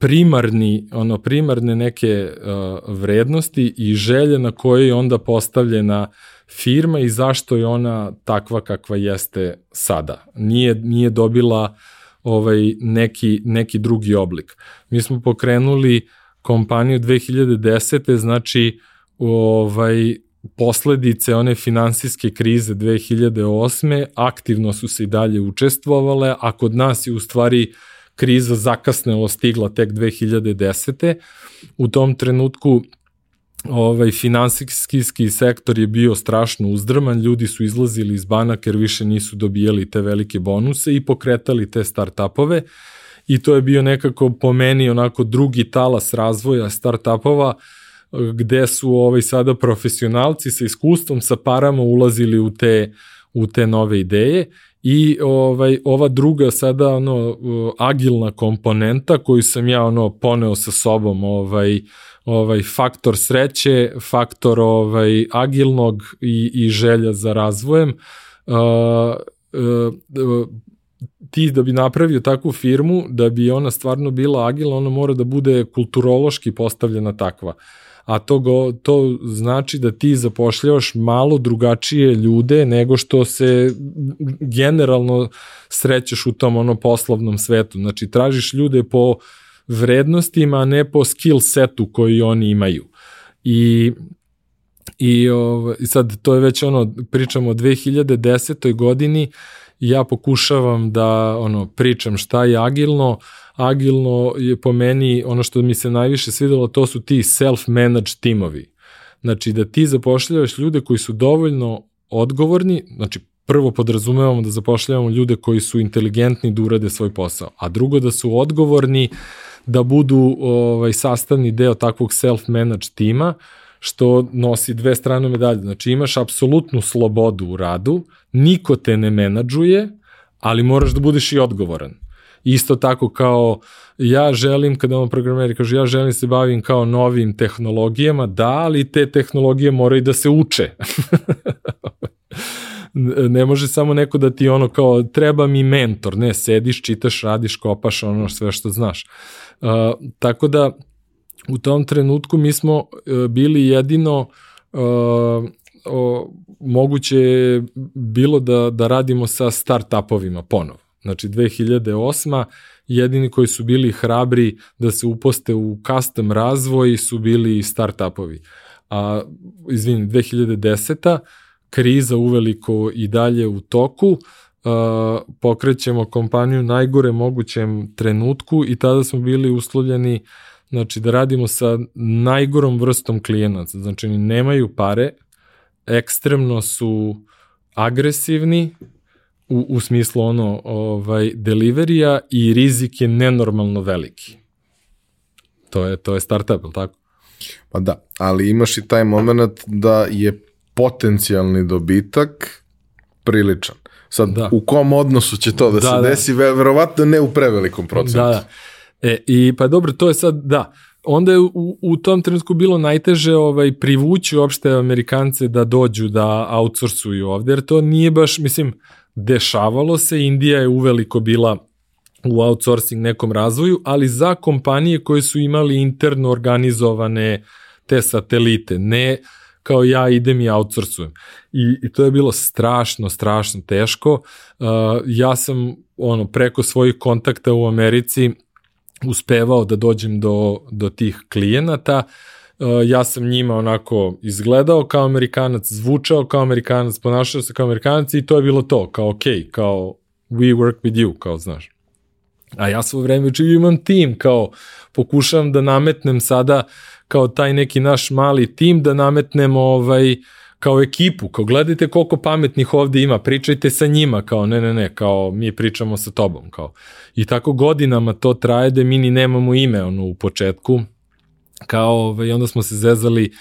primarni, ono, primarne neke uh, vrednosti i želje na koje je onda postavljena firma i zašto je ona takva kakva jeste sada. Nije, nije dobila ovaj neki, neki drugi oblik. Mi smo pokrenuli kompaniju 2010. znači ovaj posledice one finansijske krize 2008. aktivno su se i dalje učestvovale, a kod nas je u stvari kriza zakasnelo stigla tek 2010. U tom trenutku ovaj finansijski sektor je bio strašno uzdrman, ljudi su izlazili iz banaka jer više nisu dobijali te velike bonuse i pokretali te startupove i to je bio nekako po meni onako drugi talas razvoja startupova gde su ovaj sada profesionalci sa iskustvom, sa parama ulazili u te u te nove ideje i ovaj ova druga sada ono agilna komponenta koju sam ja ono poneo sa sobom ovaj ovaj faktor sreće, faktor ovaj agilnog i i želja za razvojem uh, uh, ti da bi napravio takvu firmu, da bi ona stvarno bila agilna, ona mora da bude kulturološki postavljena takva. A to, go, to znači da ti zapošljavaš malo drugačije ljude nego što se generalno srećeš u tom ono poslovnom svetu. Znači tražiš ljude po vrednostima, a ne po skill setu koji oni imaju. I I, ov, I sad to je već ono, pričamo o 2010. godini, ja pokušavam da ono pričam šta je agilno, agilno je po meni ono što mi se najviše svidelo, to su ti self-managed timovi. Znači da ti zapošljavaš ljude koji su dovoljno odgovorni, znači prvo podrazumevamo da zapošljavamo ljude koji su inteligentni da urade svoj posao, a drugo da su odgovorni da budu ovaj, sastavni deo takvog self-managed tima, što nosi dve strane medalje. Znači imaš apsolutnu slobodu u radu, niko te ne menadžuje, ali moraš da budeš i odgovoran. Isto tako kao ja želim, kada vam programeri kažu ja želim se bavim kao novim tehnologijama, da, ali te tehnologije moraju da se uče. ne može samo neko da ti ono kao treba mi mentor, ne, sediš, čitaš, radiš, kopaš ono sve što znaš. Uh, tako da u tom trenutku mi smo uh, bili jedino uh, o, moguće je bilo da, da radimo sa start-upovima ponovo. Znači 2008 jedini koji su bili hrabri da se uposte u custom razvoj su bili startupovi. A, izvini, 2010 kriza uveliko i dalje u toku, uh, pokrećemo kompaniju najgore mogućem trenutku i tada smo bili uslovljeni znači da radimo sa najgorom vrstom klijenaca, znači oni nemaju pare, ekstremno su agresivni u, u smislu ono ovaj deliverija i rizik je nenormalno veliki. To je to je startup, tako? Pa da, ali imaš i taj moment da je potencijalni dobitak priličan. Sad, da. u kom odnosu će to da, da se da. desi, verovatno ne u prevelikom procentu. Da, da. E, i pa dobro, to je sad, da, onda je u, u tom trenutku bilo najteže ovaj, privući uopšte Amerikance da dođu da outsourcuju ovde, jer to nije baš, mislim, dešavalo se, Indija je uveliko bila u outsourcing nekom razvoju, ali za kompanije koje su imali interno organizovane te satelite, ne kao ja idem i outsourcujem. I, i to je bilo strašno, strašno teško. Uh, ja sam ono preko svojih kontakta u Americi uspevao da dođem do, do tih klijenata. Uh, ja sam njima onako izgledao kao Amerikanac, zvučao kao Amerikanac, ponašao se kao Amerikanac i to je bilo to, kao ok, kao we work with you, kao znaš. A ja svo vreme već imam tim, kao pokušavam da nametnem sada kao taj neki naš mali tim da nametnemo ovaj kao ekipu, kao gledajte koliko pametnih ovde ima, pričajte sa njima, kao ne, ne, ne, kao mi pričamo sa tobom, kao. I tako godinama to traje da mi ni nemamo ime ono, u početku, kao, ovaj, onda smo se zezali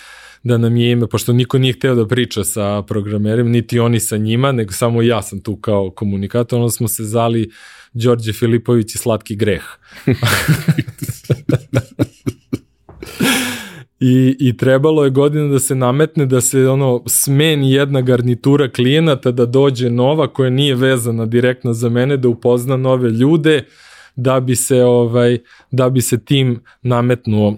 da nam je ime, pošto niko nije hteo da priča sa programerima, niti oni sa njima, nego samo ja sam tu kao komunikator, onda smo se zali Đorđe Filipović i Slatki greh. I, I trebalo je godina da se nametne da se ono smeni jedna garnitura klijenata da dođe nova koja nije vezana direktno za mene da upozna nove ljude da bi se ovaj da bi se tim nametnuo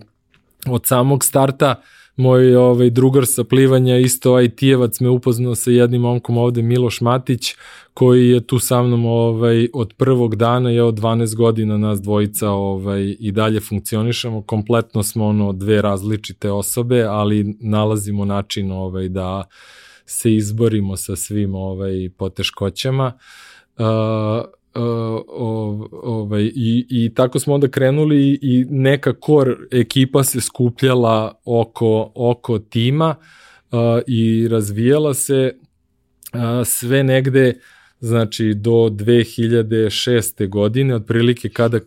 od samog starta moj ovaj drugar sa plivanja isto IT-evac me upoznao sa jednim momkom ovde Miloš Matić koji je tu sa mnom ovaj od prvog dana je od 12 godina nas dvojica ovaj i dalje funkcionišemo. Kompletno smo ono dve različite osobe ali nalazimo način ovaj da se izborimo sa svim ovaj poteškoćama. Uh, uh, ovaj, i, i tako smo onda krenuli i neka kor ekipa se skupljala oko, oko tima uh, i razvijala se uh, sve negde znači do 2006. godine, otprilike kada,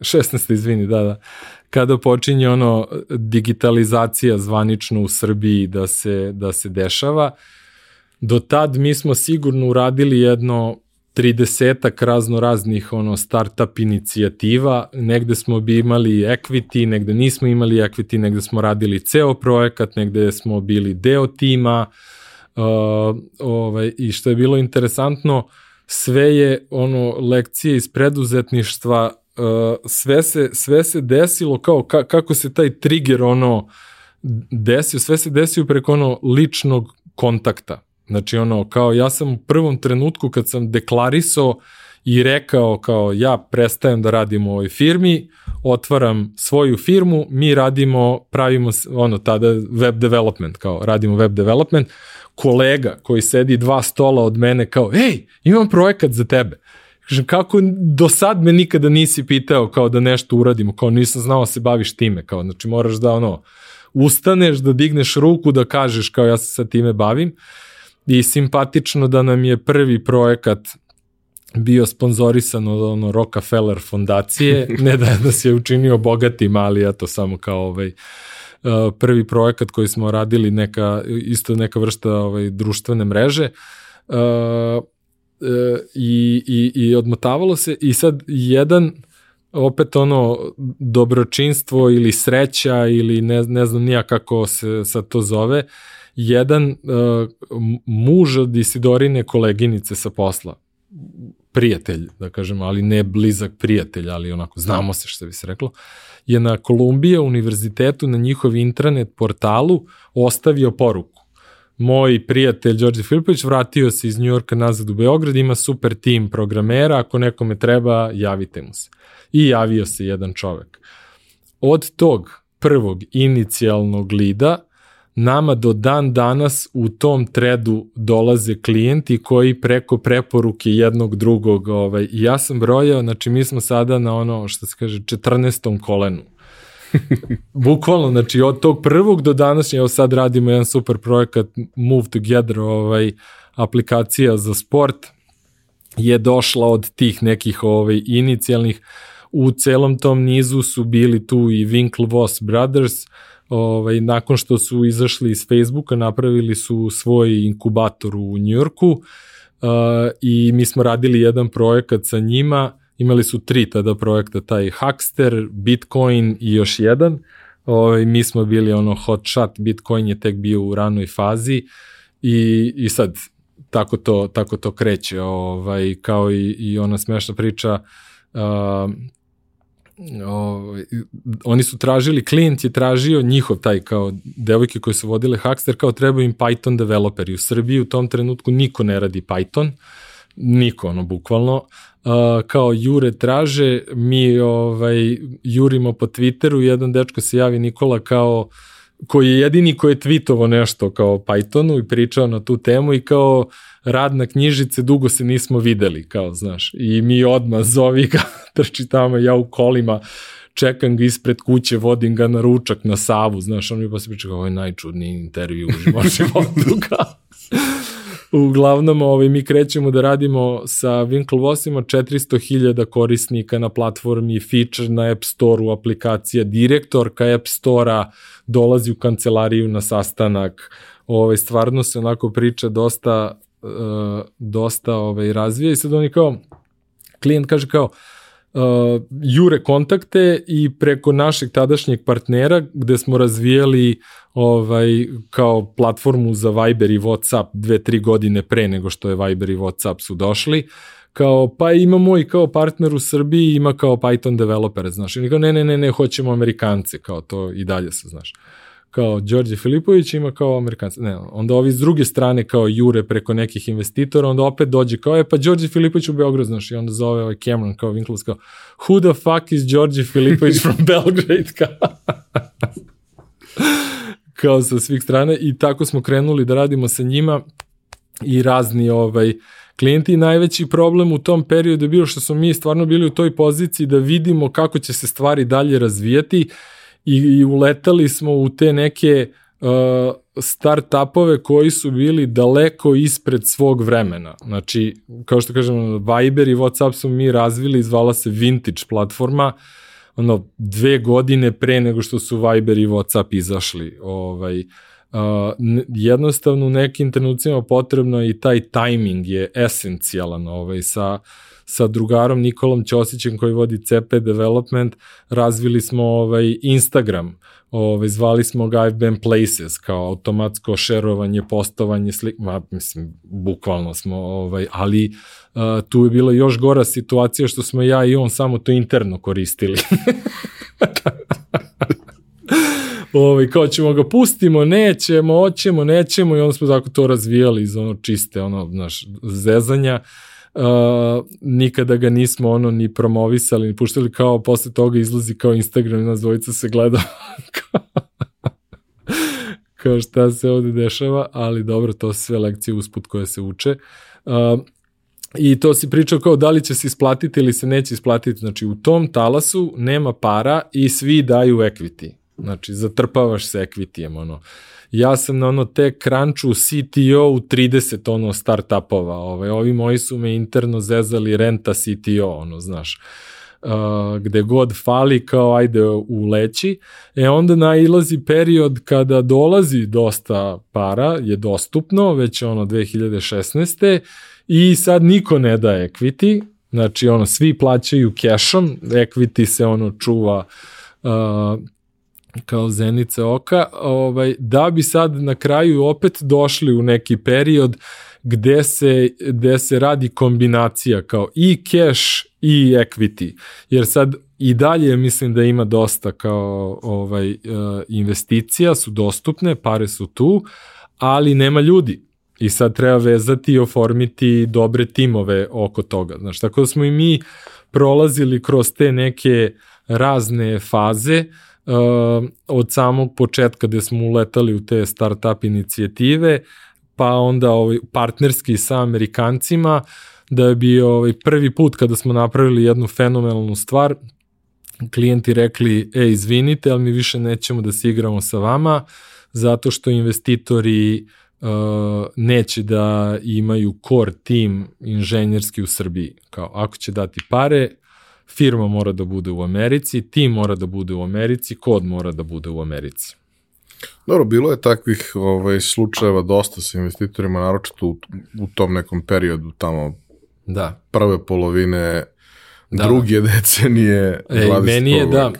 16. izvini, da, da, kada počinje ono digitalizacija zvanično u Srbiji da se, da se dešava, do tad mi smo sigurno uradili jedno 30 razno raznih ono startup inicijativa, negde smo bi imali equity, negde nismo imali equity, negde smo radili ceo projekat, negde smo bili deo tima, uh, ovaj, i što je bilo interesantno, sve je ono lekcije iz preduzetništva, uh, sve, se, sve se desilo kao ka, kako se taj trigger ono desio, sve se desio preko ono ličnog kontakta. Znači ono, kao ja sam u prvom trenutku kad sam deklarisao i rekao kao ja prestajem da radim u ovoj firmi, otvaram svoju firmu, mi radimo, pravimo ono tada web development, kao radimo web development, kolega koji sedi dva stola od mene kao, ej, imam projekat za tebe. Kažem, kako do sad me nikada nisi pitao kao da nešto uradimo, kao nisam znao da se baviš time, kao, znači moraš da ono, ustaneš, da digneš ruku, da kažeš kao ja se sa time bavim i simpatično da nam je prvi projekat bio sponzorisan od ono Rockefeller fondacije, ne da nas je učinio bogatim, ali ja to samo kao ovaj, uh, prvi projekat koji smo radili, neka, isto neka vrsta ovaj, društvene mreže. Uh, i, i, i odmotavalo se i sad jedan opet ono dobročinstvo ili sreća ili ne, ne znam nija kako se sad to zove, jedan uh, muž od Isidorine koleginice sa posla, prijatelj, da kažem, ali ne blizak prijatelj, ali onako znamo se što bi se reklo, je na Kolumbija univerzitetu na njihov intranet portalu ostavio poruku. Moj prijatelj Đorđe Filipović vratio se iz Njujorka nazad u Beograd, ima super tim programera, ako nekome treba, javite mu se. I javio se jedan čovek. Od tog prvog inicijalnog lida nama do dan danas u tom tredu dolaze klijenti koji preko preporuke jednog drugog, ovaj, ja sam brojao, znači mi smo sada na ono što se kaže 14. kolenu. Bukvalno, znači od tog prvog do današnje, evo sad radimo jedan super projekat Move Together, ovaj, aplikacija za sport, je došla od tih nekih ovaj, inicijalnih, u celom tom nizu su bili tu i Winklevoss Brothers, ovaj, nakon što su izašli iz Facebooka, napravili su svoj inkubator u Njujorku uh, i mi smo radili jedan projekat sa njima, imali su tri tada projekta, taj Huckster, Bitcoin i još jedan, ovaj, mi smo bili ono hot shot, Bitcoin je tek bio u ranoj fazi i, i sad tako to, tako to kreće, ovaj, kao i, i ona smešna priča, uh, o, oni su tražili, klijent je tražio njihov taj kao devojke koje su vodile Hackster, kao treba im Python developeri. U Srbiji u tom trenutku niko ne radi Python, niko ono bukvalno, uh, kao jure traže, mi ovaj, jurimo po Twitteru, jedan dečko se javi Nikola kao koji je jedini koji je tweetovo nešto kao Pythonu i pričao na tu temu i kao rad na knjižice, dugo se nismo videli, kao, znaš, i mi odmah zovi ga, trči tamo, ja u kolima, čekam ga ispred kuće, vodim ga na ručak, na Savu, znaš, on mi posle priča kao, ovo je najčudniji intervju u životu, kao. Uglavnom, ovaj, mi krećemo da radimo sa Winklevossima 400.000 korisnika na platformi, feature na App Store-u, aplikacija, direktorka App Store-a dolazi u kancelariju na sastanak, ovaj, stvarno se onako priča dosta uh, dosta ovaj, razvija i sad oni kao, klijent kaže kao, uh, jure kontakte i preko našeg tadašnjeg partnera gde smo razvijali ovaj kao platformu za Viber i WhatsApp dve, tri godine pre nego što je Viber i WhatsApp su došli, kao, pa imamo i kao partner u Srbiji, ima kao Python developer, znaš, i kao, ne, ne, ne, ne, hoćemo Amerikance, kao to i dalje se, znaš kao Đorđe Filipović ima kao Amerikanci. Ne, onda ovi s druge strane kao jure preko nekih investitora, onda opet dođe kao, e pa Đorđe Filipović u Beograd, znaš, i onda zove ovaj Cameron kao Winklevoss kao, who the fuck is Đorđe Filipović from Belgrade? Kao, kao sa svih strana i tako smo krenuli da radimo sa njima i razni ovaj, klijenti i najveći problem u tom periodu je bio što smo mi stvarno bili u toj poziciji da vidimo kako će se stvari dalje razvijati i, i uletali smo u te neke uh, start-upove koji su bili daleko ispred svog vremena. Znači, kao što kažem, Viber i Whatsapp su mi razvili, zvala se Vintage platforma, ono, dve godine pre nego što su Viber i Whatsapp izašli. Ovaj, uh, jednostavno u nekim trenucima potrebno i taj timing je esencijalan ovaj, sa sa drugarom Nikolom Ćosićem koji vodi CP Development razvili smo ovaj Instagram, ovaj, zvali smo ga IFBM Places kao automatsko šerovanje, postovanje slik, ma, mislim, bukvalno smo, ovaj, ali uh, tu je bila još gora situacija što smo ja i on samo to interno koristili. ovaj, kao ćemo ga pustimo, nećemo, hoćemo, nećemo i onda smo tako to razvijali iz ono čiste, ono, znaš, zezanja. Uh, uh, nikada ga nismo ono ni promovisali, ni puštali kao posle toga izlazi kao Instagram i nas dvojica se gleda kao šta se ovde dešava, ali dobro, to su sve lekcije usput koje se uče. Uh, I to si pričao kao da li će se isplatiti ili se neće isplatiti. Znači u tom talasu nema para i svi daju equity. Znači zatrpavaš se equity-em. Ono. Uh, ja sam na ono tech crunchu CTO u 30 ono startupova, ovaj, ovi moji su me interno zezali renta CTO, ono, znaš. uh, gde god fali kao ajde u leći, e onda nailazi period kada dolazi dosta para, je dostupno, već ono 2016. i sad niko ne da equity, znači ono svi plaćaju cashom, equity se ono čuva uh, kao zenice oka, ovaj, da bi sad na kraju opet došli u neki period gde se, gde se radi kombinacija kao i cash i equity. Jer sad i dalje mislim da ima dosta kao ovaj uh, investicija su dostupne, pare su tu, ali nema ljudi. I sad treba vezati i oformiti dobre timove oko toga. Znaš, tako da smo i mi prolazili kroz te neke razne faze uh, od samog početka gde smo uletali u te startup inicijative, pa onda ovaj, partnerski sa Amerikancima, da je bio ovaj, prvi put kada smo napravili jednu fenomenalnu stvar, klijenti rekli, e, izvinite, ali mi više nećemo da se igramo sa vama, zato što investitori uh, neće da imaju core tim inženjerski u Srbiji. Kao, ako će dati pare, firma mora da bude u Americi, tim mora da bude u Americi, kod mora da bude u Americi. Dobro, bilo je takvih ovaj, slučajeva dosta sa investitorima, naročito u, u tom nekom periodu tamo da. prve polovine da. druge decenije 20. meni je da,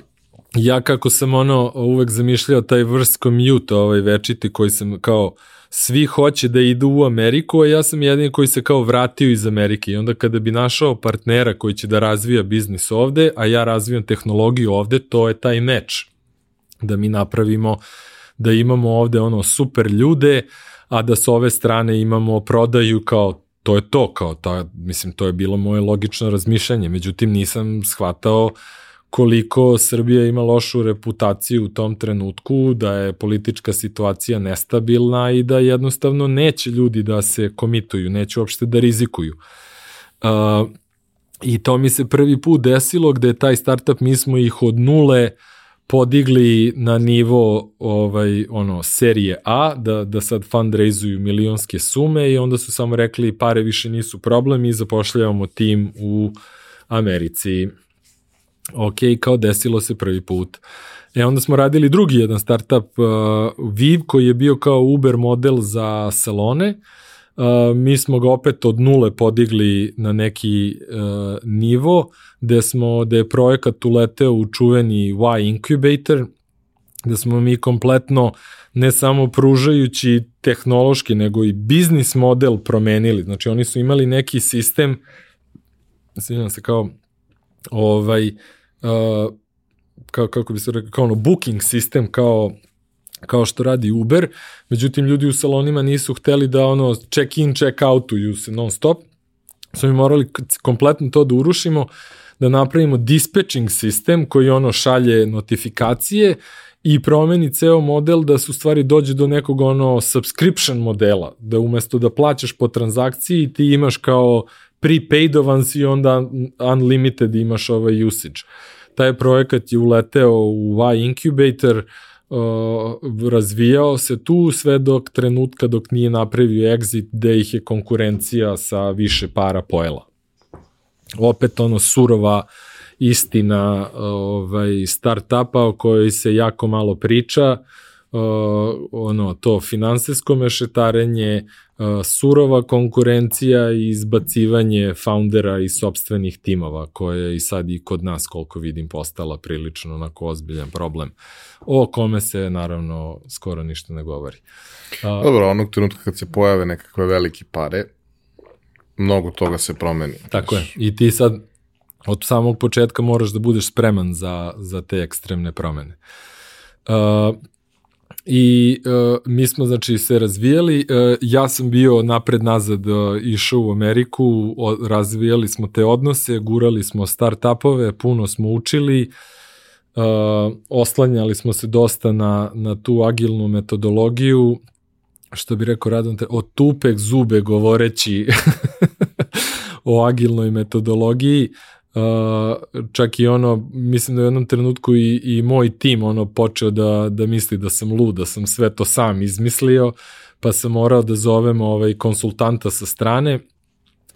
ja kako sam ono uvek zamišljao taj vrst commute, ovaj večiti koji sam kao svi hoće da idu u Ameriku, a ja sam jedin koji se kao vratio iz Amerike i onda kada bi našao partnera koji će da razvija biznis ovde, a ja razvijam tehnologiju ovde, to je taj meč. Da mi napravimo, da imamo ovde ono super ljude, a da s ove strane imamo prodaju kao to je to, kao ta, mislim, to je bilo moje logično razmišljanje, međutim nisam shvatao koliko Srbija ima lošu reputaciju u tom trenutku, da je politička situacija nestabilna i da jednostavno neće ljudi da se komituju, neće uopšte da rizikuju. Uh, I to mi se prvi put desilo gde je taj startup, mi smo ih od nule podigli na nivo ovaj ono serije A da da sad fundraisuju milionske sume i onda su samo rekli pare više nisu problem i zapošljavamo tim u Americi ok, kao desilo se prvi put. E onda smo radili drugi jedan startup, uh, Viv, koji je bio kao Uber model za salone. Uh, mi smo ga opet od nule podigli na neki uh, nivo, gde smo, gde je projekat uleteo u čuveni Y Incubator, gde smo mi kompletno ne samo pružajući tehnološki, nego i biznis model promenili. Znači oni su imali neki sistem, sviđam se kao ovaj, uh, kao, kako bi se rekao, kao ono booking sistem, kao kao što radi Uber, međutim ljudi u salonima nisu hteli da ono check in, check outuju se non stop, smo mi morali kompletno to da urušimo, da napravimo dispatching sistem koji ono šalje notifikacije i promeni ceo model da su stvari dođe do nekog ono subscription modela, da umesto da plaćaš po transakciji ti imaš kao prepaidovan si onda unlimited imaš ovaj usage. Taj projekat je uleteo u Y Incubator, uh, razvijao se tu sve dok trenutka dok nije napravio exit gde ih je konkurencija sa više para pojela. Opet ono surova istina ovaj, start-upa o kojoj se jako malo priča, uh, ono to finansijsko mešetarenje, surova konkurencija i izbacivanje foundera i sobstvenih timova, koje je i sad i kod nas, koliko vidim, postala prilično onako ozbiljan problem, o kome se naravno skoro ništa ne govori. Uh, Dobro, onog trenutka kad se pojave nekakve velike pare, mnogo toga se promeni. Tako je. I ti sad od samog početka moraš da budeš spreman za, za te ekstremne promene. Uh, I uh, mi smo znači se razvijali, uh, ja sam bio napred nazad uh, išao u Ameriku, o, razvijali smo te odnose, gurali smo startupove, puno smo učili, uh, oslanjali smo se dosta na, na tu agilnu metodologiju, što bi rekao Radon, o tupek zube govoreći o agilnoj metodologiji, čak i ono, mislim da u jednom trenutku i, i moj tim ono počeo da, da misli da sam lud, da sam sve to sam izmislio, pa sam morao da zovem ovaj konsultanta sa strane.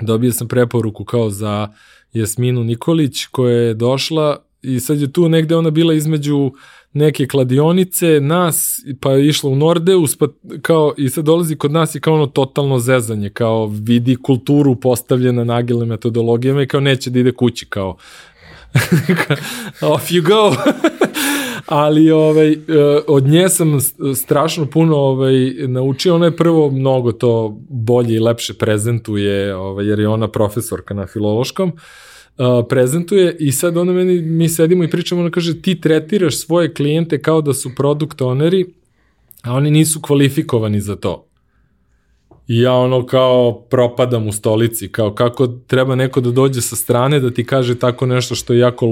Dobio sam preporuku kao za Jasminu Nikolić koja je došla i sad je tu negde ona bila između neke kladionice, nas, pa je išla u Nordeus, pa kao, i sad dolazi kod nas i kao ono totalno zezanje, kao vidi kulturu postavljena na agilne metodologijama i kao neće da ide kući, kao off you go. ali ovaj, e, od nje sam strašno puno ovaj, naučio. Ona je prvo mnogo to bolje i lepše prezentuje, ovaj, jer je ona profesorka na filološkom. Uh, prezentuje i sad ona meni, mi sedimo i pričamo, ona kaže ti tretiraš svoje klijente kao da su product owneri, a oni nisu kvalifikovani za to. I ja ono kao propadam u stolici, kao kako treba neko da dođe sa strane da ti kaže tako nešto što je jako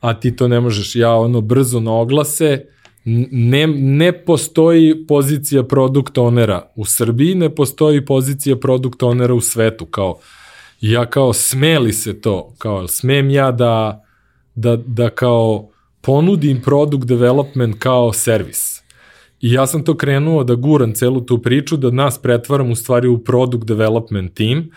a ti to ne možeš. Ja ono brzo na oglase, ne, ne postoji pozicija produkt onera u Srbiji, ne postoji pozicija produkt onera u svetu, kao ja kao smeli se to, kao smem ja da, da, da kao ponudim product development kao servis. I ja sam to krenuo da guram celu tu priču, da nas pretvaram u stvari u product development team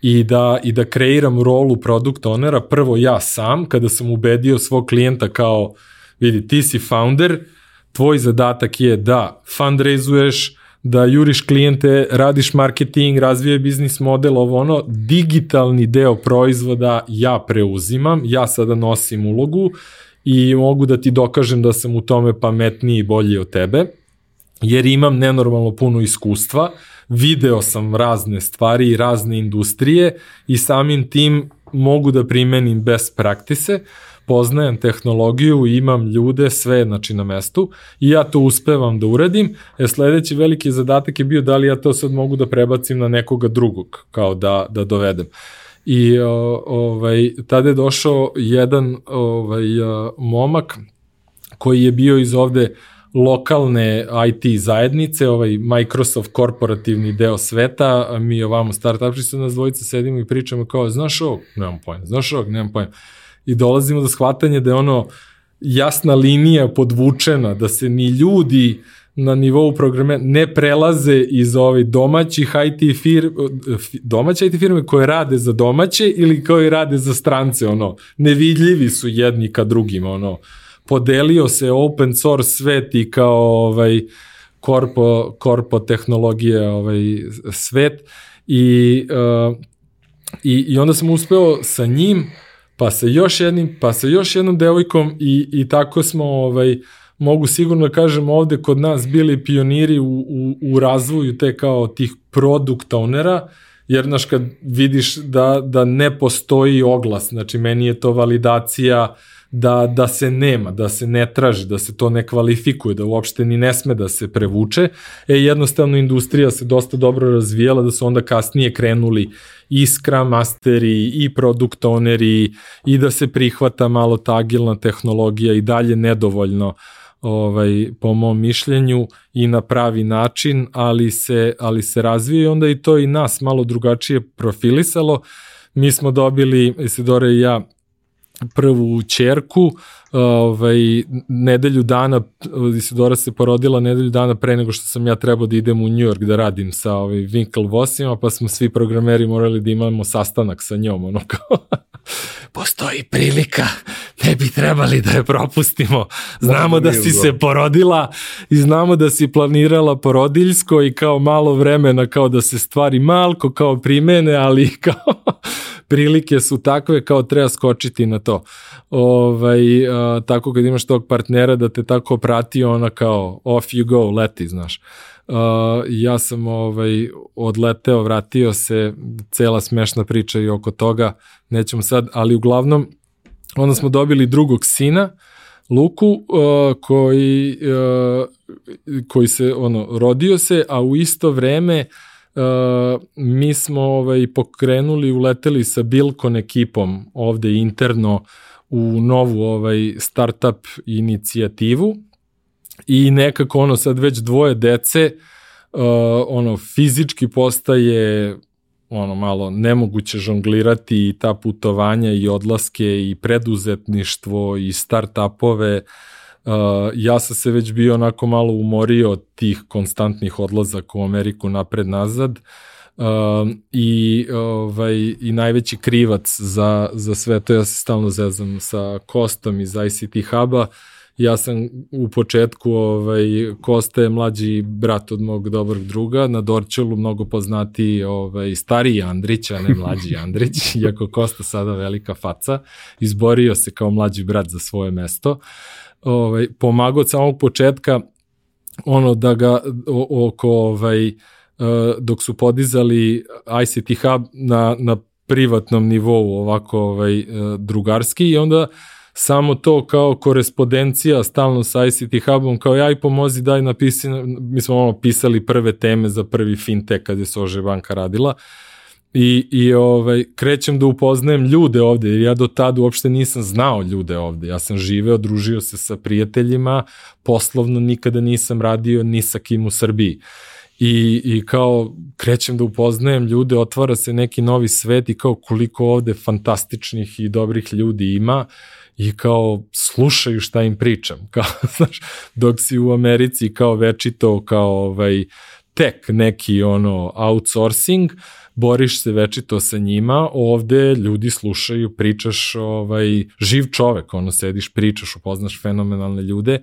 i da, i da kreiram rolu product ownera, prvo ja sam, kada sam ubedio svog klijenta kao, vidi, ti si founder, tvoj zadatak je da fundraizuješ, da juriš klijente, radiš marketing, razvije biznis model, ovo ono, digitalni deo proizvoda ja preuzimam, ja sada nosim ulogu i mogu da ti dokažem da sam u tome pametniji i bolji od tebe jer imam nenormalno puno iskustva, video sam razne stvari i razne industrije i samim tim mogu da primenim best praktise, poznajem tehnologiju, imam ljude, sve znači na mestu i ja to uspevam da uradim. E, sledeći veliki zadatak je bio da li ja to sad mogu da prebacim na nekoga drugog, kao da, da dovedem. I o, ovaj, tada je došao jedan ovaj, momak koji je bio iz ovde lokalne IT zajednice, ovaj Microsoft korporativni deo sveta, mi ovamo startupi se nas dvojica sedimo i pričamo kao, znaš ovog? Nemam pojma, znaš ovog? Nemam pojma. I dolazimo do shvatanja da je ono jasna linija podvučena, da se ni ljudi na nivou programe ne prelaze iz ovih domaćih IT firme, domaće IT firme koje rade za domaće ili koje rade za strance, ono, nevidljivi su jedni ka drugima, ono, podelio se open source svet i kao ovaj korpo, korpo tehnologije ovaj svet i, uh, i, i onda sam uspeo sa njim pa sa još jednim, pa sa još jednom devojkom i, i tako smo ovaj, mogu sigurno da kažem ovde kod nas bili pioniri u, u, u razvoju te kao tih produkt ownera, jer znaš kad vidiš da, da ne postoji oglas, znači meni je to validacija uh, da, da se nema, da se ne traži, da se to ne kvalifikuje, da uopšte ni ne sme da se prevuče. E, jednostavno industrija se dosta dobro razvijala, da su onda kasnije krenuli i Scrum Masteri, i Product Owneri, i da se prihvata malo ta agilna tehnologija i dalje nedovoljno ovaj po mom mišljenju i na pravi način, ali se ali se razvije onda i to i nas malo drugačije profilisalo. Mi smo dobili Isidore i ja prvu čerku, ovaj, nedelju dana, Isidora se porodila nedelju dana pre nego što sam ja trebao da idem u New York da radim sa ovaj, Winklevossima, pa smo svi programeri morali da imamo sastanak sa njom, ono kao, postoji prilika, ne bi trebali da je propustimo. Znamo da si se porodila i znamo da si planirala porodiljsko i kao malo vremena kao da se stvari malko kao primene, ali kao prilike su takve kao treba skočiti na to. Ovaj, a, tako kad imaš tog partnera da te tako prati, ona kao off you go, leti, znaš. Uh, ja sam ovaj, odleteo, vratio se, cela smešna priča i oko toga, nećemo sad, ali uglavnom, onda smo dobili drugog sina, Luku, uh, koji, uh, koji se, ono, rodio se, a u isto vreme uh, mi smo ovaj, pokrenuli, uleteli sa Bilkon ekipom ovde interno u novu ovaj, startup inicijativu i nekako ono sad već dvoje dece uh, ono fizički postaje ono malo nemoguće žonglirati i ta putovanja i odlaske i preduzetništvo i startupove uh, Uh, ja sam se već bio onako malo umorio od tih konstantnih odlazaka u Ameriku napred-nazad. Um, i, ovaj, i najveći krivac za, za sve to, ja se stalno zezam sa Kostom iz ICT Huba, ja sam u početku, ovaj, Kosta je mlađi brat od mog dobrog druga, na Dorčelu mnogo poznati ovaj, stariji Andrić, a ne mlađi Andrić, iako Kosta sada velika faca, izborio se kao mlađi brat za svoje mesto. Ovaj, pomagao od samog početka ono da ga o, oko ovaj, E, dok su podizali ICT Hub na, na privatnom nivou ovako ovaj, e, drugarski i onda samo to kao korespondencija stalno sa ICT Hubom, kao ja i pomozi daj napisi, mi smo ono pisali prve teme za prvi fintech kad je Sože banka radila. I, i ovaj, krećem da upoznajem ljude ovde, jer ja do tada uopšte nisam znao ljude ovde, ja sam živeo, družio se sa prijateljima, poslovno nikada nisam radio ni sa kim u Srbiji. I, i kao krećem da upoznajem ljude, otvara se neki novi svet i kao koliko ovde fantastičnih i dobrih ljudi ima i kao slušaju šta im pričam. Kao, znaš, dok si u Americi kao večito, kao ovaj, tek neki ono outsourcing, boriš se večito sa njima, ovde ljudi slušaju, pričaš, ovaj, živ čovek, ono, sediš, pričaš, upoznaš fenomenalne ljude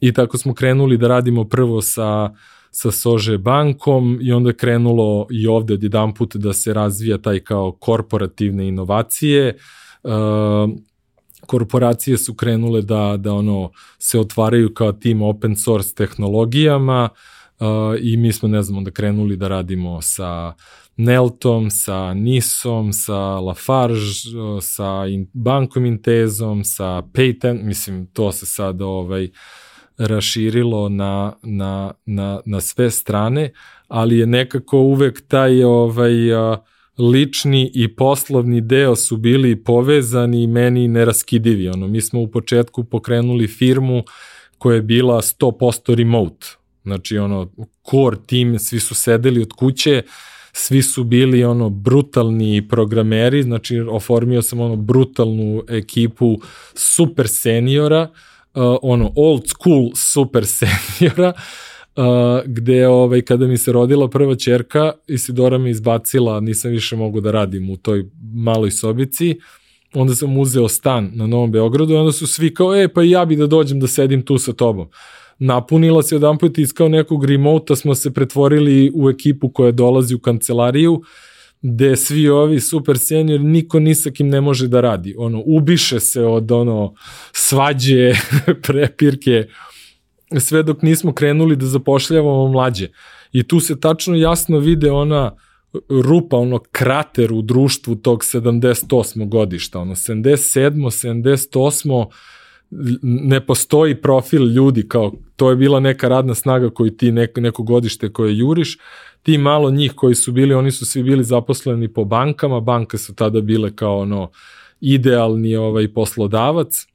i tako smo krenuli da radimo prvo sa sa Sože bankom i onda krenulo i ovde od jedan put da se razvija taj kao korporativne inovacije. Uh, korporacije su krenule da, da ono se otvaraju kao tim open source tehnologijama uh, i mi smo, ne znam, onda krenuli da radimo sa Neltom, sa Nisom, sa Lafarge, sa in, bankom Intezom, sa Payton, mislim, to se sad ovaj, uh, raširilo na, na, na, na sve strane, ali je nekako uvek taj ovaj, a, lični i poslovni deo su bili povezani i meni neraskidivi. Ono, mi smo u početku pokrenuli firmu koja je bila 100% remote. Znači, ono, core team, svi su sedeli od kuće, svi su bili ono brutalni programeri, znači oformio sam ono brutalnu ekipu super seniora, uh, ono old school super seniora uh, gde ovaj, kada mi se rodila prva čerka Isidora me izbacila, nisam više mogu da radim u toj maloj sobici onda sam uzeo stan na Novom Beogradu i onda su svi kao, e, pa ja bi da dođem da sedim tu sa tobom. Napunila se jedan put iz kao nekog remota smo se pretvorili u ekipu koja dolazi u kancelariju gde svi ovi super senior niko ni sa kim ne može da radi. Ono, ubiše se od ono svađe, prepirke, sve dok nismo krenuli da zapošljavamo mlađe. I tu se tačno jasno vide ona rupa, ono krater u društvu tog 78. godišta, ono 77. 78 ne postoji profil ljudi kao to je bila neka radna snaga koju ti neko, neko godište koje juriš ti malo njih koji su bili, oni su svi bili zaposleni po bankama, banke su tada bile kao ono idealni ovaj poslodavac.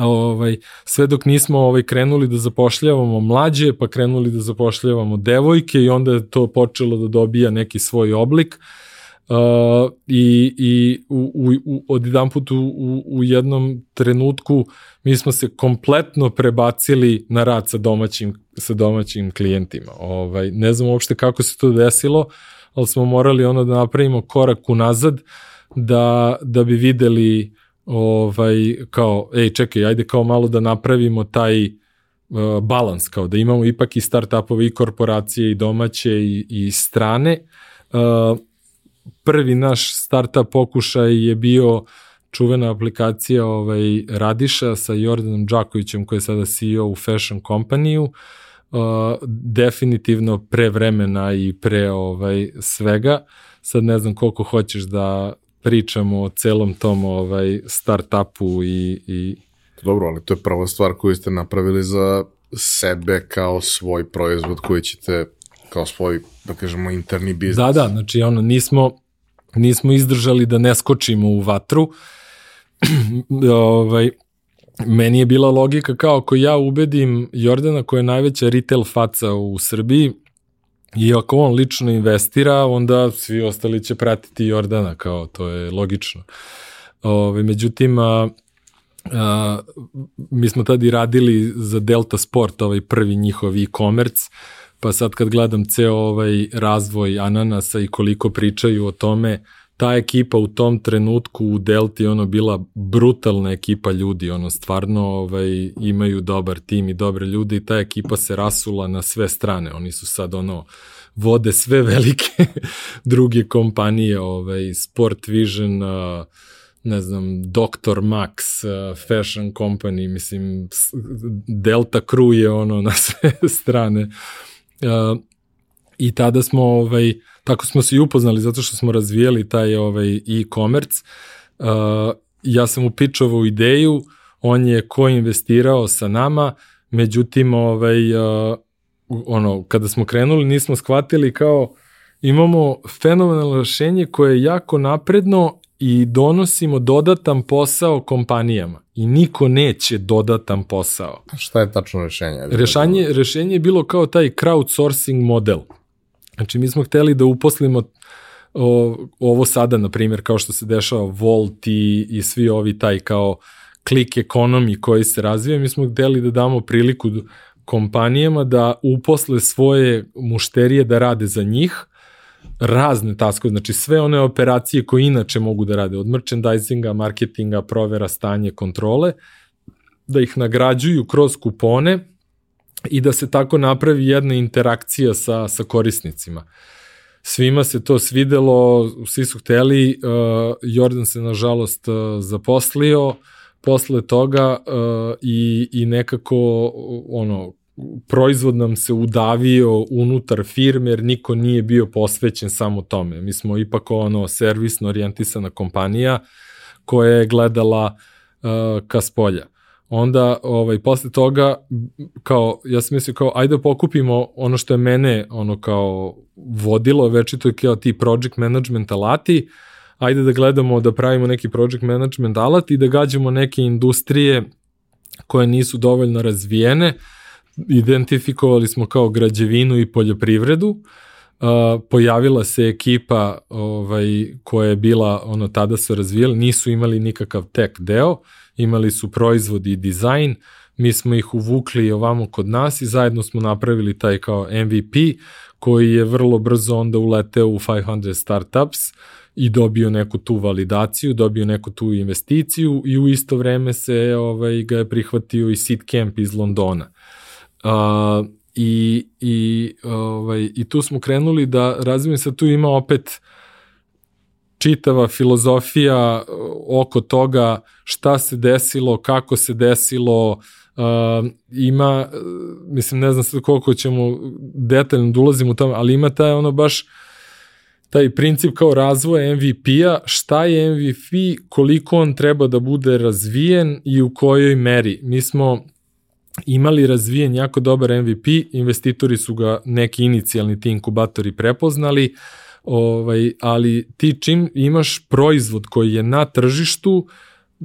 Ovaj sve dok nismo ovaj krenuli da zapošljavamo mlađe, pa krenuli da zapošljavamo devojke i onda je to počelo da dobija neki svoj oblik. Uh, i, i u, u, u, od jedan put u, u, u jednom trenutku mi smo se kompletno prebacili na rad sa domaćim sa domaćim klijentima. Ovaj, ne znam uopšte kako se to desilo, ali smo morali ono da napravimo korak unazad da, da bi videli ovaj, kao, ej čekaj, ajde kao malo da napravimo taj uh, balans, kao da imamo ipak i startupove i korporacije i domaće i, i strane. Uh, prvi naš startup pokušaj je bio čuvena aplikacija ovaj, Radiša sa Jordanom Đakovićem koji je sada CEO u Fashion Company-u. Uh, uh, definitivno pre vremena i pre ovaj svega. Sad ne znam koliko hoćeš da pričamo o celom tom ovaj startupu i, i Dobro, ali to je prva stvar koju ste napravili za sebe kao svoj proizvod koji ćete kao svoj, da kažemo, interni biznis. Da, da, znači ono, nismo, nismo izdržali da ne skočimo u vatru. ovaj, meni je bila logika kao ako ja ubedim Jordana koja je najveća retail faca u Srbiji i ako on lično investira, onda svi ostali će pratiti Jordana, kao to je logično. Ove, međutim, a, a, mi smo tada i radili za Delta Sport, ovaj prvi njihov e-commerce, pa sad kad gledam ceo ovaj razvoj Ananasa i koliko pričaju o tome, ta ekipa u tom trenutku u Delti ono bila brutalna ekipa ljudi, ono stvarno ovaj, imaju dobar tim i dobre ljude i ta ekipa se rasula na sve strane, oni su sad ono vode sve velike druge kompanije, ovaj, Sport Vision, uh, ne znam, Dr. Max, uh, Fashion Company, mislim, Delta Crew je ono na sve strane. Uh, I tada smo, ovaj, tako smo se i upoznali zato što smo razvijali taj ovaj, e-commerce. Uh, ja sam upičovao ideju, on je ko-investirao sa nama, međutim, ovaj, uh, ono, kada smo krenuli nismo shvatili kao imamo fenomenalno rešenje koje je jako napredno i donosimo dodatan posao kompanijama i niko neće dodatan posao. Šta je tačno rešenje? Rešanje, rešenje je bilo kao taj crowdsourcing model. Znači mi smo hteli da uposlimo o, ovo sada, na primjer, kao što se dešava Volt i, i svi ovi taj kao klik ekonomi koji se razvija, mi smo hteli da damo priliku kompanijama da uposle svoje mušterije da rade za njih, razne taskove, znači sve one operacije koje inače mogu da rade, od merchandisinga, marketinga, provera stanje, kontrole, da ih nagrađuju kroz kupone i da se tako napravi jedna interakcija sa, sa korisnicima. Svima se to svidelo, svi su hteli, uh, Jordan se nažalost uh, zaposlio, posle toga uh, i, i nekako ono proizvod nam se udavio unutar firme jer niko nije bio posvećen samo tome. Mi smo ipak ono servisno orijentisana kompanija koja je gledala uh, ka spolja. Onda ovaj posle toga kao ja sam mislio kao ajde da pokupimo ono što je mene ono kao vodilo večito je kao ti project management alati ajde da gledamo da pravimo neki project management alat i da gađamo neke industrije koje nisu dovoljno razvijene. Identifikovali smo kao građevinu i poljoprivredu, uh, pojavila se ekipa ovaj, koja je bila, ono, tada su razvijali, nisu imali nikakav tech deo, imali su proizvod i dizajn, mi smo ih uvukli ovamo kod nas i zajedno smo napravili taj kao MVP koji je vrlo brzo onda uleteo u 500 startups i dobio neku tu validaciju, dobio neku tu investiciju i u isto vreme se ovaj, ga je prihvatio i Seed Camp iz Londona. Uh, i, i, ovaj, I tu smo krenuli da razvijem se tu ima opet čitava filozofija oko toga šta se desilo, kako se desilo, uh, ima, mislim ne znam sad koliko ćemo detaljno da ulazimo u tome, ali ima taj ono baš taj princip kao razvoja MVP-a, šta je MVP, koliko on treba da bude razvijen i u kojoj meri. Mi smo imali razvijen jako dobar MVP, investitori su ga neki inicijalni ti inkubatori prepoznali, ovaj, ali ti čim imaš proizvod koji je na tržištu,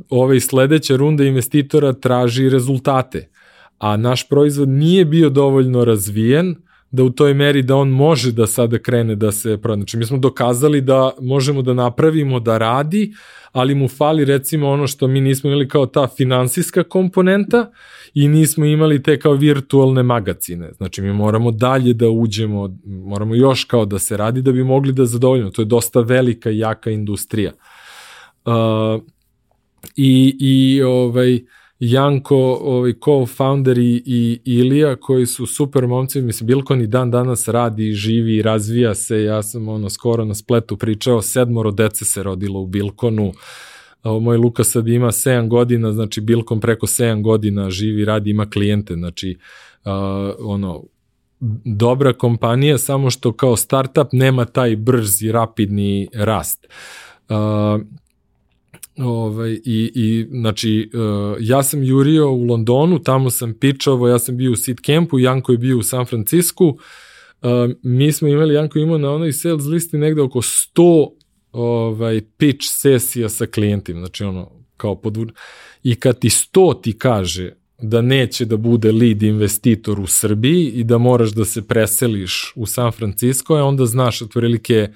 ovaj sledeća runda investitora traži rezultate. A naš proizvod nije bio dovoljno razvijen da u toj meri da on može da sada krene da se proda. Znači mi smo dokazali da možemo da napravimo da radi, ali mu fali recimo ono što mi nismo imali kao ta finansijska komponenta i nismo imali te kao virtualne magacine. Znači mi moramo dalje da uđemo, moramo još kao da se radi da bi mogli da zadovoljimo. To je dosta velika i jaka industrija. Uh, I, i ovaj, Janko, ovaj, co-founder i, i Ilija, koji su super momci, mislim, Bilkon i dan danas radi, živi, razvija se, ja sam ono skoro na spletu pričao, sedmoro dece se rodilo u Bilkonu, moj Luka sad ima 7 godina, znači Bilkon preko 7 godina živi, radi, ima klijente, znači uh, ono, dobra kompanija, samo što kao startup nema taj brzi, rapidni rast. Uh, Ovaj, i, i, znači, uh, ja sam jurio u Londonu, tamo sam pičavo, ja sam bio u Seed Campu, Janko je bio u San Francisku, uh, mi smo imali, Janko imao na onoj sales listi negde oko 100 ovaj, pitch sesija sa klijentima, znači ono, kao podvur... I kad ti 100 ti kaže da neće da bude lead investitor u Srbiji i da moraš da se preseliš u San Francisco, onda znaš otvorilike uh,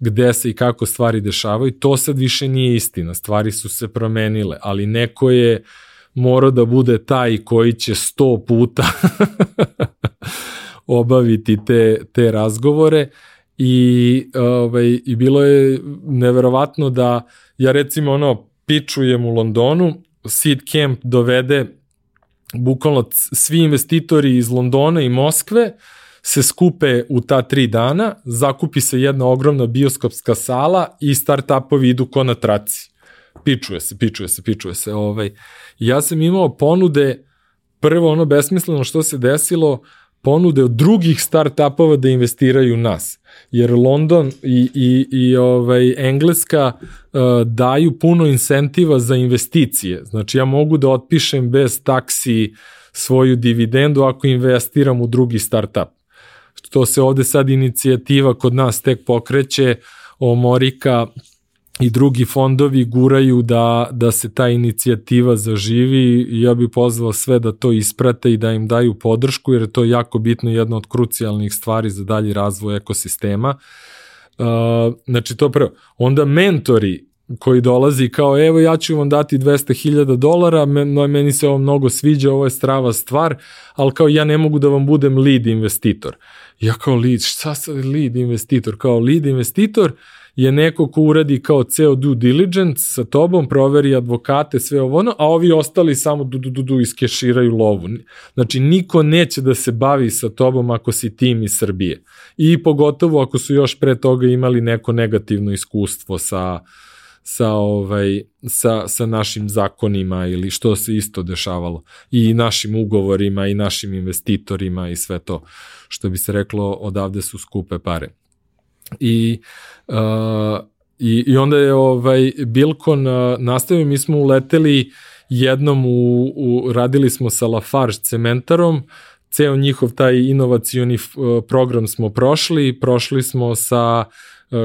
gde se i kako stvari dešavaju, to sad više nije istina, stvari su se promenile, ali neko je morao da bude taj koji će sto puta obaviti te, te razgovore i, ovaj, i bilo je neverovatno da ja recimo ono pičujem u Londonu, Seed Camp dovede bukvalno svi investitori iz Londona i Moskve se skupe u ta tri dana, zakupi se jedna ogromna bioskopska sala i startupovi idu ko na traci. Pičuje se, pičuje se, pičuje se. Ovaj. Ja sam imao ponude, prvo ono besmisleno što se desilo, ponude od drugih startupova da investiraju u nas. Jer London i, i, i ovaj, Engleska uh, daju puno incentiva za investicije. Znači ja mogu da otpišem bez taksi svoju dividendu ako investiram u drugi startup. To se ovde sad inicijativa kod nas tek pokreće, Omorika i drugi fondovi guraju da, da se ta inicijativa zaživi i ja bih pozvao sve da to isprate i da im daju podršku jer je to jako bitno jedna od krucijalnih stvari za dalji razvoj ekosistema. Uh, znači to prvo. Onda mentori koji dolazi kao evo ja ću vam dati 200.000 dolara, meni se ovo mnogo sviđa, ovo je strava stvar, ali kao ja ne mogu da vam budem lead investitor. Ja kao lead, šta sad lead investitor? Kao lead investitor je neko ko uradi kao ceo due diligence sa tobom, proveri advokate, sve ovo ono, a ovi ostali samo du, du, du, du iskeširaju lovu. Znači, niko neće da se bavi sa tobom ako si tim iz Srbije. I pogotovo ako su još pre toga imali neko negativno iskustvo sa sa ovaj sa sa našim zakonima ili što se isto dešavalo i našim ugovorima i našim investitorima i sve to što bi se reklo odavde su skupe pare. I uh, i, i onda je ovaj Bilkon uh, nastavio mi smo uleteli jednom u, u radili smo sa Lafarge cementarom ceo njihov taj inovacioni uh, program smo prošli, prošli smo sa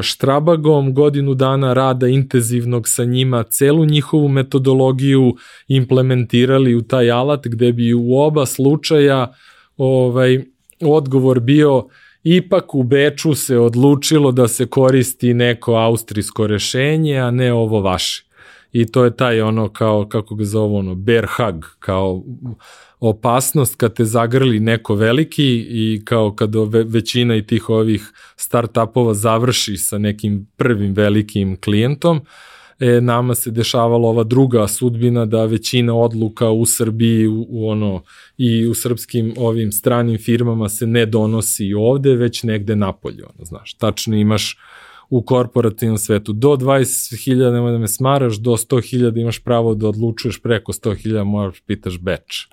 Štrabagom, godinu dana rada intenzivnog sa njima, celu njihovu metodologiju implementirali u taj alat gde bi u oba slučaja ovaj odgovor bio ipak u Beču se odlučilo da se koristi neko austrijsko rešenje, a ne ovo vaše. I to je taj ono kao, kako ga zove ono, bear hug, kao opasnost kad te zagrli neko veliki i kao kad većina i tih ovih startupova završi sa nekim prvim velikim klijentom, e, nama se dešavala ova druga sudbina da većina odluka u Srbiji u, u ono i u srpskim ovim stranim firmama se ne donosi ovde, već negde napolje, ono, znaš. Tačno imaš u korporativnom svetu. Do 20.000 nemoj da me smaraš, do 100.000 imaš pravo da odlučuješ preko 100.000 moraš pitaš beč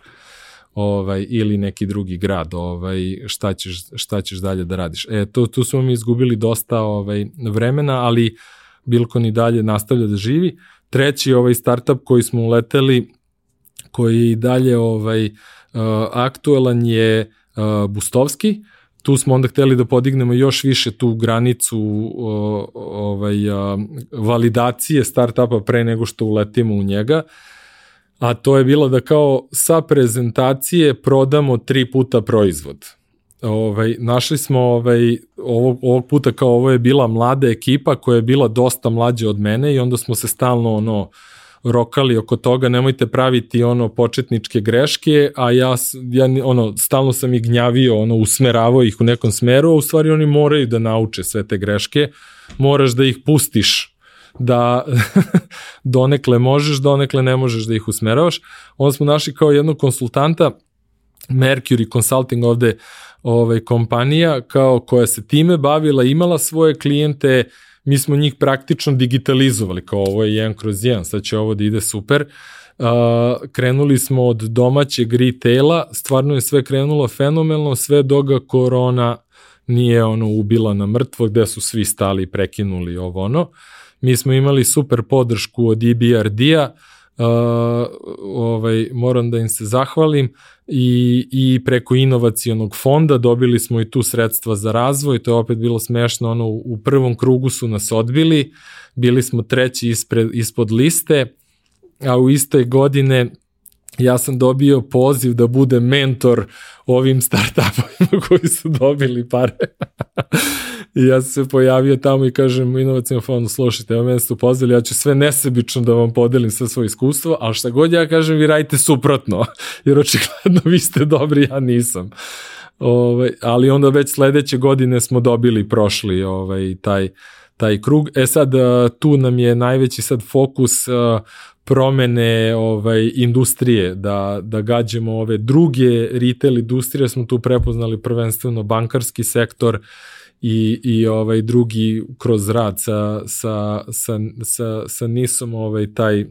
ovaj, ili neki drugi grad, ovaj, šta, ćeš, šta ćeš dalje da radiš. E, tu, tu smo mi izgubili dosta ovaj, vremena, ali Bilkon i dalje nastavlja da živi. Treći ovaj startup koji smo uleteli, koji i dalje ovaj, uh, aktuelan je uh, Bustovski, tu smo onda hteli da podignemo još više tu granicu uh, ovaj, validacije startupa pre nego što uletimo u njega. A to je bilo da kao sa prezentacije prodamo tri puta proizvod. Ovaj, našli smo ovaj, ovog, ovog puta kao ovo je bila mlada ekipa koja je bila dosta mlađa od mene i onda smo se stalno ono rokali oko toga, nemojte praviti ono početničke greške, a ja, ja ono, stalno sam ih gnjavio, ono, usmeravao ih u nekom smeru, a u stvari oni moraju da nauče sve te greške, moraš da ih pustiš da donekle možeš, donekle ne možeš da ih usmeravaš. Onda smo našli kao jednog konsultanta, Mercury Consulting ovde ovaj, kompanija kao koja se time bavila, imala svoje klijente, mi smo njih praktično digitalizovali, kao ovo je jedan kroz jedan, sad će ovo da ide super. Uh, krenuli smo od domaćeg retaila, stvarno je sve krenulo fenomenalno, sve doga korona nije ono ubila na mrtvo, gde su svi stali i prekinuli ovo ono. Mi smo imali super podršku od EBRD-a, uh, ovaj, moram da im se zahvalim i, i preko inovacionog fonda dobili smo i tu sredstva za razvoj, to je opet bilo smešno, ono, u prvom krugu su nas odbili, bili smo treći ispred, ispod liste, a u istoj godine ja sam dobio poziv da bude mentor ovim startupovima koji su dobili pare. I ja sam se pojavio tamo i kažem inovacijom fondu, slušajte, evo mene ste upozvali, ja ću sve nesebično da vam podelim sve svoje iskustvo, ali šta god ja kažem, vi radite suprotno, jer očigledno vi ste dobri, ja nisam. ovaj, ali onda već sledeće godine smo dobili prošli ovaj, taj, taj krug. E sad, tu nam je najveći sad fokus promene ovaj industrije, da, da gađemo ove druge retail industrije, smo tu prepoznali prvenstveno bankarski sektor i, i ovaj drugi kroz rad sa, sa, sa, sa, sa NIS-om ovaj, taj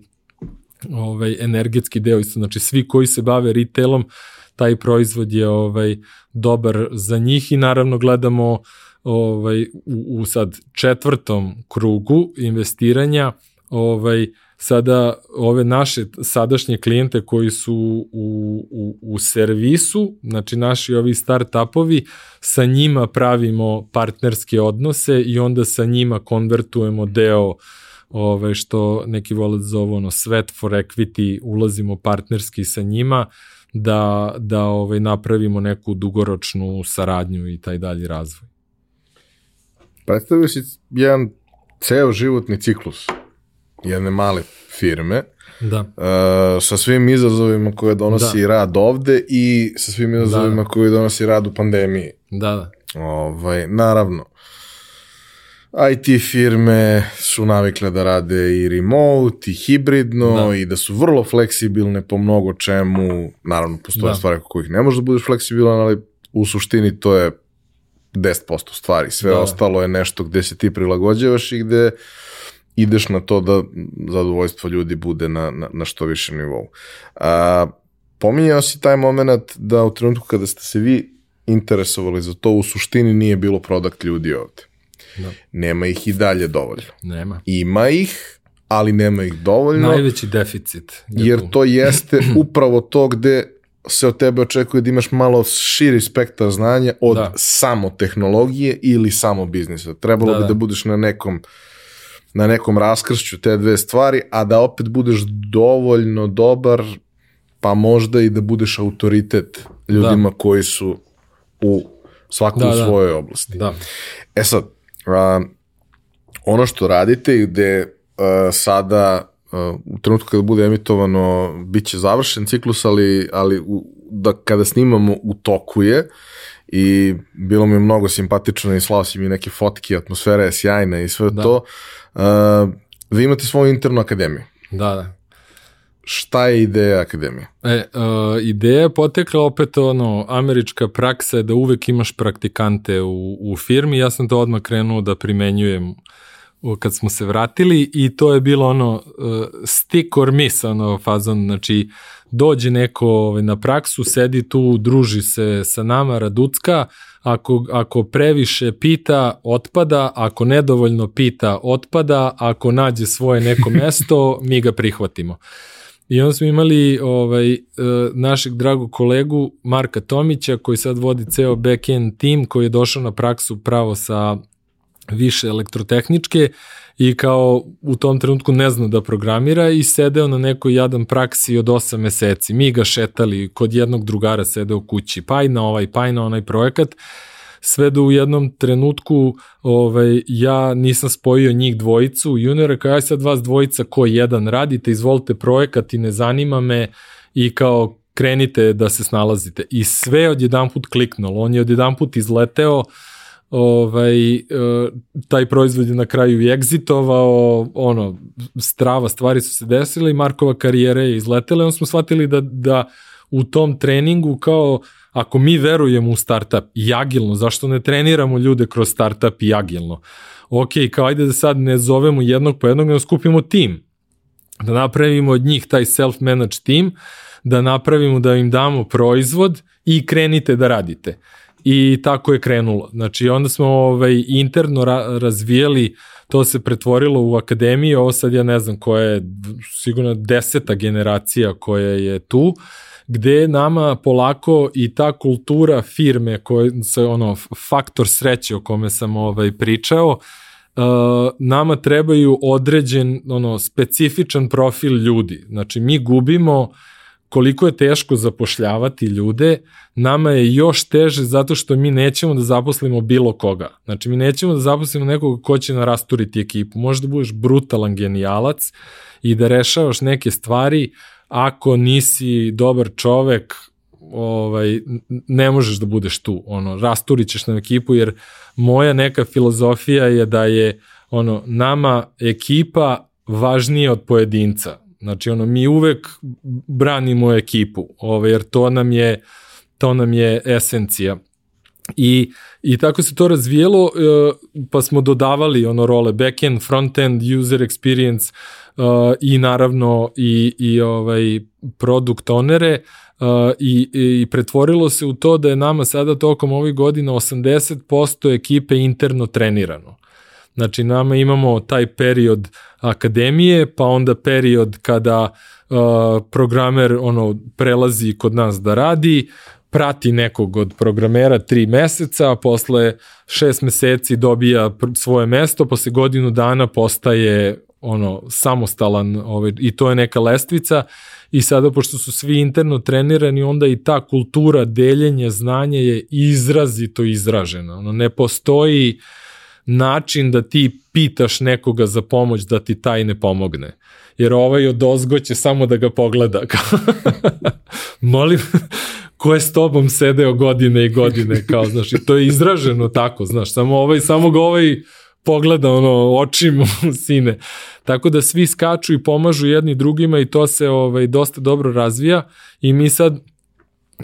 ovaj energetski deo isto, znači svi koji se bave retailom, taj proizvod je ovaj dobar za njih i naravno gledamo ovaj u, u sad četvrtom krugu investiranja ovaj sada ove naše sadašnje klijente koji su u, u, u servisu, znači naši ovi start-upovi, sa njima pravimo partnerske odnose i onda sa njima konvertujemo deo ove, što neki vole da zovu ono sweat for equity, ulazimo partnerski sa njima da, da ovaj, napravimo neku dugoročnu saradnju i taj dalji razvoj. Predstavio si jedan ceo životni ciklus jedne male firme, da. Uh, sa svim izazovima koje donosi da. rad ovde i sa svim izazovima da. koje donosi rad u pandemiji. Da, da. Ovaj, naravno, IT firme su navikle da rade i remote i hibridno da. i da su vrlo fleksibilne po mnogo čemu. Naravno, postoje da. stvari kojih ne možeš da budeš fleksibilan, ali u suštini to je 10% stvari. Sve da. ostalo je nešto gde se ti prilagođavaš i gde ideš na to da zadovoljstvo ljudi bude na, na, na što više nivou. A, pominjao si taj moment da u trenutku kada ste se vi interesovali za to, u suštini nije bilo produkt ljudi ovde. Da. Nema ih i dalje dovoljno. Nema. Ima ih, ali nema ih dovoljno. Najveći deficit. Jer tu. to jeste upravo to gde se od tebe očekuje da imaš malo širi spektar znanja od da. samo tehnologije ili samo biznisa. Trebalo da, bi da. da budeš na nekom na nekom raskršću te dve stvari, a da opet budeš dovoljno dobar, pa možda i da budeš autoritet ljudima da. koji su u svakoj da, svojoj da. oblasti. Da. E sad, a, ono što radite i gde a, sada a, u trenutku kada bude emitovano bit će završen ciklus, ali, ali u, da kada snimamo u toku je i bilo mi mnogo simpatično i slao si mi neke fotke, atmosfera je sjajna i sve da. to. Uh, vi imate svoju internu akademiju. Da, da. Šta je ideja akademije? E, uh, ideja je potekla opet ono, američka praksa je da uvek imaš praktikante u, u firmi, ja sam to odmah krenuo da primenjujem kad smo se vratili i to je bilo ono uh, stick or miss ono fazon, znači dođe neko ovaj, na praksu, sedi tu, druži se sa nama, raducka, ako, ako previše pita, otpada, ako nedovoljno pita, otpada, ako nađe svoje neko mesto, mi ga prihvatimo. I onda smo imali ovaj, e, našeg dragog kolegu Marka Tomića koji sad vodi ceo back-end tim koji je došao na praksu pravo sa više elektrotehničke i kao u tom trenutku ne zna da programira i sedeo na nekoj jadan praksi od 8 meseci. Mi ga šetali, kod jednog drugara sedeo kući, pa i na ovaj, pa i na onaj projekat. Sve do u jednom trenutku ovaj, ja nisam spojio njih dvojicu. Juniora, kao aj sad vas dvojica ko jedan radite, izvolite projekat i ne zanima me. I kao krenite da se snalazite. I sve odjedan put kliknulo, on je odjedan put izleteo, ovaj, e, taj proizvod je na kraju i egzitovao, ono, strava stvari su se desile i Markova karijera je izletela i on smo shvatili da, da u tom treningu kao ako mi verujemo u startup i agilno, zašto ne treniramo ljude kroz startup i agilno? Ok, kao ajde da sad ne zovemo jednog po jednog, nego skupimo tim. Da napravimo od njih taj self-managed tim, da napravimo da im damo proizvod i krenite da radite i tako je krenulo. Znači onda smo ovaj, interno ra razvijali, to se pretvorilo u akademiju, ovo sad ja ne znam koja je, sigurno deseta generacija koja je tu, gde nama polako i ta kultura firme koja se ono faktor sreće o kome sam ovaj pričao uh, nama trebaju određen ono specifičan profil ljudi. Znači mi gubimo uh, koliko je teško zapošljavati ljude, nama je još teže zato što mi nećemo da zaposlimo bilo koga. Znači, mi nećemo da zaposlimo nekoga ko će narasturiti ekipu. Možda budeš brutalan genijalac i da rešavaš neke stvari, ako nisi dobar čovek, ovaj, ne možeš da budeš tu, ono, rasturićeš na ekipu, jer moja neka filozofija je da je, ono, nama ekipa važnije od pojedinca. Znači, ono, mi uvek branimo ekipu, ovaj, jer to nam je, to nam je esencija. I, I tako se to razvijelo, e, pa smo dodavali ono role backend, frontend, user experience uh, i naravno i, i ovaj product onere uh, i, i pretvorilo se u to da je nama sada tokom ovih godina 80% ekipe interno trenirano. Znači nama imamo taj period akademije, pa onda period kada uh, programer ono prelazi kod nas da radi, prati nekog od programera tri meseca, posle šest meseci dobija svoje mesto, posle godinu dana postaje ono samostalan ovaj, i to je neka lestvica. I sada pošto su svi interno trenirani onda i ta kultura deljenja znanja je izrazito izražena. Ono ne postoji način da ti pitaš nekoga za pomoć da ti taj ne pomogne jer ovaj od ozgo će samo da ga pogleda molim ko je s tobom sedeo godine i godine, kao, znaš, i to je izraženo tako, znaš, samo ovaj, samo ga ovaj pogleda ono očima sine. Tako da svi skaču i pomažu jedni drugima i to se ovaj dosta dobro razvija i mi sad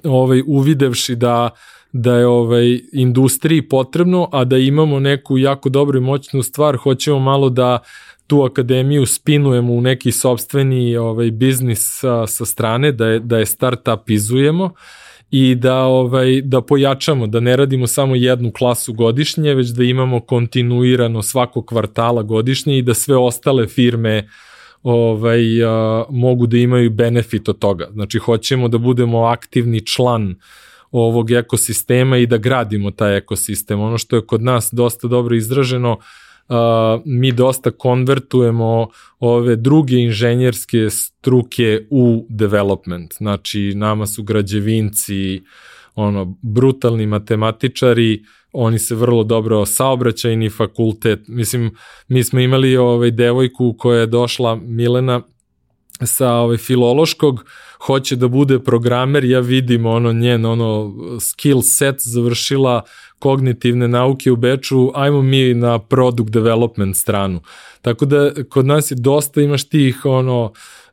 ovaj uvidevši da da je ovaj industriji potrebno, a da imamo neku jako dobru i moćnu stvar, hoćemo malo da tu akademiju spinujemo u neki sobstveni ovaj biznis sa, sa strane, da je, da je startupizujemo. Uh, i da ovaj da pojačamo, da ne radimo samo jednu klasu godišnje, već da imamo kontinuirano svako kvartala godišnje i da sve ostale firme ovaj a, mogu da imaju benefit od toga. Znači hoćemo da budemo aktivni član ovog ekosistema i da gradimo taj ekosistem. Ono što je kod nas dosta dobro izraženo, uh, mi dosta konvertujemo ove druge inženjerske struke u development. Znači, nama su građevinci, ono, brutalni matematičari, oni se vrlo dobro saobraćajni fakultet. Mislim, mi smo imali ovaj devojku koja je došla Milena sa ovaj filološkog hoće da bude programer, ja vidim ono njen ono skill set završila kognitivne nauke u Beču, ajmo mi na product development stranu. Tako da kod nas je dosta imaš tih ono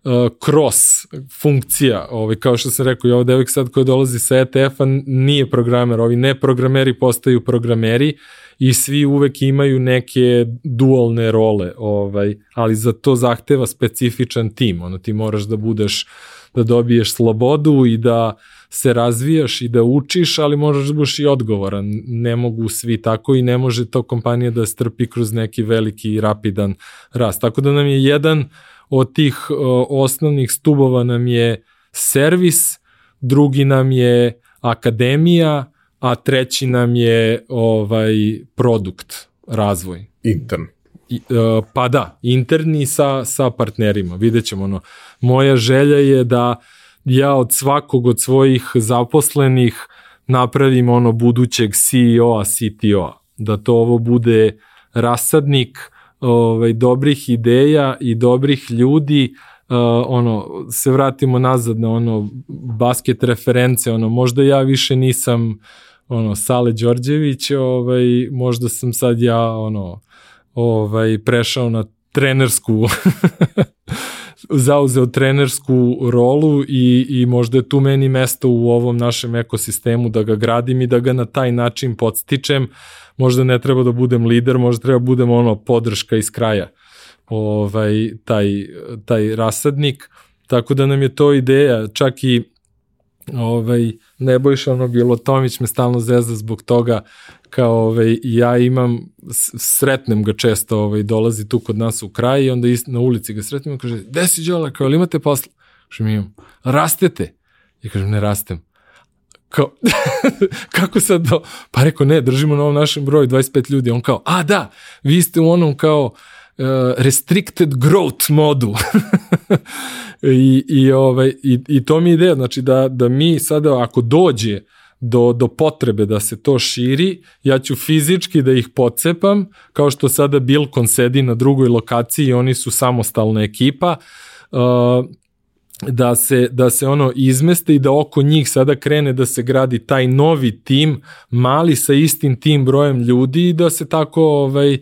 uh, cross funkcija, ovaj, kao što sam rekao, i ovo devojk sad koja dolazi sa ETF-a nije programer, ovi ne programeri postaju programeri i svi uvek imaju neke dualne role, ovaj, ali za to zahteva specifičan tim, ono ti moraš da budeš da dobiješ slobodu i da se razvijaš i da učiš, ali možeš da budeš i odgovoran. Ne mogu svi tako i ne može to kompanija da strpi kroz neki veliki i rapidan rast. Tako da nam je jedan od tih o, osnovnih stubova nam je servis, drugi nam je akademija, a treći nam je ovaj produkt, razvoj. Intern. I, uh, pa da, interni sa, sa partnerima. Vidjet ćemo, ono, moja želja je da ja od svakog od svojih zaposlenih napravim ono budućeg CEO-a, CTO-a. Da to ovo bude rasadnik ovaj, dobrih ideja i dobrih ljudi, uh, ono, se vratimo nazad na ono basket reference, ono, možda ja više nisam ono, Sale Đorđević, ovaj, možda sam sad ja, ono, ovaj, prešao na trenersku zauzeo trenersku rolu i, i možda je tu meni mesto u ovom našem ekosistemu da ga gradim i da ga na taj način podstičem. Možda ne treba da budem lider, možda treba da budem ono podrška iz kraja ovaj, taj, taj rasadnik. Tako da nam je to ideja, čak i ovaj, Nebojša ono bilo Tomić me stalno zezda zbog toga kao ovaj, ja imam, sretnem ga često, ovaj, dolazi tu kod nas u kraj i onda ist, na ulici ga sretnem i kaže, gde si Đola, kao li imate posla? Kaže mi imam, rastete? Ja kažem, ne rastem. Kao, kako sad do... Pa rekao, ne, držimo na ovom našem broju 25 ljudi. On kao, a da, vi ste u onom kao, uh, restricted growth modu. I, i, ovaj, i, I to mi je ideja, znači da, da mi sada ako dođe do, do potrebe da se to širi, ja ću fizički da ih pocepam, kao što sada Bilkon sedi na drugoj lokaciji i oni su samostalna ekipa. Uh, da se, da se ono izmeste i da oko njih sada krene da se gradi taj novi tim, mali sa istim tim brojem ljudi i da se tako ovaj,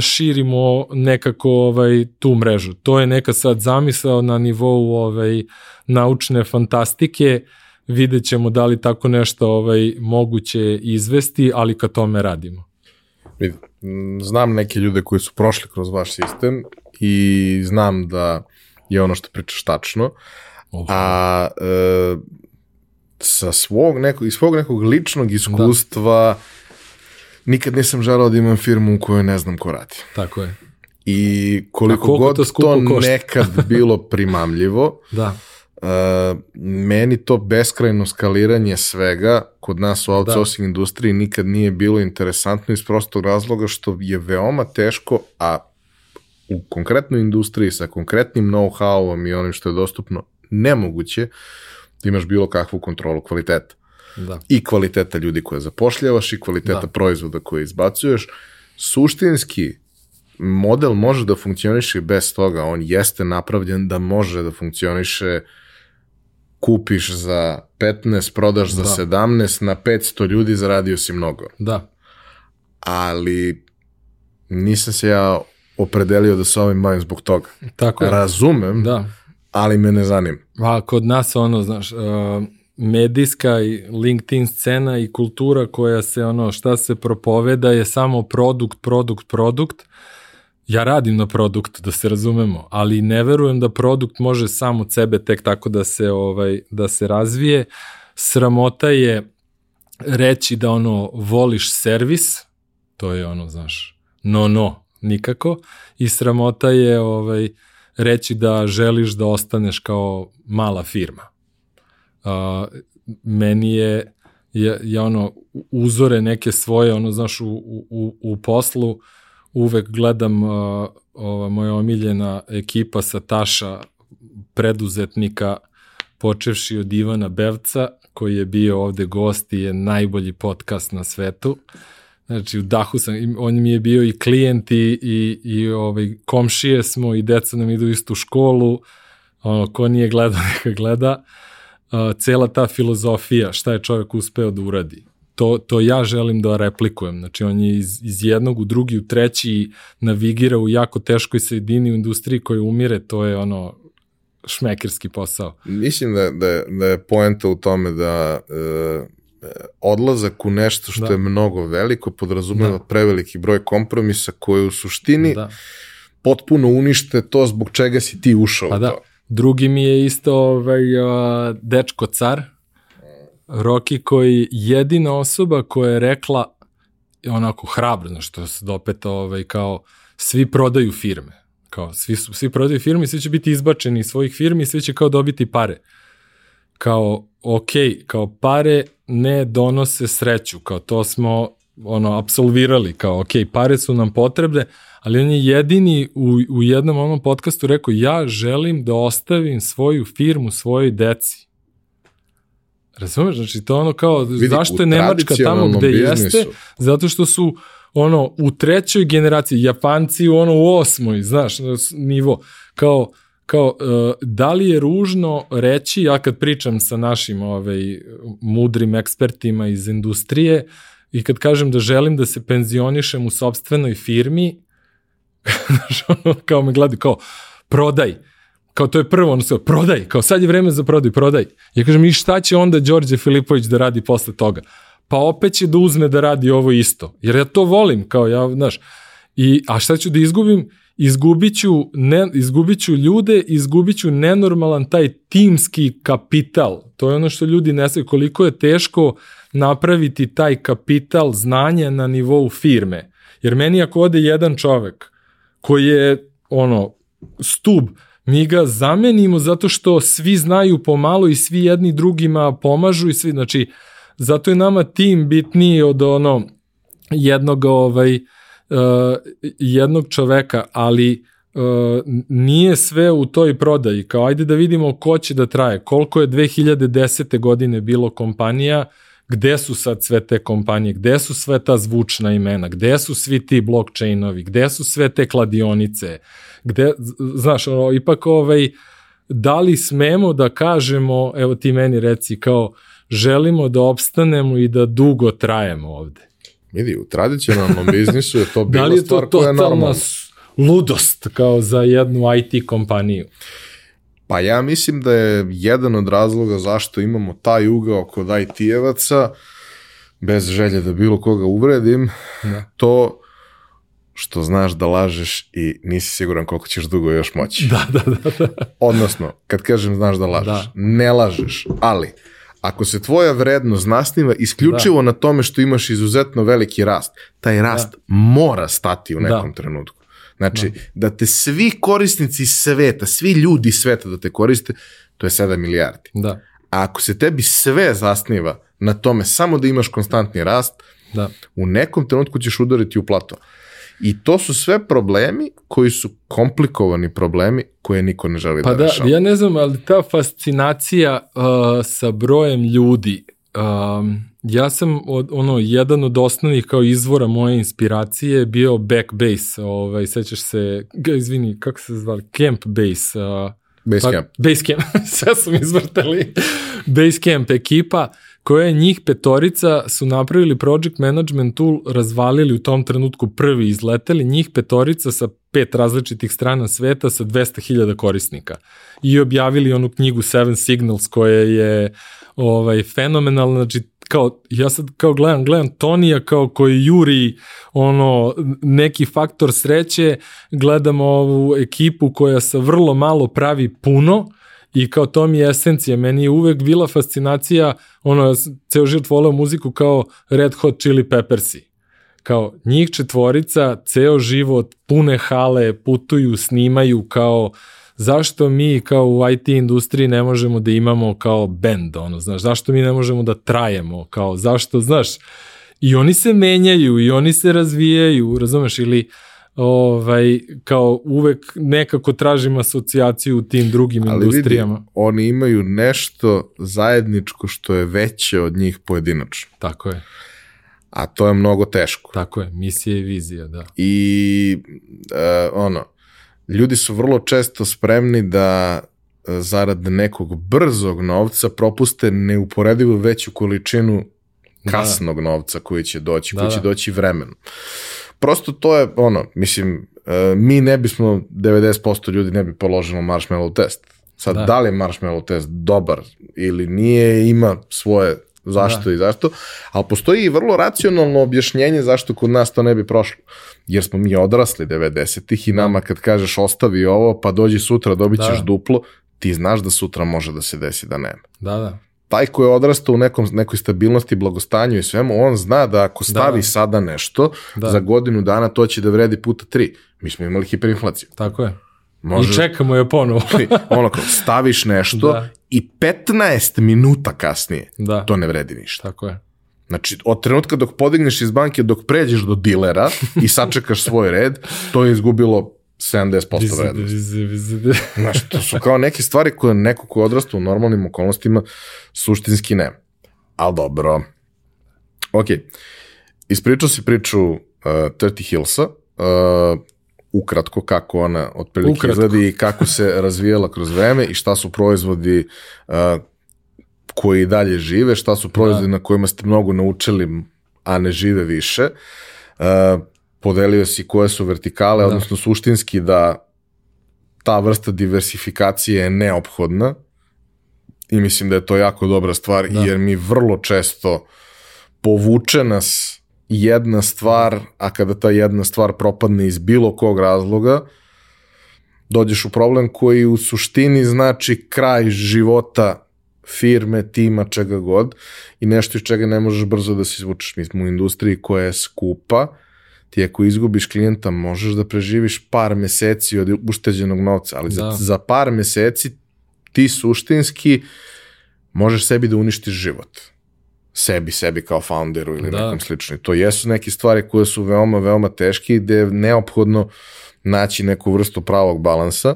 širimo nekako ovaj, tu mrežu. To je neka sad zamisao na nivou ovaj, naučne fantastike, vidjet ćemo da li tako nešto ovaj, moguće izvesti, ali ka tome radimo. Znam neke ljude koji su prošli kroz vaš sistem i znam da je ono što pričaš tačno, oh. a e, sa svog nekog, iz svog nekog ličnog iskustva da. Nikad nisam želao da imam firmu u kojoj ne znam ko radi. Tako je. I koliko god to, to nekad bilo primamljivo, da. Uh, meni to beskrajno skaliranje svega kod nas u outsourcing da. industriji nikad nije bilo interesantno iz prostog razloga što je veoma teško, a u konkretnoj industriji sa konkretnim know-howom i onim što je dostupno nemoguće da imaš bilo kakvu kontrolu kvaliteta. Da. I kvaliteta ljudi koje zapošljavaš i kvaliteta da. proizvoda koje izbacuješ. Suštinski, model može da funkcioniše bez toga. On jeste napravljen da može da funkcioniše kupiš za 15, prodaš za da. 17, na 500 ljudi zaradio si mnogo. Da. Ali nisam se ja opredelio da se ovim bavim zbog toga. Tako je. Razumem, da. ali me ne zanim. A kod nas ono, znaš, uh, medijska i LinkedIn scena i kultura koja se ono šta se propoveda je samo produkt, produkt, produkt. Ja radim na produktu, da se razumemo, ali ne verujem da produkt može sam od sebe tek tako da se ovaj da se razvije. Sramota je reći da ono voliš servis, to je ono, znaš, no no, nikako i sramota je ovaj reći da želiš da ostaneš kao mala firma. Uh, meni je ja, ja ono uzore neke svoje ono znaš u, u, u poslu uvek gledam uh, ova moja omiljena ekipa sa Taša preduzetnika počevši od Ivana Bevca koji je bio ovde gost i je najbolji podcast na svetu. Znači, u dahu sam, on mi je bio i klijent i, i, i ovaj, komšije smo i deca nam idu istu školu, ono, ko nije gledao, neka gleda. Uh, cela ta filozofija, šta je čovjek uspeo da uradi. To, to ja želim da replikujem. Znači, on je iz, iz jednog u drugi, u treći navigira u jako teškoj sredini u industriji koja umire, to je ono šmekirski posao. Mislim da, da, da je poenta u tome da uh, odlazak u nešto što da. je mnogo veliko podrazumeva da. preveliki broj kompromisa koji u suštini da. potpuno unište to zbog čega si ti ušao pa da. to. Drugi mi je isto ovaj, dečko car, Roki koji jedina osoba koja je rekla onako hrabro, znaš, što se dopeta ovaj, kao svi prodaju firme. Kao, svi, su, svi prodaju firme svi će biti izbačeni iz svojih firmi svi će kao dobiti pare. Kao, ok, kao pare ne donose sreću, kao to smo ono apsolvirali, kao ok, pare su nam potrebne, ali on je jedini u, u jednom onom podcastu rekao ja želim da ostavim svoju firmu svojoj deci. Razumeš? Znači to ono kao, Vidi, zašto je Nemačka tamo gde biznisu. jeste? Zato što su ono u trećoj generaciji, Japanci u ono u osmoj, znaš, nivo. Kao, kao, uh, da li je ružno reći, ja kad pričam sa našim ovaj, mudrim ekspertima iz industrije i kad kažem da želim da se penzionišem u sobstvenoj firmi, kao me gledi, kao, prodaj, kao to je prvo, ono sve, prodaj, kao sad je vreme za prodaj, prodaj. Ja kažem, i šta će onda Đorđe Filipović da radi posle toga? Pa opet će da uzme da radi ovo isto, jer ja to volim, kao ja, znaš, i, a šta ću da izgubim? izgubiću, ne, izgubiću ljude, izgubiću nenormalan taj timski kapital. To je ono što ljudi ne znaju koliko je teško napraviti taj kapital znanja na nivou firme. Jer meni ako ode jedan čovek koji je ono stub, mi ga zamenimo zato što svi znaju pomalo i svi jedni drugima pomažu i svi, znači, zato je nama tim bitniji od ono jednog ovaj, uh, uh, jednog čoveka, ali uh, nije sve u toj prodaji. Kao ajde da vidimo ko će da traje. Koliko je 2010. godine bilo kompanija, gde su sad sve te kompanije, gde su sve ta zvučna imena, gde su svi ti blockchainovi, gde su sve te kladionice, gde, znaš, ono, ipak ovaj, da li smemo da kažemo, evo ti meni reci, kao želimo da opstanemo i da dugo trajemo ovde. Vidi, u tradicionalnom biznisu je to bila da li je to stvar koja je totalna normalna. s- ludost kao za jednu IT kompaniju? Pa ja mislim da je jedan od razloga zašto imamo taj ugao kod IT-evaca, bez želje da bilo koga uvredim, Da. to što znaš da lažeš i nisi siguran koliko ćeš dugo još moći. Da, da, da. da. Odnosno, kad kažem znaš da lažeš, Da. ne lažeš, ali ako se tvoja vrednost zasniva isključivo na tome što imaš izuzetno veliki rast, taj rast mora stati u nekom trenutku. Znači, da. te svi korisnici sveta, svi ljudi sveta da te koriste, to je 7 milijardi. da. A ako se tebi sve zasniva na tome samo da imaš konstantni rast, da. u nekom trenutku ćeš udariti u plato. I to su sve problemi koji su komplikovani problemi koje niko ne želi Pa da, da, rešava. ja ne znam, ali ta fascinacija uh, sa brojem ljudi, um, ja sam od, ono, jedan od osnovnih kao izvora moje inspiracije je bio Backbase, ovaj, sećaš se, ga, izvini, kako se zvali, Camp Base, uh, Basecamp. Pa, Basecamp, sve su mi izvrtali. Basecamp ekipa koja je njih petorica su napravili project management tool, razvalili u tom trenutku prvi izleteli, njih petorica sa pet različitih strana sveta sa 200.000 korisnika i objavili onu knjigu Seven Signals koja je ovaj fenomenalna, znači kao, ja sad kao gledam, gledam Tonija kao koji juri ono, neki faktor sreće, gledam ovu ekipu koja sa vrlo malo pravi puno i kao to mi je esencija. Meni je uvek bila fascinacija, ono, ceo život voleo muziku kao Red Hot Chili Peppersi. Kao njih četvorica, ceo život, pune hale, putuju, snimaju kao zašto mi kao u IT industriji ne možemo da imamo kao band, ono, znaš, zašto mi ne možemo da trajemo, kao, zašto, znaš, i oni se menjaju i oni se razvijaju, razumeš, ili ovaj, kao uvek nekako tražim asocijaciju u tim drugim Ali industrijama. vidi, oni imaju nešto zajedničko što je veće od njih pojedinačno. Tako je, A to je mnogo teško. tako je, misija i vizija, da. I e, ono, ljudi su vrlo često spremni da e, zarad nekog brzog novca propuste neuporedivo veću količinu kasnog novca koji će doći, Da, koji će da. doći vremenom. Prosto to je ono, mislim, e, mi ne bismo, 90% ljudi ne bi položilo marshmallow test. Sad, da. Da. li je marshmallow test dobar ili nije, ima svoje zašto da. i zašto, ali postoji i vrlo racionalno objašnjenje zašto kod nas to ne bi prošlo. Jer smo mi odrasli 90-ih i nama kad kažeš ostavi ovo, pa dođi sutra, dobit ćeš Da. duplo, ti znaš da sutra može da se desi da nema. Da, da. Taj ko je odrastao u nekom, nekoj stabilnosti, blagostanju i svemu, on zna da ako stavi Da. sada nešto, Da. za godinu dana to će da vredi puta tri. Mi smo imali hiperinflaciju. Tako je. Možeš, I čekamo je ponovo. ono kao, staviš nešto Da. I 15 minuta kasnije da, to ne vredi ništa. tako je. Znači, od trenutka dok podigneš iz banke, dok pređeš do dilera i sačekaš svoj red, to je izgubilo 70% vrednosti. Znaš, to su kao neke stvari koje neko ko odrasta u normalnim okolnostima suštinski nema. Ali dobro. Ok. Ispričao si priču uh, 30 Hillsa, uh, ukratko kako ona otprilike Ukratko. izgledi i kako se razvijala kroz vreme i šta su proizvodi uh, koji dalje žive, šta su proizvodi na kojima ste mnogo naučili, a ne žive više. Uh, podelio si koje su vertikale, odnosno suštinski da ta vrsta diversifikacije je neophodna i mislim da je to jako dobra stvar Da. jer mi vrlo često povuče nas jedna stvar, a kada ta jedna stvar propadne iz bilo kog razloga, dođeš u problem koji u suštini znači kraj života firme, tima, čega god i nešto iz čega ne možeš brzo da se izvučeš. Mi smo u industriji koja je skupa, ti ako izgubiš klijenta možeš da preživiš par meseci od ušteđenog novca, ali za, Da. za par meseci ti suštinski možeš sebi da uništiš život. Sebi, sebi kao founderu ili Da. nekom slično. To jesu neke stvari koje su veoma, veoma teške i gde je neophodno naći neku vrstu pravog balansa.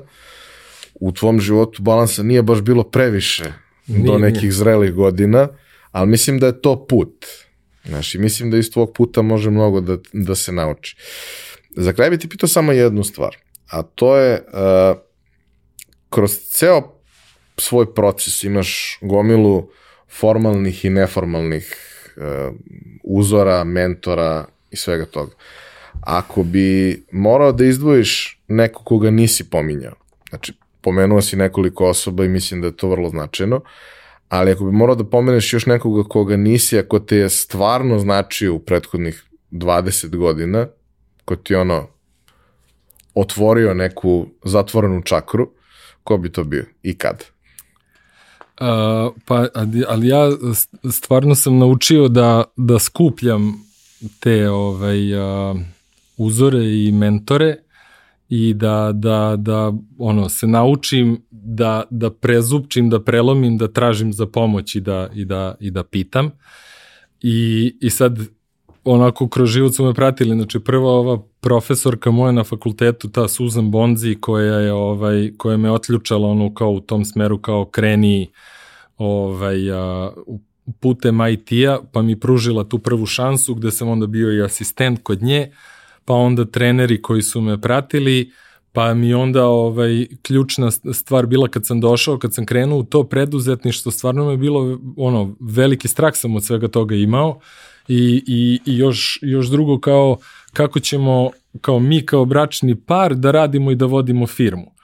U tvom životu balansa nije baš bilo previše do Nije, nekih nije. zrelih godina, ali mislim da je to put. Znaš, i mislim da iz tvog puta može mnogo da, da se nauči. Za kraj bi ti pitao samo jednu stvar, a to je uh, kroz ceo svoj proces, imaš gomilu formalnih i neformalnih uh, uzora, mentora i svega toga. Ako bi morao da izdvojiš neko koga nisi pominjao, znači pomenuo si nekoliko osoba i mislim da je to vrlo značajno, ali ako bi morao da pomeneš još nekoga koga nisi, ako te je stvarno značio u prethodnih 20 godina, ko ti ono otvorio neku zatvorenu čakru, ko bi to bio i kad? Uh, pa, ali ja stvarno sam naučio da, da skupljam te ovaj, uh, uzore i mentore i da, da, da ono, se naučim da, da prezupčim, da prelomim, da tražim za pomoć i da, i da, i da pitam. I, I sad onako kroz život su me pratili, znači prva ova profesorka moja na fakultetu, ta Susan Bonzi koja je ovaj koja me otključala ono kao u tom smeru kao kreni ovaj a, putem IT-a, pa mi pružila tu prvu šansu gde sam onda bio i asistent kod nje, pa onda treneri koji su me pratili, pa mi onda ovaj ključna stvar bila kad sam došao, kad sam krenuo u to preduzetništvo, stvarno me bilo ono veliki strah sam od svega toga imao i, i, i još, još drugo kao kako ćemo kao mi kao bračni par da radimo i da vodimo firmu.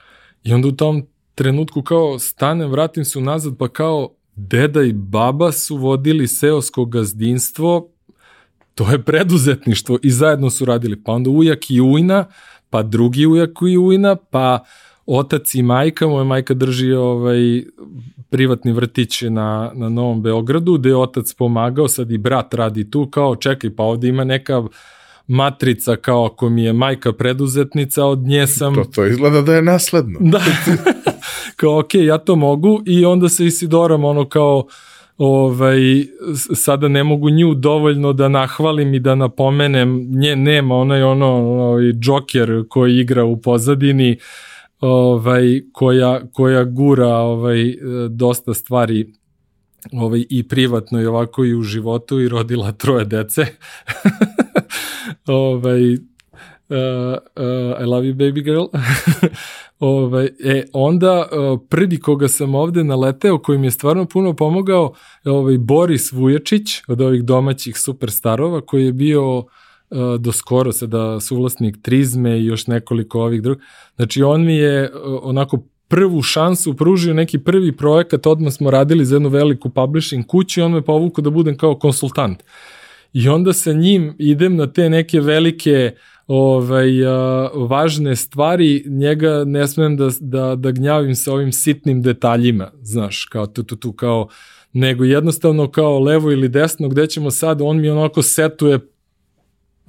I onda u tom trenutku kao stanem, vratim se unazad pa kao deda i baba su vodili seosko gazdinstvo, to je preduzetništvo i zajedno su radili. Pa onda ujak i ujna, pa drugi ujak i ujna, pa otac i majka, moja majka drži ovaj privatni vrtić na, na Novom Beogradu, gde je otac pomagao, sad i brat radi tu, kao čekaj, pa ovde ima neka matrica kao ako mi je majka preduzetnica, od nje sam... To, to izgleda da je nasledno. Da, kao ok, ja to mogu i onda se Isidoram ono kao ovaj, sada ne mogu nju dovoljno da nahvalim i da napomenem, nje nema, ona je ono, ovaj, džoker koji igra u pozadini, ovaj, koja, koja gura ovaj, dosta stvari ovaj, i privatno i ovako i u životu i rodila troje dece. ovaj, uh, uh, I love you baby girl. ovaj, e, onda uh, prvi koga sam ovde naleteo, koji mi je stvarno puno pomogao, je ovaj Boris Vujačić od ovih domaćih superstarova, koji je bio do skoro sada suvlasnik Trizme i još nekoliko ovih drugih. Znači on mi je onako prvu šansu pružio neki prvi projekat, odmah smo radili za jednu veliku publishing kuću i on me povukao da budem kao konsultant. I onda sa njim idem na te neke velike ovaj, a, važne stvari, njega ne smem da, da, da gnjavim sa ovim sitnim detaljima, znaš, kao tu, tu, tu, kao, nego jednostavno kao levo ili desno, gde ćemo sad, on mi onako setuje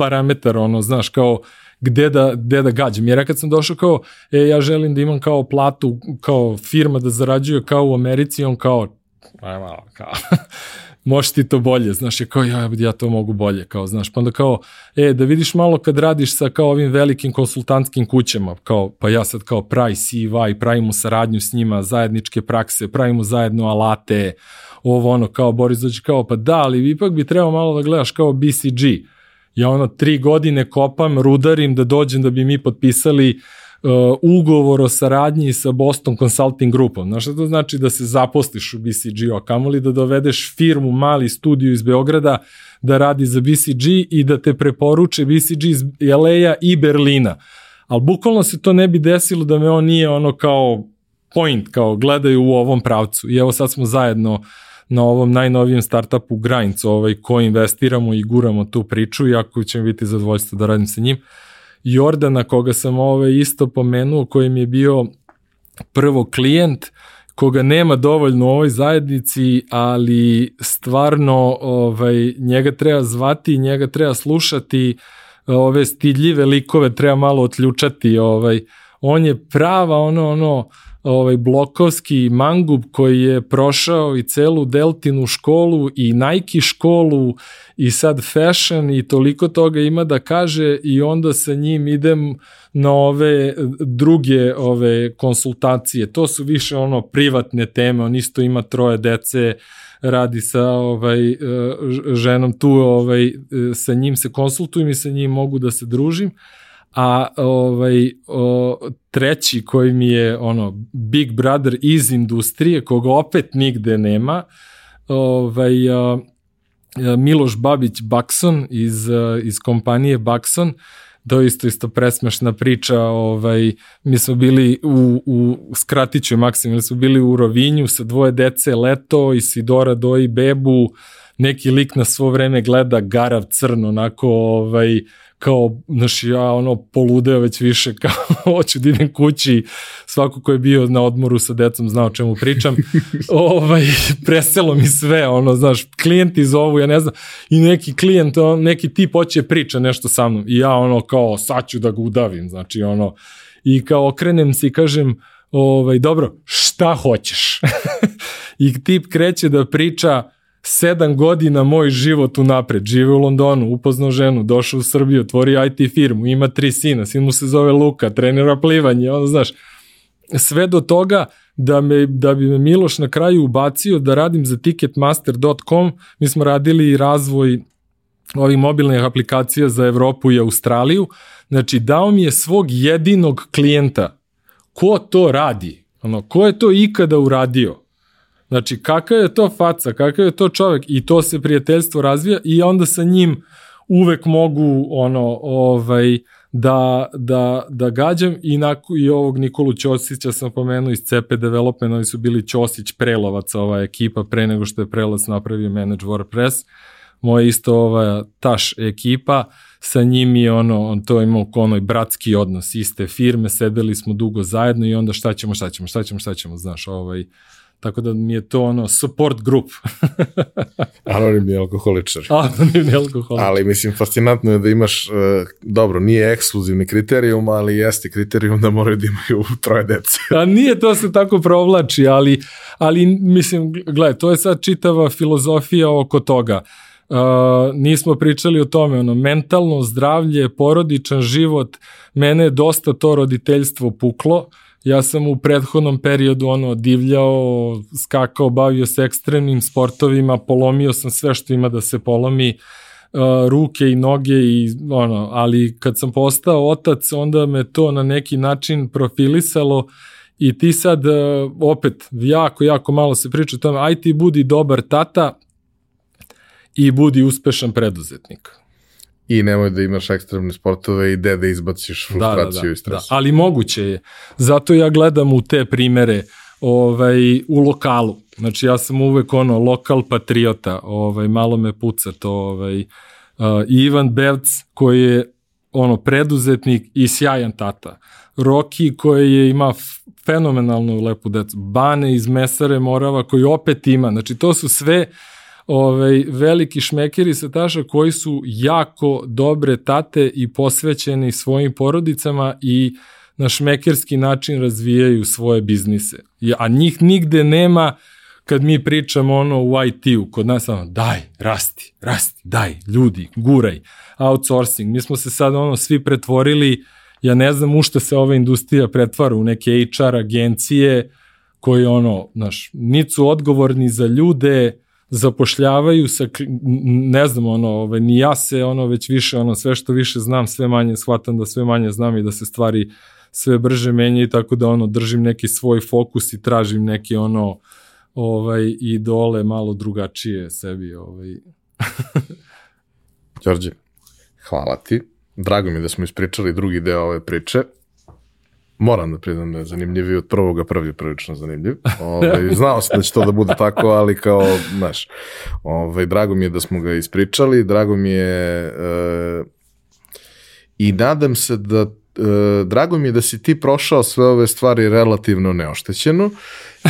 parametar, ono, znaš, kao gde da, gde da gađam. Jer ja kad sam došao kao, e, ja želim da imam kao platu, kao firma da zarađuje kao u Americi, on kao, aj malo, kao, možeš ti to bolje, znaš, je kao, ja, ja to mogu bolje, kao, znaš, pa onda kao, e, da vidiš malo kad radiš sa kao ovim velikim konsultantskim kućama, kao, pa ja sad kao Price, EY, pravimo saradnju s njima, zajedničke prakse, pravimo zajedno alate, ovo ono, kao Boris dođe kao, pa da, ali ipak bi trebao malo da gledaš kao BCG, ja ono tri godine kopam, rudarim da dođem da bi mi potpisali uh, ugovor o saradnji sa Boston Consulting Grupom. Znaš šta to znači da se zaposliš u BCG-u, a kamoli da dovedeš firmu, mali studiju iz Beograda da radi za BCG i da te preporuče BCG iz LA-a i Berlina. Ali bukvalno se to ne bi desilo da me on nije ono kao point, kao gledaju u ovom pravcu. I evo sad smo zajedno uh, na ovom najnovijem startupu Grinds, ovaj, ko investiramo i guramo tu priču, jako će mi biti zadovoljstvo da radim sa njim. Jordana, koga sam ovaj isto pomenuo, koji mi je bio prvo klijent, koga nema dovoljno u ovoj zajednici, ali stvarno ovaj, njega treba zvati, njega treba slušati, ove stidljive likove treba malo otključati, ovaj, on je prava ono, ono, ovaj blokovski mangub koji je prošao i celu Deltinu školu i Nike školu i sad fashion i toliko toga ima da kaže i onda sa njim idem na ove druge ove konsultacije. To su više ono privatne teme, on isto ima troje dece, radi sa ovaj e, ženom tu ovaj sa njim se konsultujem i sa njim mogu da se družim a ovaj, o, treći koji mi je ono Big Brother iz industrije, koga opet nigde nema, ovaj, a, Miloš Babić Bakson iz, iz kompanije Bakson, to isto isto presmešna priča, ovaj, mi smo bili u, u skratiću maksimum, smo bili u Rovinju sa dvoje dece leto i Sidora doji bebu, neki lik na svo vreme gleda garav crno, onako, ovaj, kao, znaš, ja ono poludeo već više, kao, hoću da idem kući, svako ko je bio na odmoru sa decom znao o čemu pričam, ovaj, preselo mi sve, ono, znaš, klijenti zovu, ja ne znam, i neki klijent, on, neki tip hoće priča nešto sa mnom, i ja ono, kao, sad ću da ga udavim, znači, ono, i kao okrenem se i kažem, ovaj, dobro, šta hoćeš? I tip kreće da priča, sedam godina moj život unapred, žive u Londonu, upoznao ženu, došao u Srbiju, otvori IT firmu, ima tri sina, sin mu se zove Luka, trenira plivanje, ono, znaš, sve do toga da, me, da bi me Miloš na kraju ubacio da radim za ticketmaster.com, mi smo radili razvoj ovih mobilnih aplikacija za Evropu i Australiju, znači dao mi je svog jedinog klijenta, ko to radi, ono, ko je to ikada uradio, Znači, kakav je to faca, kakav je to čovek i to se prijateljstvo razvija i onda sa njim uvek mogu ono ovaj da, da, da gađam i, naku, i ovog Nikolu Ćosića sam pomenuo iz CP Development, oni su bili Ćosić Prelovac, ova ekipa pre nego što je Prelac napravio Manage WordPress. Moja isto ova taš ekipa, sa njim je ono, on to imao onoj bratski odnos, iste firme, sedeli smo dugo zajedno i onda šta ćemo, šta ćemo, šta ćemo, šta ćemo, znaš, ovaj, Tako da mi je to ono support grup. Anonimni alkoholičar. Anonimni alkoholičar. Ali mislim, fascinantno je da imaš, uh, dobro, nije ekskluzivni kriterijum, ali jeste kriterijum da moraju da imaju troje dece. A nije to se tako provlači, ali, ali mislim, gledaj, to je sad čitava filozofija oko toga. Uh, nismo pričali o tome, ono, mentalno zdravlje, porodičan život, mene je dosta to roditeljstvo puklo, uh, ja sam u prethodnom periodu ono divljao, skakao, bavio se ekstremnim sportovima, polomio sam sve što ima da se polomi, uh, ruke i noge i ono, ali kad sam postao otac, onda me to na neki način profilisalo i ti sad uh, opet jako, jako malo se priča o tome, aj ti budi dobar tata i budi uspešan preduzetnik i nemoj da imaš ekstremne sportove i gde da izbaciš frustraciju da, da, da, i stres. Da, ali moguće je. Zato ja gledam u te primere ovaj, u lokalu. Znači ja sam uvek ono lokal patriota, ovaj, malo me puca to. Ovaj, uh, Ivan Bevc koji je ono preduzetnik i sjajan tata. Roki koji je ima fenomenalnu lepu decu. Bane iz Mesare Morava koji opet ima. Znači to su sve uh, ovaj, veliki šmekeri sa taša koji su jako dobre tate i posvećeni svojim porodicama i na šmekerski način razvijaju svoje biznise. A njih nigde nema kad mi pričamo ono u IT-u, kod nas ono, daj, rasti, rasti, daj, ljudi, guraj, outsourcing. Mi smo se sad ono svi pretvorili, ja ne znam u šta se ova industrija pretvara, u neke HR agencije koji ono, znaš, nisu odgovorni za ljude, zapošljavaju sa, ne znam, ono, ovaj, ni ja se, ono, već više, ono, sve što više znam, sve manje shvatam da sve manje znam i da se stvari sve brže menjaju, tako da, ono, držim neki svoj fokus i tražim neke, ono, ovaj, idole malo drugačije sebi, ovaj. Đorđe, hvala ti. Drago mi je da smo ispričali drugi deo ove priče moram da priznam da je zanimljiviji od prvoga, prvi je prilično zanimljiv. Ove, ovaj, znao sam da će to da bude tako, ali kao, znaš, ove, ovaj, drago mi je da smo ga ispričali, drago mi je e, i nadam se da e, drago mi je da si ti prošao sve ove stvari relativno neoštećeno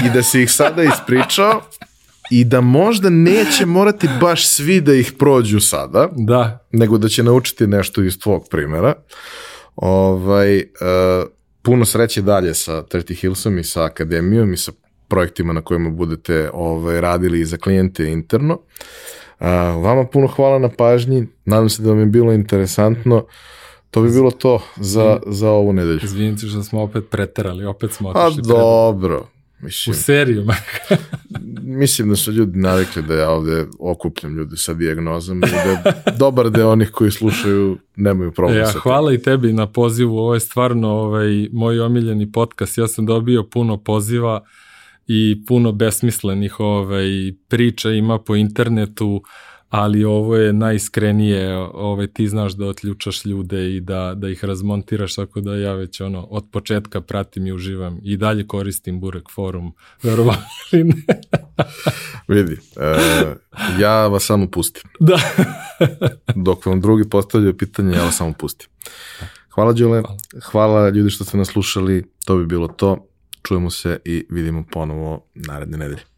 i da si ih sada ispričao i da možda neće morati baš svi da ih prođu sada, da. nego da će naučiti nešto iz tvog primera. Ovaj, uh, puno sreće dalje sa 30 Hillsom i sa akademijom i sa projektima na kojima budete ovaj, radili i za klijente interno. Uh, vama puno hvala na pažnji, nadam se da vam je bilo interesantno. To bi bilo to za, za ovu nedelju. Izvinite što smo opet preterali, opet smo otišli. A dobro. Mislim, U seriju. mislim da su ljudi navikli da ja ovde okupljam ljude sa dijagnozom i da dobar deo onih koji slušaju nemaju problem ja, sa hvala i tebi na pozivu, ovo je stvarno ovaj, moj omiljeni podcast, ja sam dobio puno poziva i puno besmislenih ovaj, priča ima po internetu, ali ovo je najiskrenije, ovaj, ti znaš da otključaš ljude i da, da ih razmontiraš, tako da ja već ono, od početka pratim i uživam i dalje koristim Burek forum, verovali ne. Vidi, uh, ja vas samo pustim. Da. Dok vam drugi postavljaju pitanje, ja vas samo pustim. Hvala, Đole. Hvala. Hvala ljudi što ste nas slušali. To bi bilo to. Čujemo se i vidimo ponovo naredne nedelje.